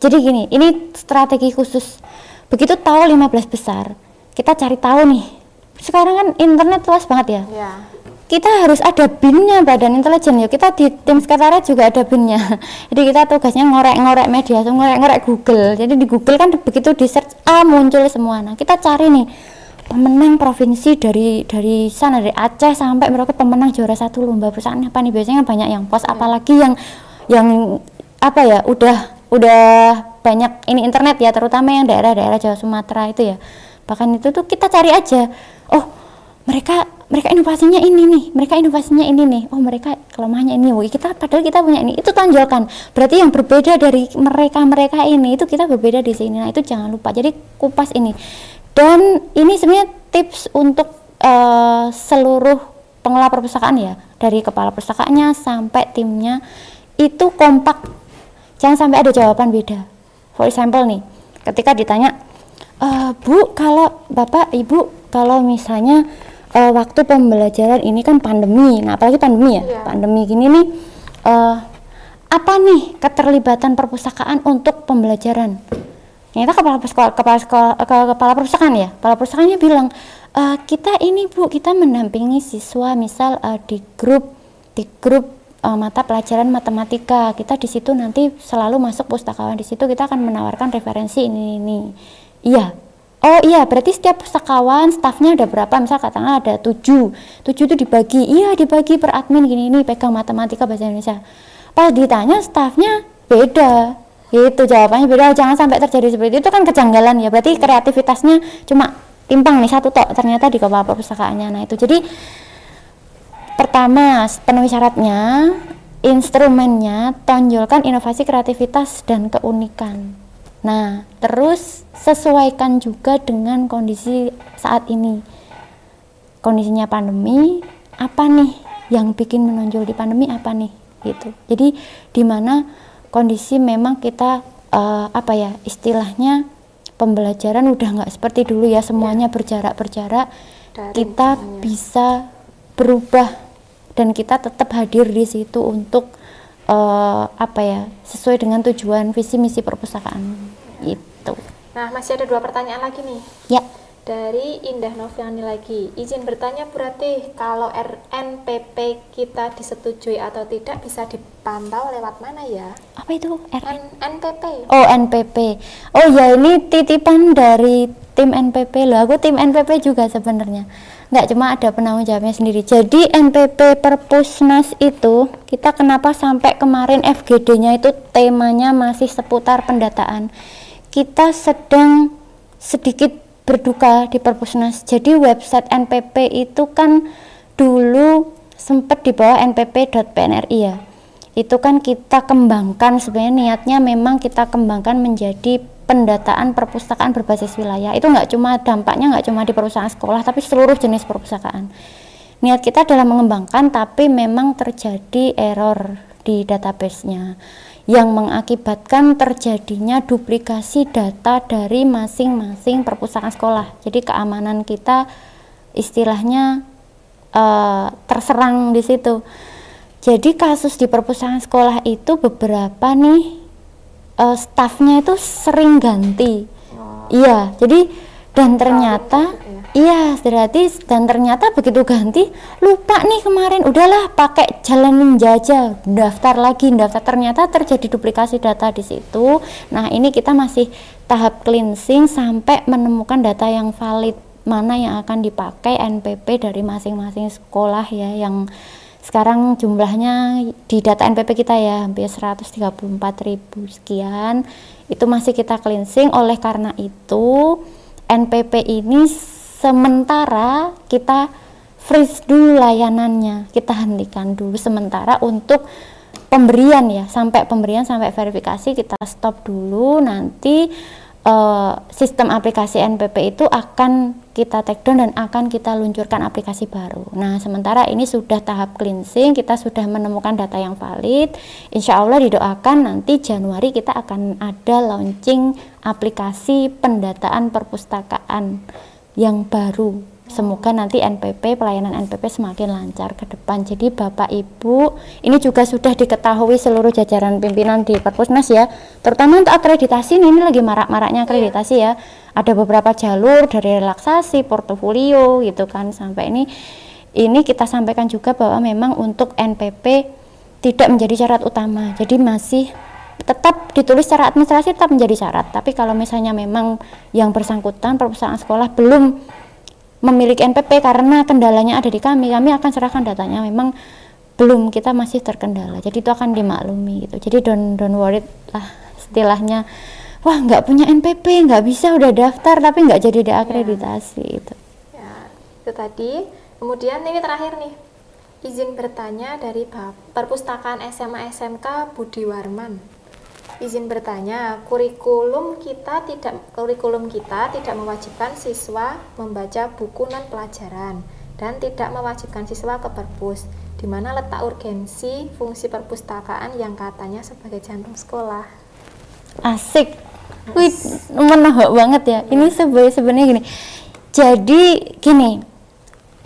Jadi gini, ini strategi khusus. Begitu tahu 15 besar, kita cari tahu nih. Sekarang kan internet luas banget ya. ya. Kita harus ada binnya badan intelijen ya. Kita di tim sekretariat juga ada binnya. *laughs* Jadi kita tugasnya ngorek-ngorek media, ngorek-ngorek Google. Jadi di Google kan begitu di search A muncul semua. Nah kita cari nih pemenang provinsi dari dari sana dari Aceh sampai mereka pemenang juara satu lomba perusahaan apa nih? Biasanya banyak yang pos hmm. apalagi yang yang apa ya udah udah banyak ini internet ya terutama yang daerah-daerah Jawa Sumatera itu ya. Bahkan itu tuh kita cari aja oh mereka mereka inovasinya ini nih mereka inovasinya ini nih oh mereka kelemahannya ini Wih, kita padahal kita punya ini itu tonjolkan. Berarti yang berbeda dari mereka mereka ini itu kita berbeda di sini. Nah itu jangan lupa. Jadi kupas ini dan ini sebenarnya tips untuk uh, seluruh pengelola perpustakaan ya. Dari kepala perpustakaannya sampai timnya itu kompak. Jangan sampai ada jawaban beda. For example nih ketika ditanya e, bu kalau bapak ibu kalau misalnya uh, waktu pembelajaran ini kan pandemi. Nah apalagi pandemi ya yeah. pandemi gini nih uh, apa nih keterlibatan perpustakaan untuk pembelajaran ternyata kepala sekolah kepala sekolah kepala perpustakaan ya? Kepala perpustakaannya bilang e, kita ini bu kita mendampingi siswa misal uh, di grup di grup uh, mata pelajaran matematika. Kita di situ nanti selalu masuk pustakawan di situ kita akan menawarkan referensi ini ini iya. Oh iya berarti setiap pustakawan stafnya ada berapa? Misal katakanlah ada tujuh. Tujuh itu dibagi. Iya dibagi per admin gini ini pegang matematika bahasa Indonesia. Pas ditanya stafnya beda Gitu jawabannya beda. Jangan sampai terjadi seperti itu. Itu kan kejanggalan ya. Berarti kreativitasnya cuma timpang nih satu tok ternyata di kepala perpustakaannya. Nah, itu jadi pertama penuhi syaratnya instrumennya tonjolkan inovasi kreativitas dan keunikan nah terus sesuaikan juga dengan kondisi saat ini kondisinya pandemi apa nih yang bikin menonjol di pandemi apa nih gitu jadi di mana kondisi memang kita uh, apa ya istilahnya pembelajaran udah nggak seperti dulu ya semuanya berjarak berjarak kita semuanya. bisa berubah dan kita tetap hadir di situ untuk uh, apa ya sesuai dengan tujuan visi misi perpustakaan itu. Nah masih ada dua pertanyaan lagi nih. Ya. Dari Indah Noviani lagi, izin bertanya berarti kalau RNPP kita disetujui atau tidak bisa dipantau lewat mana ya? Apa itu? RN NPP. Oh NPP. Oh ya ini titipan dari tim NPP loh. Aku tim NPP juga sebenarnya nggak cuma ada penanggung jawabnya sendiri jadi NPP Perpusnas itu kita kenapa sampai kemarin FGD-nya itu temanya masih seputar pendataan kita sedang sedikit berduka di Perpusnas. Jadi website NPP itu kan dulu sempat di bawah npp.pnri ya. Itu kan kita kembangkan sebenarnya niatnya memang kita kembangkan menjadi pendataan perpustakaan berbasis wilayah. Itu nggak cuma dampaknya nggak cuma di perusahaan sekolah tapi seluruh jenis perpustakaan. Niat kita adalah mengembangkan tapi memang terjadi error di databasenya yang mengakibatkan terjadinya duplikasi data dari masing-masing perpustakaan sekolah. Jadi keamanan kita istilahnya uh, terserang di situ. Jadi kasus di perpustakaan sekolah itu beberapa nih uh, stafnya itu sering ganti. Oh. iya jadi dan ternyata ya? iya berarti dan ternyata begitu ganti lupa nih kemarin. Udahlah pakai jalan ninja aja daftar lagi. Daftar ternyata terjadi duplikasi data di situ. Nah ini kita masih tahap cleansing sampai menemukan data yang valid mana yang akan dipakai NPP dari masing-masing sekolah ya yang sekarang jumlahnya di data NPP kita ya hampir 134 ribu sekian. Itu masih kita cleansing. Oleh karena itu NPP ini sementara kita freeze dulu layanannya kita hentikan dulu. Sementara untuk pemberian ya sampai pemberian sampai verifikasi kita stop dulu. Nanti uh, sistem aplikasi NPP itu akan kita take down dan akan kita luncurkan aplikasi baru. Nah, sementara ini sudah tahap cleansing, kita sudah menemukan data yang valid. Insya Allah didoakan nanti Januari kita akan ada launching aplikasi pendataan perpustakaan yang baru Semoga nanti NPP, pelayanan NPP semakin lancar ke depan. Jadi Bapak Ibu, ini juga sudah diketahui seluruh jajaran pimpinan di Perpusnas ya. Terutama untuk akreditasi ini, ini lagi marak-maraknya akreditasi ya. Ada beberapa jalur dari relaksasi, portofolio gitu kan sampai ini ini kita sampaikan juga bahwa memang untuk NPP tidak menjadi syarat utama. Jadi masih tetap ditulis secara administrasi tetap menjadi syarat. Tapi kalau misalnya memang yang bersangkutan perpustakaan sekolah belum memiliki NPP karena kendalanya ada di kami. Kami akan serahkan datanya. Memang belum kita masih terkendala. Jadi itu akan dimaklumi gitu. Jadi don't don't worry lah istilahnya wah nggak punya NPP nggak bisa udah daftar tapi nggak jadi diakreditasi ya. itu ya itu tadi. Kemudian ini terakhir nih. Izin bertanya dari perpustakaan SMA SMK Budi Warman izin bertanya, kurikulum kita tidak kurikulum kita tidak mewajibkan siswa membaca buku non pelajaran dan tidak mewajibkan siswa ke perpus. Di mana letak urgensi fungsi perpustakaan yang katanya sebagai jantung sekolah? Asik. Wih, menohok banget ya. Ini sebenarnya gini. Jadi gini,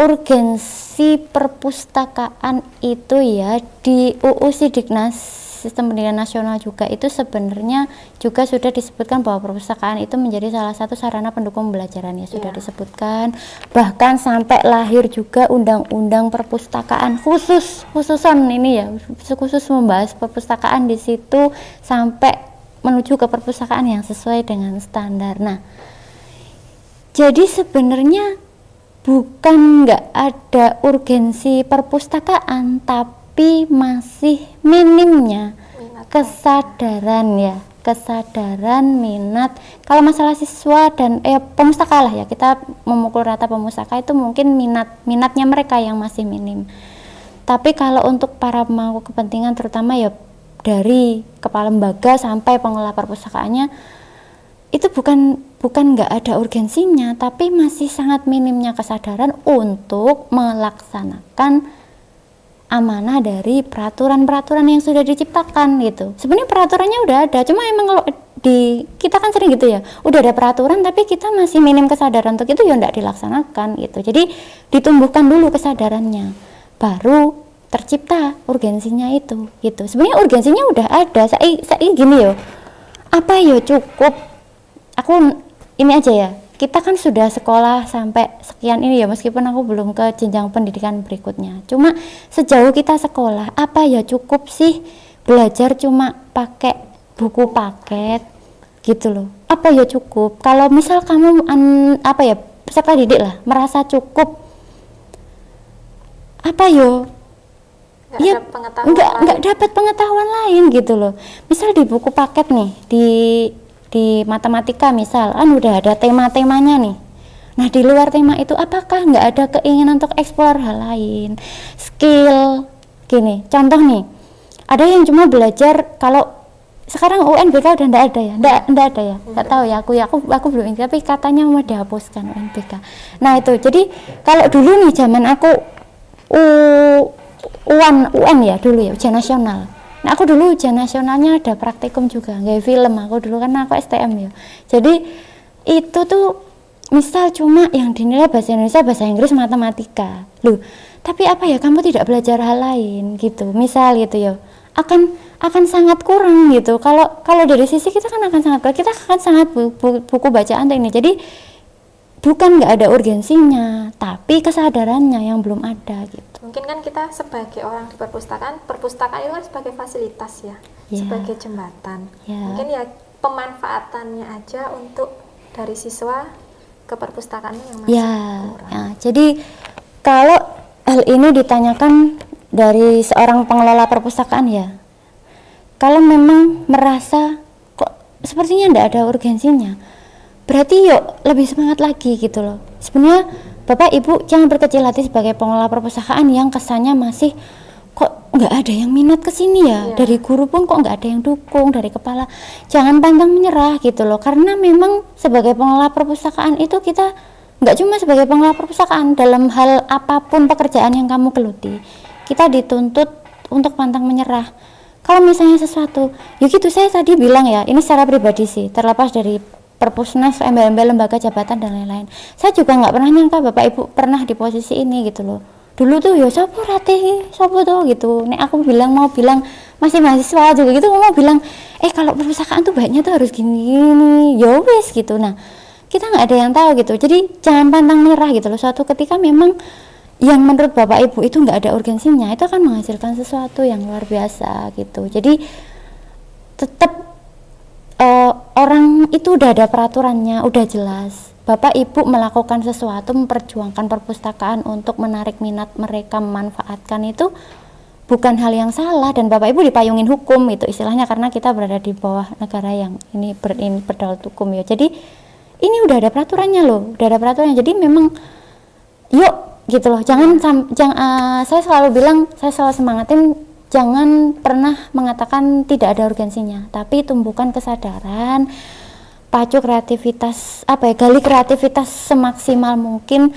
urgensi perpustakaan itu ya di UU Sidiknas sistem pendidikan nasional juga itu sebenarnya juga sudah disebutkan bahwa perpustakaan itu menjadi salah satu sarana pendukung pembelajaran ya sudah yeah. disebutkan bahkan sampai lahir juga undang-undang perpustakaan khusus khususan ini ya khusus membahas perpustakaan di situ sampai menuju ke perpustakaan yang sesuai dengan standar. Nah, jadi sebenarnya bukan nggak ada urgensi perpustakaan, tapi tapi masih minimnya. Kesadaran ya. Kesadaran minat. Kalau masalah siswa dan eh pemustaka lah ya. Kita memukul rata pemustaka itu mungkin minat minatnya mereka yang masih minim. Tapi kalau untuk para pemangku kepentingan terutama ya dari kepala lembaga sampai pengelola perpustakaannya itu bukan bukan nggak ada urgensinya tapi masih sangat minimnya kesadaran untuk melaksanakan amanah dari peraturan-peraturan yang sudah diciptakan gitu. Sebenarnya peraturannya udah ada, cuma emang kalau di kita kan sering gitu ya, udah ada peraturan tapi kita masih minim kesadaran untuk itu ya enggak dilaksanakan gitu. Jadi ditumbuhkan dulu kesadarannya, baru tercipta urgensinya itu gitu. Sebenarnya urgensinya udah ada. Saya saya gini yo, apa yo cukup? Aku ini aja ya, kita kan sudah sekolah sampai sekian ini ya meskipun aku belum ke jenjang pendidikan berikutnya. Cuma sejauh kita sekolah apa ya cukup sih belajar cuma pakai buku paket gitu loh? Apa ya cukup? Kalau misal kamu an, apa ya peserta didik lah merasa cukup apa yo? Ya nggak nggak dapat pengetahuan lain gitu loh. Misal di buku paket nih di di matematika misal kan udah ada tema-temanya nih. Nah di luar tema itu apakah nggak ada keinginan untuk eksplor hal lain? Skill gini contoh nih ada yang cuma belajar kalau sekarang UNBK udah nggak ada ya? Nggak nggak ada ya? Nggak tahu ya aku ya aku aku belum tapi katanya mau dihapuskan UNBK nah itu jadi kalau dulu nih zaman aku U UN UN ya dulu ya ujian nasional Nah, aku dulu ujian nasionalnya ada praktikum juga, nggak film aku dulu kan aku STM ya. Jadi itu tuh misal cuma yang dinilai bahasa Indonesia, bahasa Inggris, matematika. Loh, tapi apa ya kamu tidak belajar hal lain gitu. Misal gitu ya. Akan akan sangat kurang gitu. Kalau kalau dari sisi kita kan akan sangat. Kita akan sangat buku, buku bacaan ini. Jadi bukan nggak ada urgensinya, tapi kesadarannya yang belum ada gitu mungkin kan kita sebagai orang di perpustakaan perpustakaan itu kan sebagai fasilitas ya yeah. sebagai jembatan yeah. mungkin ya pemanfaatannya aja untuk dari siswa ke perpustakaan yang masih yeah. kurang. Ya, jadi kalau hal ini ditanyakan dari seorang pengelola perpustakaan ya kalau memang merasa kok sepertinya tidak ada urgensinya berarti yuk lebih semangat lagi gitu loh. Sebenarnya Bapak Ibu jangan berkecil hati sebagai pengelola perpustakaan yang kesannya masih kok nggak ada yang minat ke sini ya? Yeah. dari guru pun kok nggak ada yang dukung dari kepala. Jangan pantang menyerah gitu loh. Karena memang sebagai pengelola perpustakaan itu kita nggak cuma sebagai pengelola perpustakaan dalam hal apa pun pekerjaan yang kamu geluti kita dituntut untuk pantang menyerah. Kalau misalnya sesuatu ya gitu saya tadi bilang ya ini secara pribadi sih terlepas dari perpusnas, embel-embel lembaga jabatan dan lain-lain. Saya juga nggak pernah nyangka bapak ibu pernah di posisi ini gitu loh. Dulu tuh ya siapa rati, siapa tuh gitu. Nek aku bilang mau bilang masih mahasiswa juga gitu mau bilang eh kalau perpustakaan tuh baiknya tuh harus gini gini ya wes gitu. Nah kita nggak ada yang tahu gitu. Jadi jangan pantang menyerah gitu loh. Suatu ketika memang yang menurut bapak ibu itu nggak ada urgensinya itu akan menghasilkan sesuatu yang luar biasa gitu. Jadi tetap uh, orang itu udah ada peraturannya, udah jelas. Bapak Ibu melakukan sesuatu memperjuangkan perpustakaan untuk menarik minat mereka memanfaatkan itu bukan hal yang salah dan Bapak Ibu dipayungin hukum itu istilahnya karena kita berada di bawah negara yang ini ber, ini berdaulat hukum ya. Jadi ini udah ada peraturannya loh, udah ada peraturannya. Jadi memang yuk gitu loh. Jangan jangan uh, saya selalu bilang, saya selalu semangatin jangan pernah mengatakan tidak ada urgensinya, tapi tumbuhkan kesadaran, pacu kreativitas, apa ya, gali kreativitas semaksimal mungkin.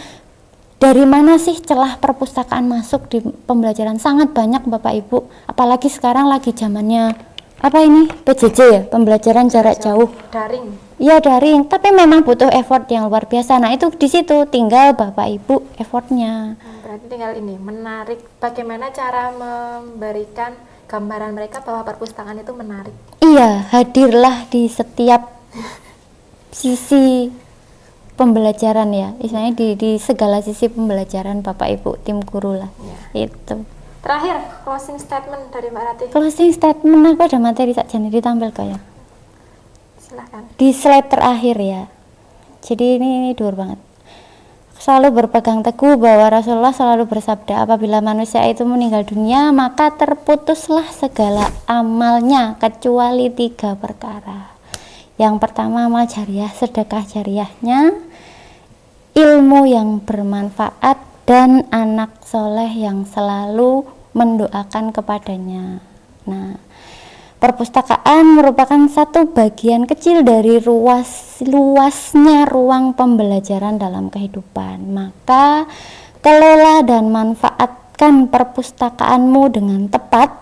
Dari mana sih celah perpustakaan masuk di pembelajaran? Sangat banyak Bapak Ibu, apalagi sekarang lagi zamannya apa ini PJJ ya, pembelajaran jarak jauh. Daring. Iya daring, tapi memang butuh effort yang luar biasa. Nah itu di situ tinggal Bapak Ibu effortnya. Hmm berarti tinggal ini menarik bagaimana cara memberikan gambaran mereka bahwa perpustakaan itu menarik iya hadirlah di setiap sisi pembelajaran ya istilahnya di, di segala sisi pembelajaran bapak ibu tim guru lah ya. itu terakhir closing statement dari mbak Rati closing statement aku ada materi tak jadi ditampil ya? Silahkan. Di slide terakhir ya. Jadi ini, ini dur banget. Selalu berpegang teguh bahwa Rasulullah selalu bersabda apabila manusia itu meninggal dunia maka terputuslah segala amalnya kecuali tiga perkara. Yang pertama amal jariah. Sedekah jariahnya ilmu yang bermanfaat dan anak soleh yang selalu mendoakan kepadanya nah Perpustakaan merupakan satu bagian kecil dari ruas luasnya ruang pembelajaran dalam kehidupan. Maka kelola dan manfaatkan perpustakaanmu dengan tepat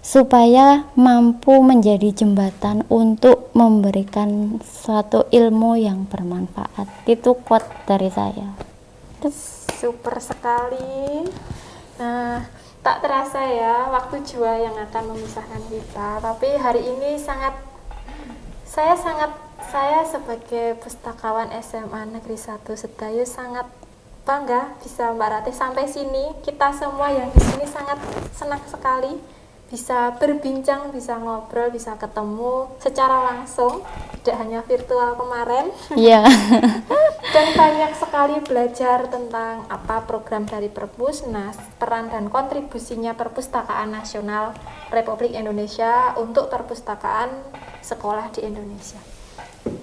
supaya mampu menjadi jembatan untuk memberikan suatu ilmu yang bermanfaat. Itu quote dari saya. Super sekali. Nah, tak terasa ya waktu jua yang akan memisahkan kita. Tapi hari ini sangat saya sangat saya sebagai pustakawan SMA Negeri 1 Sedayu sangat bangga bisa Mbak Ratih sampai sini. Kita semua yang di sini sangat senang sekali bisa berbincang, bisa ngobrol, bisa ketemu secara langsung, tidak hanya virtual kemarin. Iya. *laughs* dan banyak sekali belajar tentang apa program dari Perpusnas, peran dan kontribusinya Perpustakaan Nasional Republik Indonesia untuk perpustakaan sekolah di Indonesia.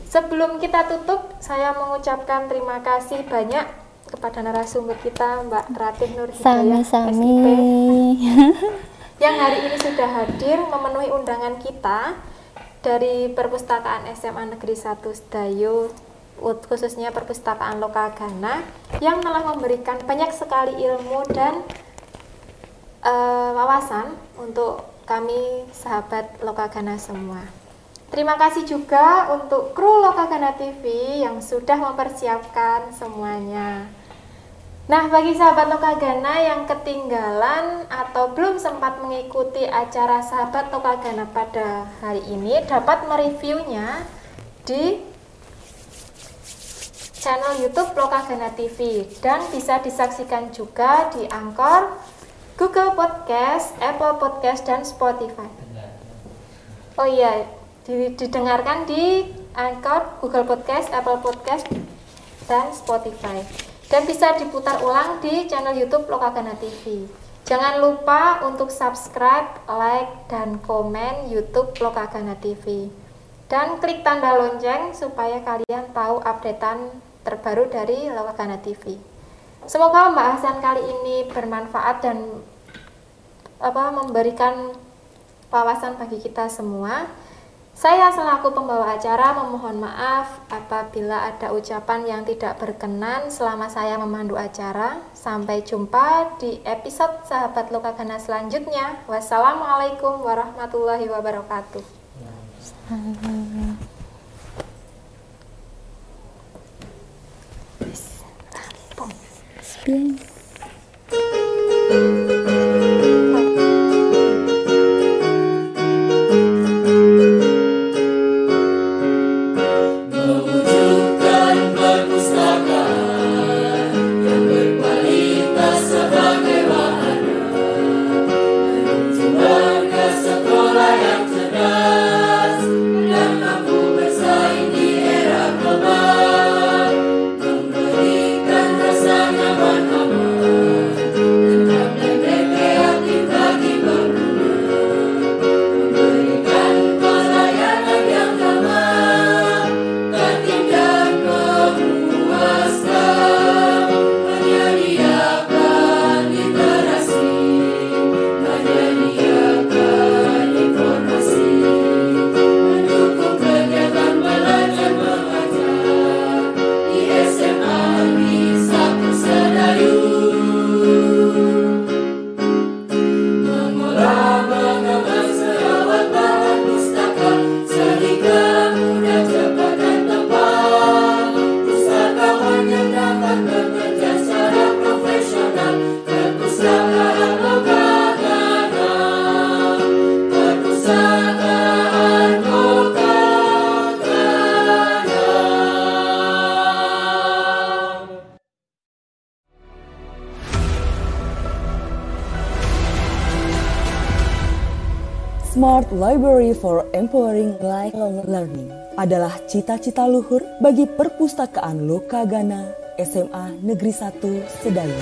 Sebelum kita tutup, saya mengucapkan terima kasih banyak kepada narasumber kita Mbak Ratih Nur Hidayah Sami-sami. *laughs* yang hari ini sudah hadir memenuhi undangan kita dari Perpustakaan SMA Negeri 1 Sedayu khususnya Perpustakaan Lokagana yang telah memberikan banyak sekali ilmu dan uh, wawasan untuk kami sahabat Lokagana semua. Terima kasih juga untuk kru Lokagana TV yang sudah mempersiapkan semuanya. Nah, bagi sahabat Lokagana yang ketinggalan atau belum sempat mengikuti acara sahabat Lokagana pada hari ini, dapat mereviewnya di channel YouTube Lokagana TV dan bisa disaksikan juga di Anchor, Google Podcast, Apple Podcast, dan Spotify. Oh iya, didengarkan di Anchor, Google Podcast, Apple Podcast, dan Spotify dan bisa diputar ulang di channel YouTube Lokagana TV. Jangan lupa untuk subscribe, like, dan komen YouTube Lokagana TV. Dan klik tanda lonceng supaya kalian tahu updatean terbaru dari Lokagana TV. Semoga pembahasan kali ini bermanfaat dan apa memberikan wawasan bagi kita semua. Saya selaku pembawa acara memohon maaf apabila ada ucapan yang tidak berkenan selama saya memandu acara. Sampai jumpa di episode Sahabat Lokagana selanjutnya. Wassalamualaikum warahmatullahi wabarakatuh. Bien. Mewujudkan Library for Empowering Lifelong Learning adalah cita-cita luhur bagi perpustakaan Lokagana SMA Negeri 1 Sedayu.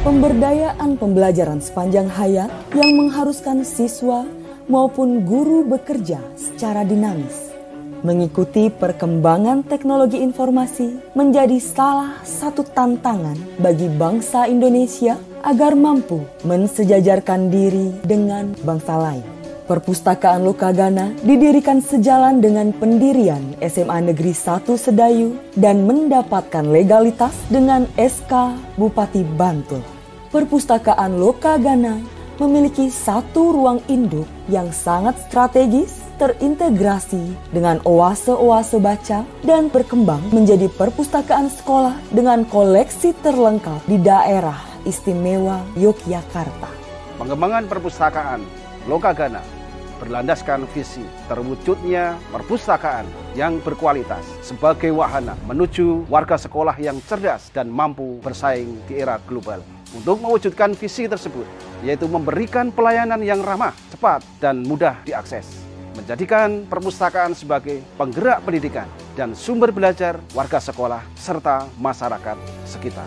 Pemberdayaan pembelajaran sepanjang hayat yang mengharuskan siswa maupun guru bekerja secara dinamis. Mengikuti perkembangan teknologi informasi menjadi salah satu tantangan bagi bangsa Indonesia agar mampu mensejajarkan diri dengan bangsa lain. Perpustakaan Lokagana didirikan sejalan dengan pendirian SMA Negeri 1 Sedayu dan mendapatkan legalitas dengan SK Bupati Bantul. Perpustakaan Lokagana memiliki satu ruang induk yang sangat strategis, terintegrasi dengan oase-oase baca, dan berkembang menjadi perpustakaan sekolah dengan koleksi terlengkap di daerah istimewa Yogyakarta. Pengembangan perpustakaan Lokagana berlandaskan visi terwujudnya perpustakaan yang berkualitas sebagai wahana menuju warga sekolah yang cerdas dan mampu bersaing di era global. Untuk mewujudkan visi tersebut, yaitu memberikan pelayanan yang ramah, cepat, dan mudah diakses. Menjadikan perpustakaan sebagai penggerak pendidikan dan sumber belajar warga sekolah serta masyarakat sekitar.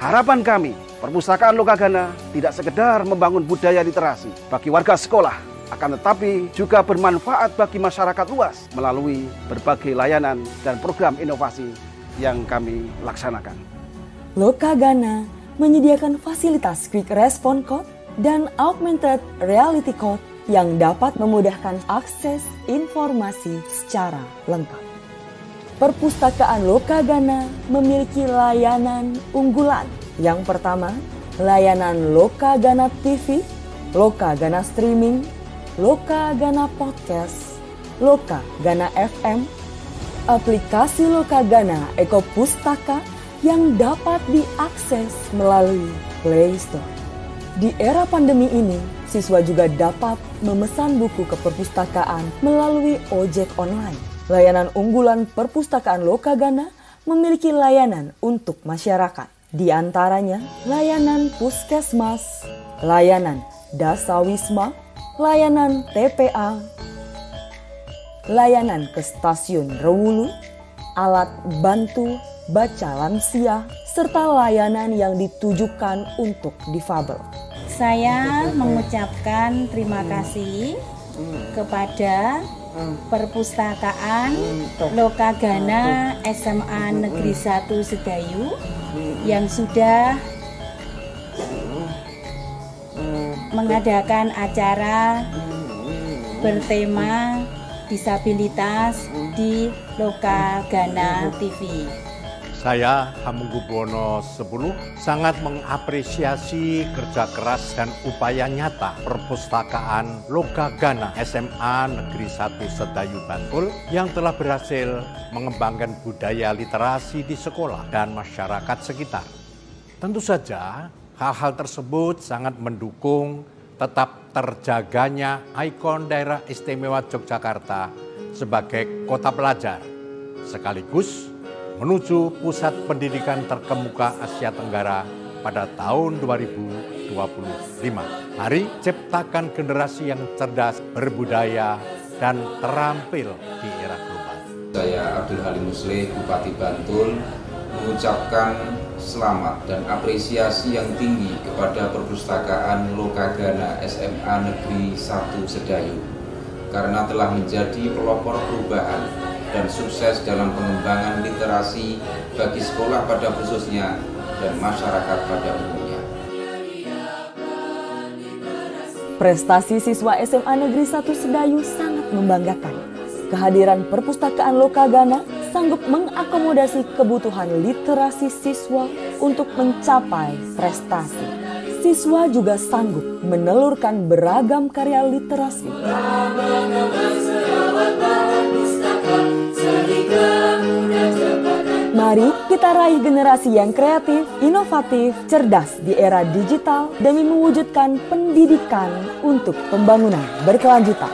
Harapan kami, perpustakaan Lokagana tidak sekedar membangun budaya literasi bagi warga sekolah, akan tetapi juga bermanfaat bagi masyarakat luas melalui berbagai layanan dan program inovasi yang kami laksanakan. Lokagana menyediakan fasilitas Quick Response Code dan Augmented Reality Code yang dapat memudahkan akses informasi secara lengkap. Perpustakaan Lokagana memiliki layanan unggulan. Yang pertama, layanan Lokagana TV, Lokagana Streaming, Loka Gana Podcast, Loka Gana FM, aplikasi Loka Gana Eko Pustaka yang dapat diakses melalui Play Store. Di era pandemi ini, siswa juga dapat memesan buku ke perpustakaan melalui ojek online. Layanan unggulan perpustakaan Loka Gana memiliki layanan untuk masyarakat. Di antaranya layanan puskesmas, layanan dasawisma, layanan TPA, layanan ke stasiun Rewulu, alat bantu baca lansia, serta layanan yang ditujukan untuk difabel. Saya mengucapkan terima kasih kepada Perpustakaan Lokagana SMA Negeri 1 Sedayu yang sudah mengadakan acara bertema disabilitas di Lokagana TV. Saya Hamengkubuwono 10 sangat mengapresiasi kerja keras dan upaya nyata perpustakaan Lokagana SMA Negeri 1 Sedayu Bantul yang telah berhasil mengembangkan budaya literasi di sekolah dan masyarakat sekitar. Tentu saja hal-hal tersebut sangat mendukung tetap terjaganya ikon daerah istimewa Yogyakarta sebagai kota pelajar sekaligus menuju pusat pendidikan terkemuka Asia Tenggara pada tahun 2025. Mari ciptakan generasi yang cerdas, berbudaya, dan terampil di era global. Saya Abdul Halim Musleh, Bupati Bantul, mengucapkan selamat dan apresiasi yang tinggi kepada perpustakaan Lokagana SMA Negeri 1 Sedayu karena telah menjadi pelopor perubahan dan sukses dalam pengembangan literasi bagi sekolah pada khususnya dan masyarakat pada umumnya. Prestasi siswa SMA Negeri 1 Sedayu sangat membanggakan. Kehadiran perpustakaan Lokagana sanggup mengakomodasi kebutuhan literasi siswa untuk mencapai prestasi. Siswa juga sanggup menelurkan beragam karya literasi. Mari kita raih generasi yang kreatif, inovatif, cerdas di era digital demi mewujudkan pendidikan untuk pembangunan berkelanjutan.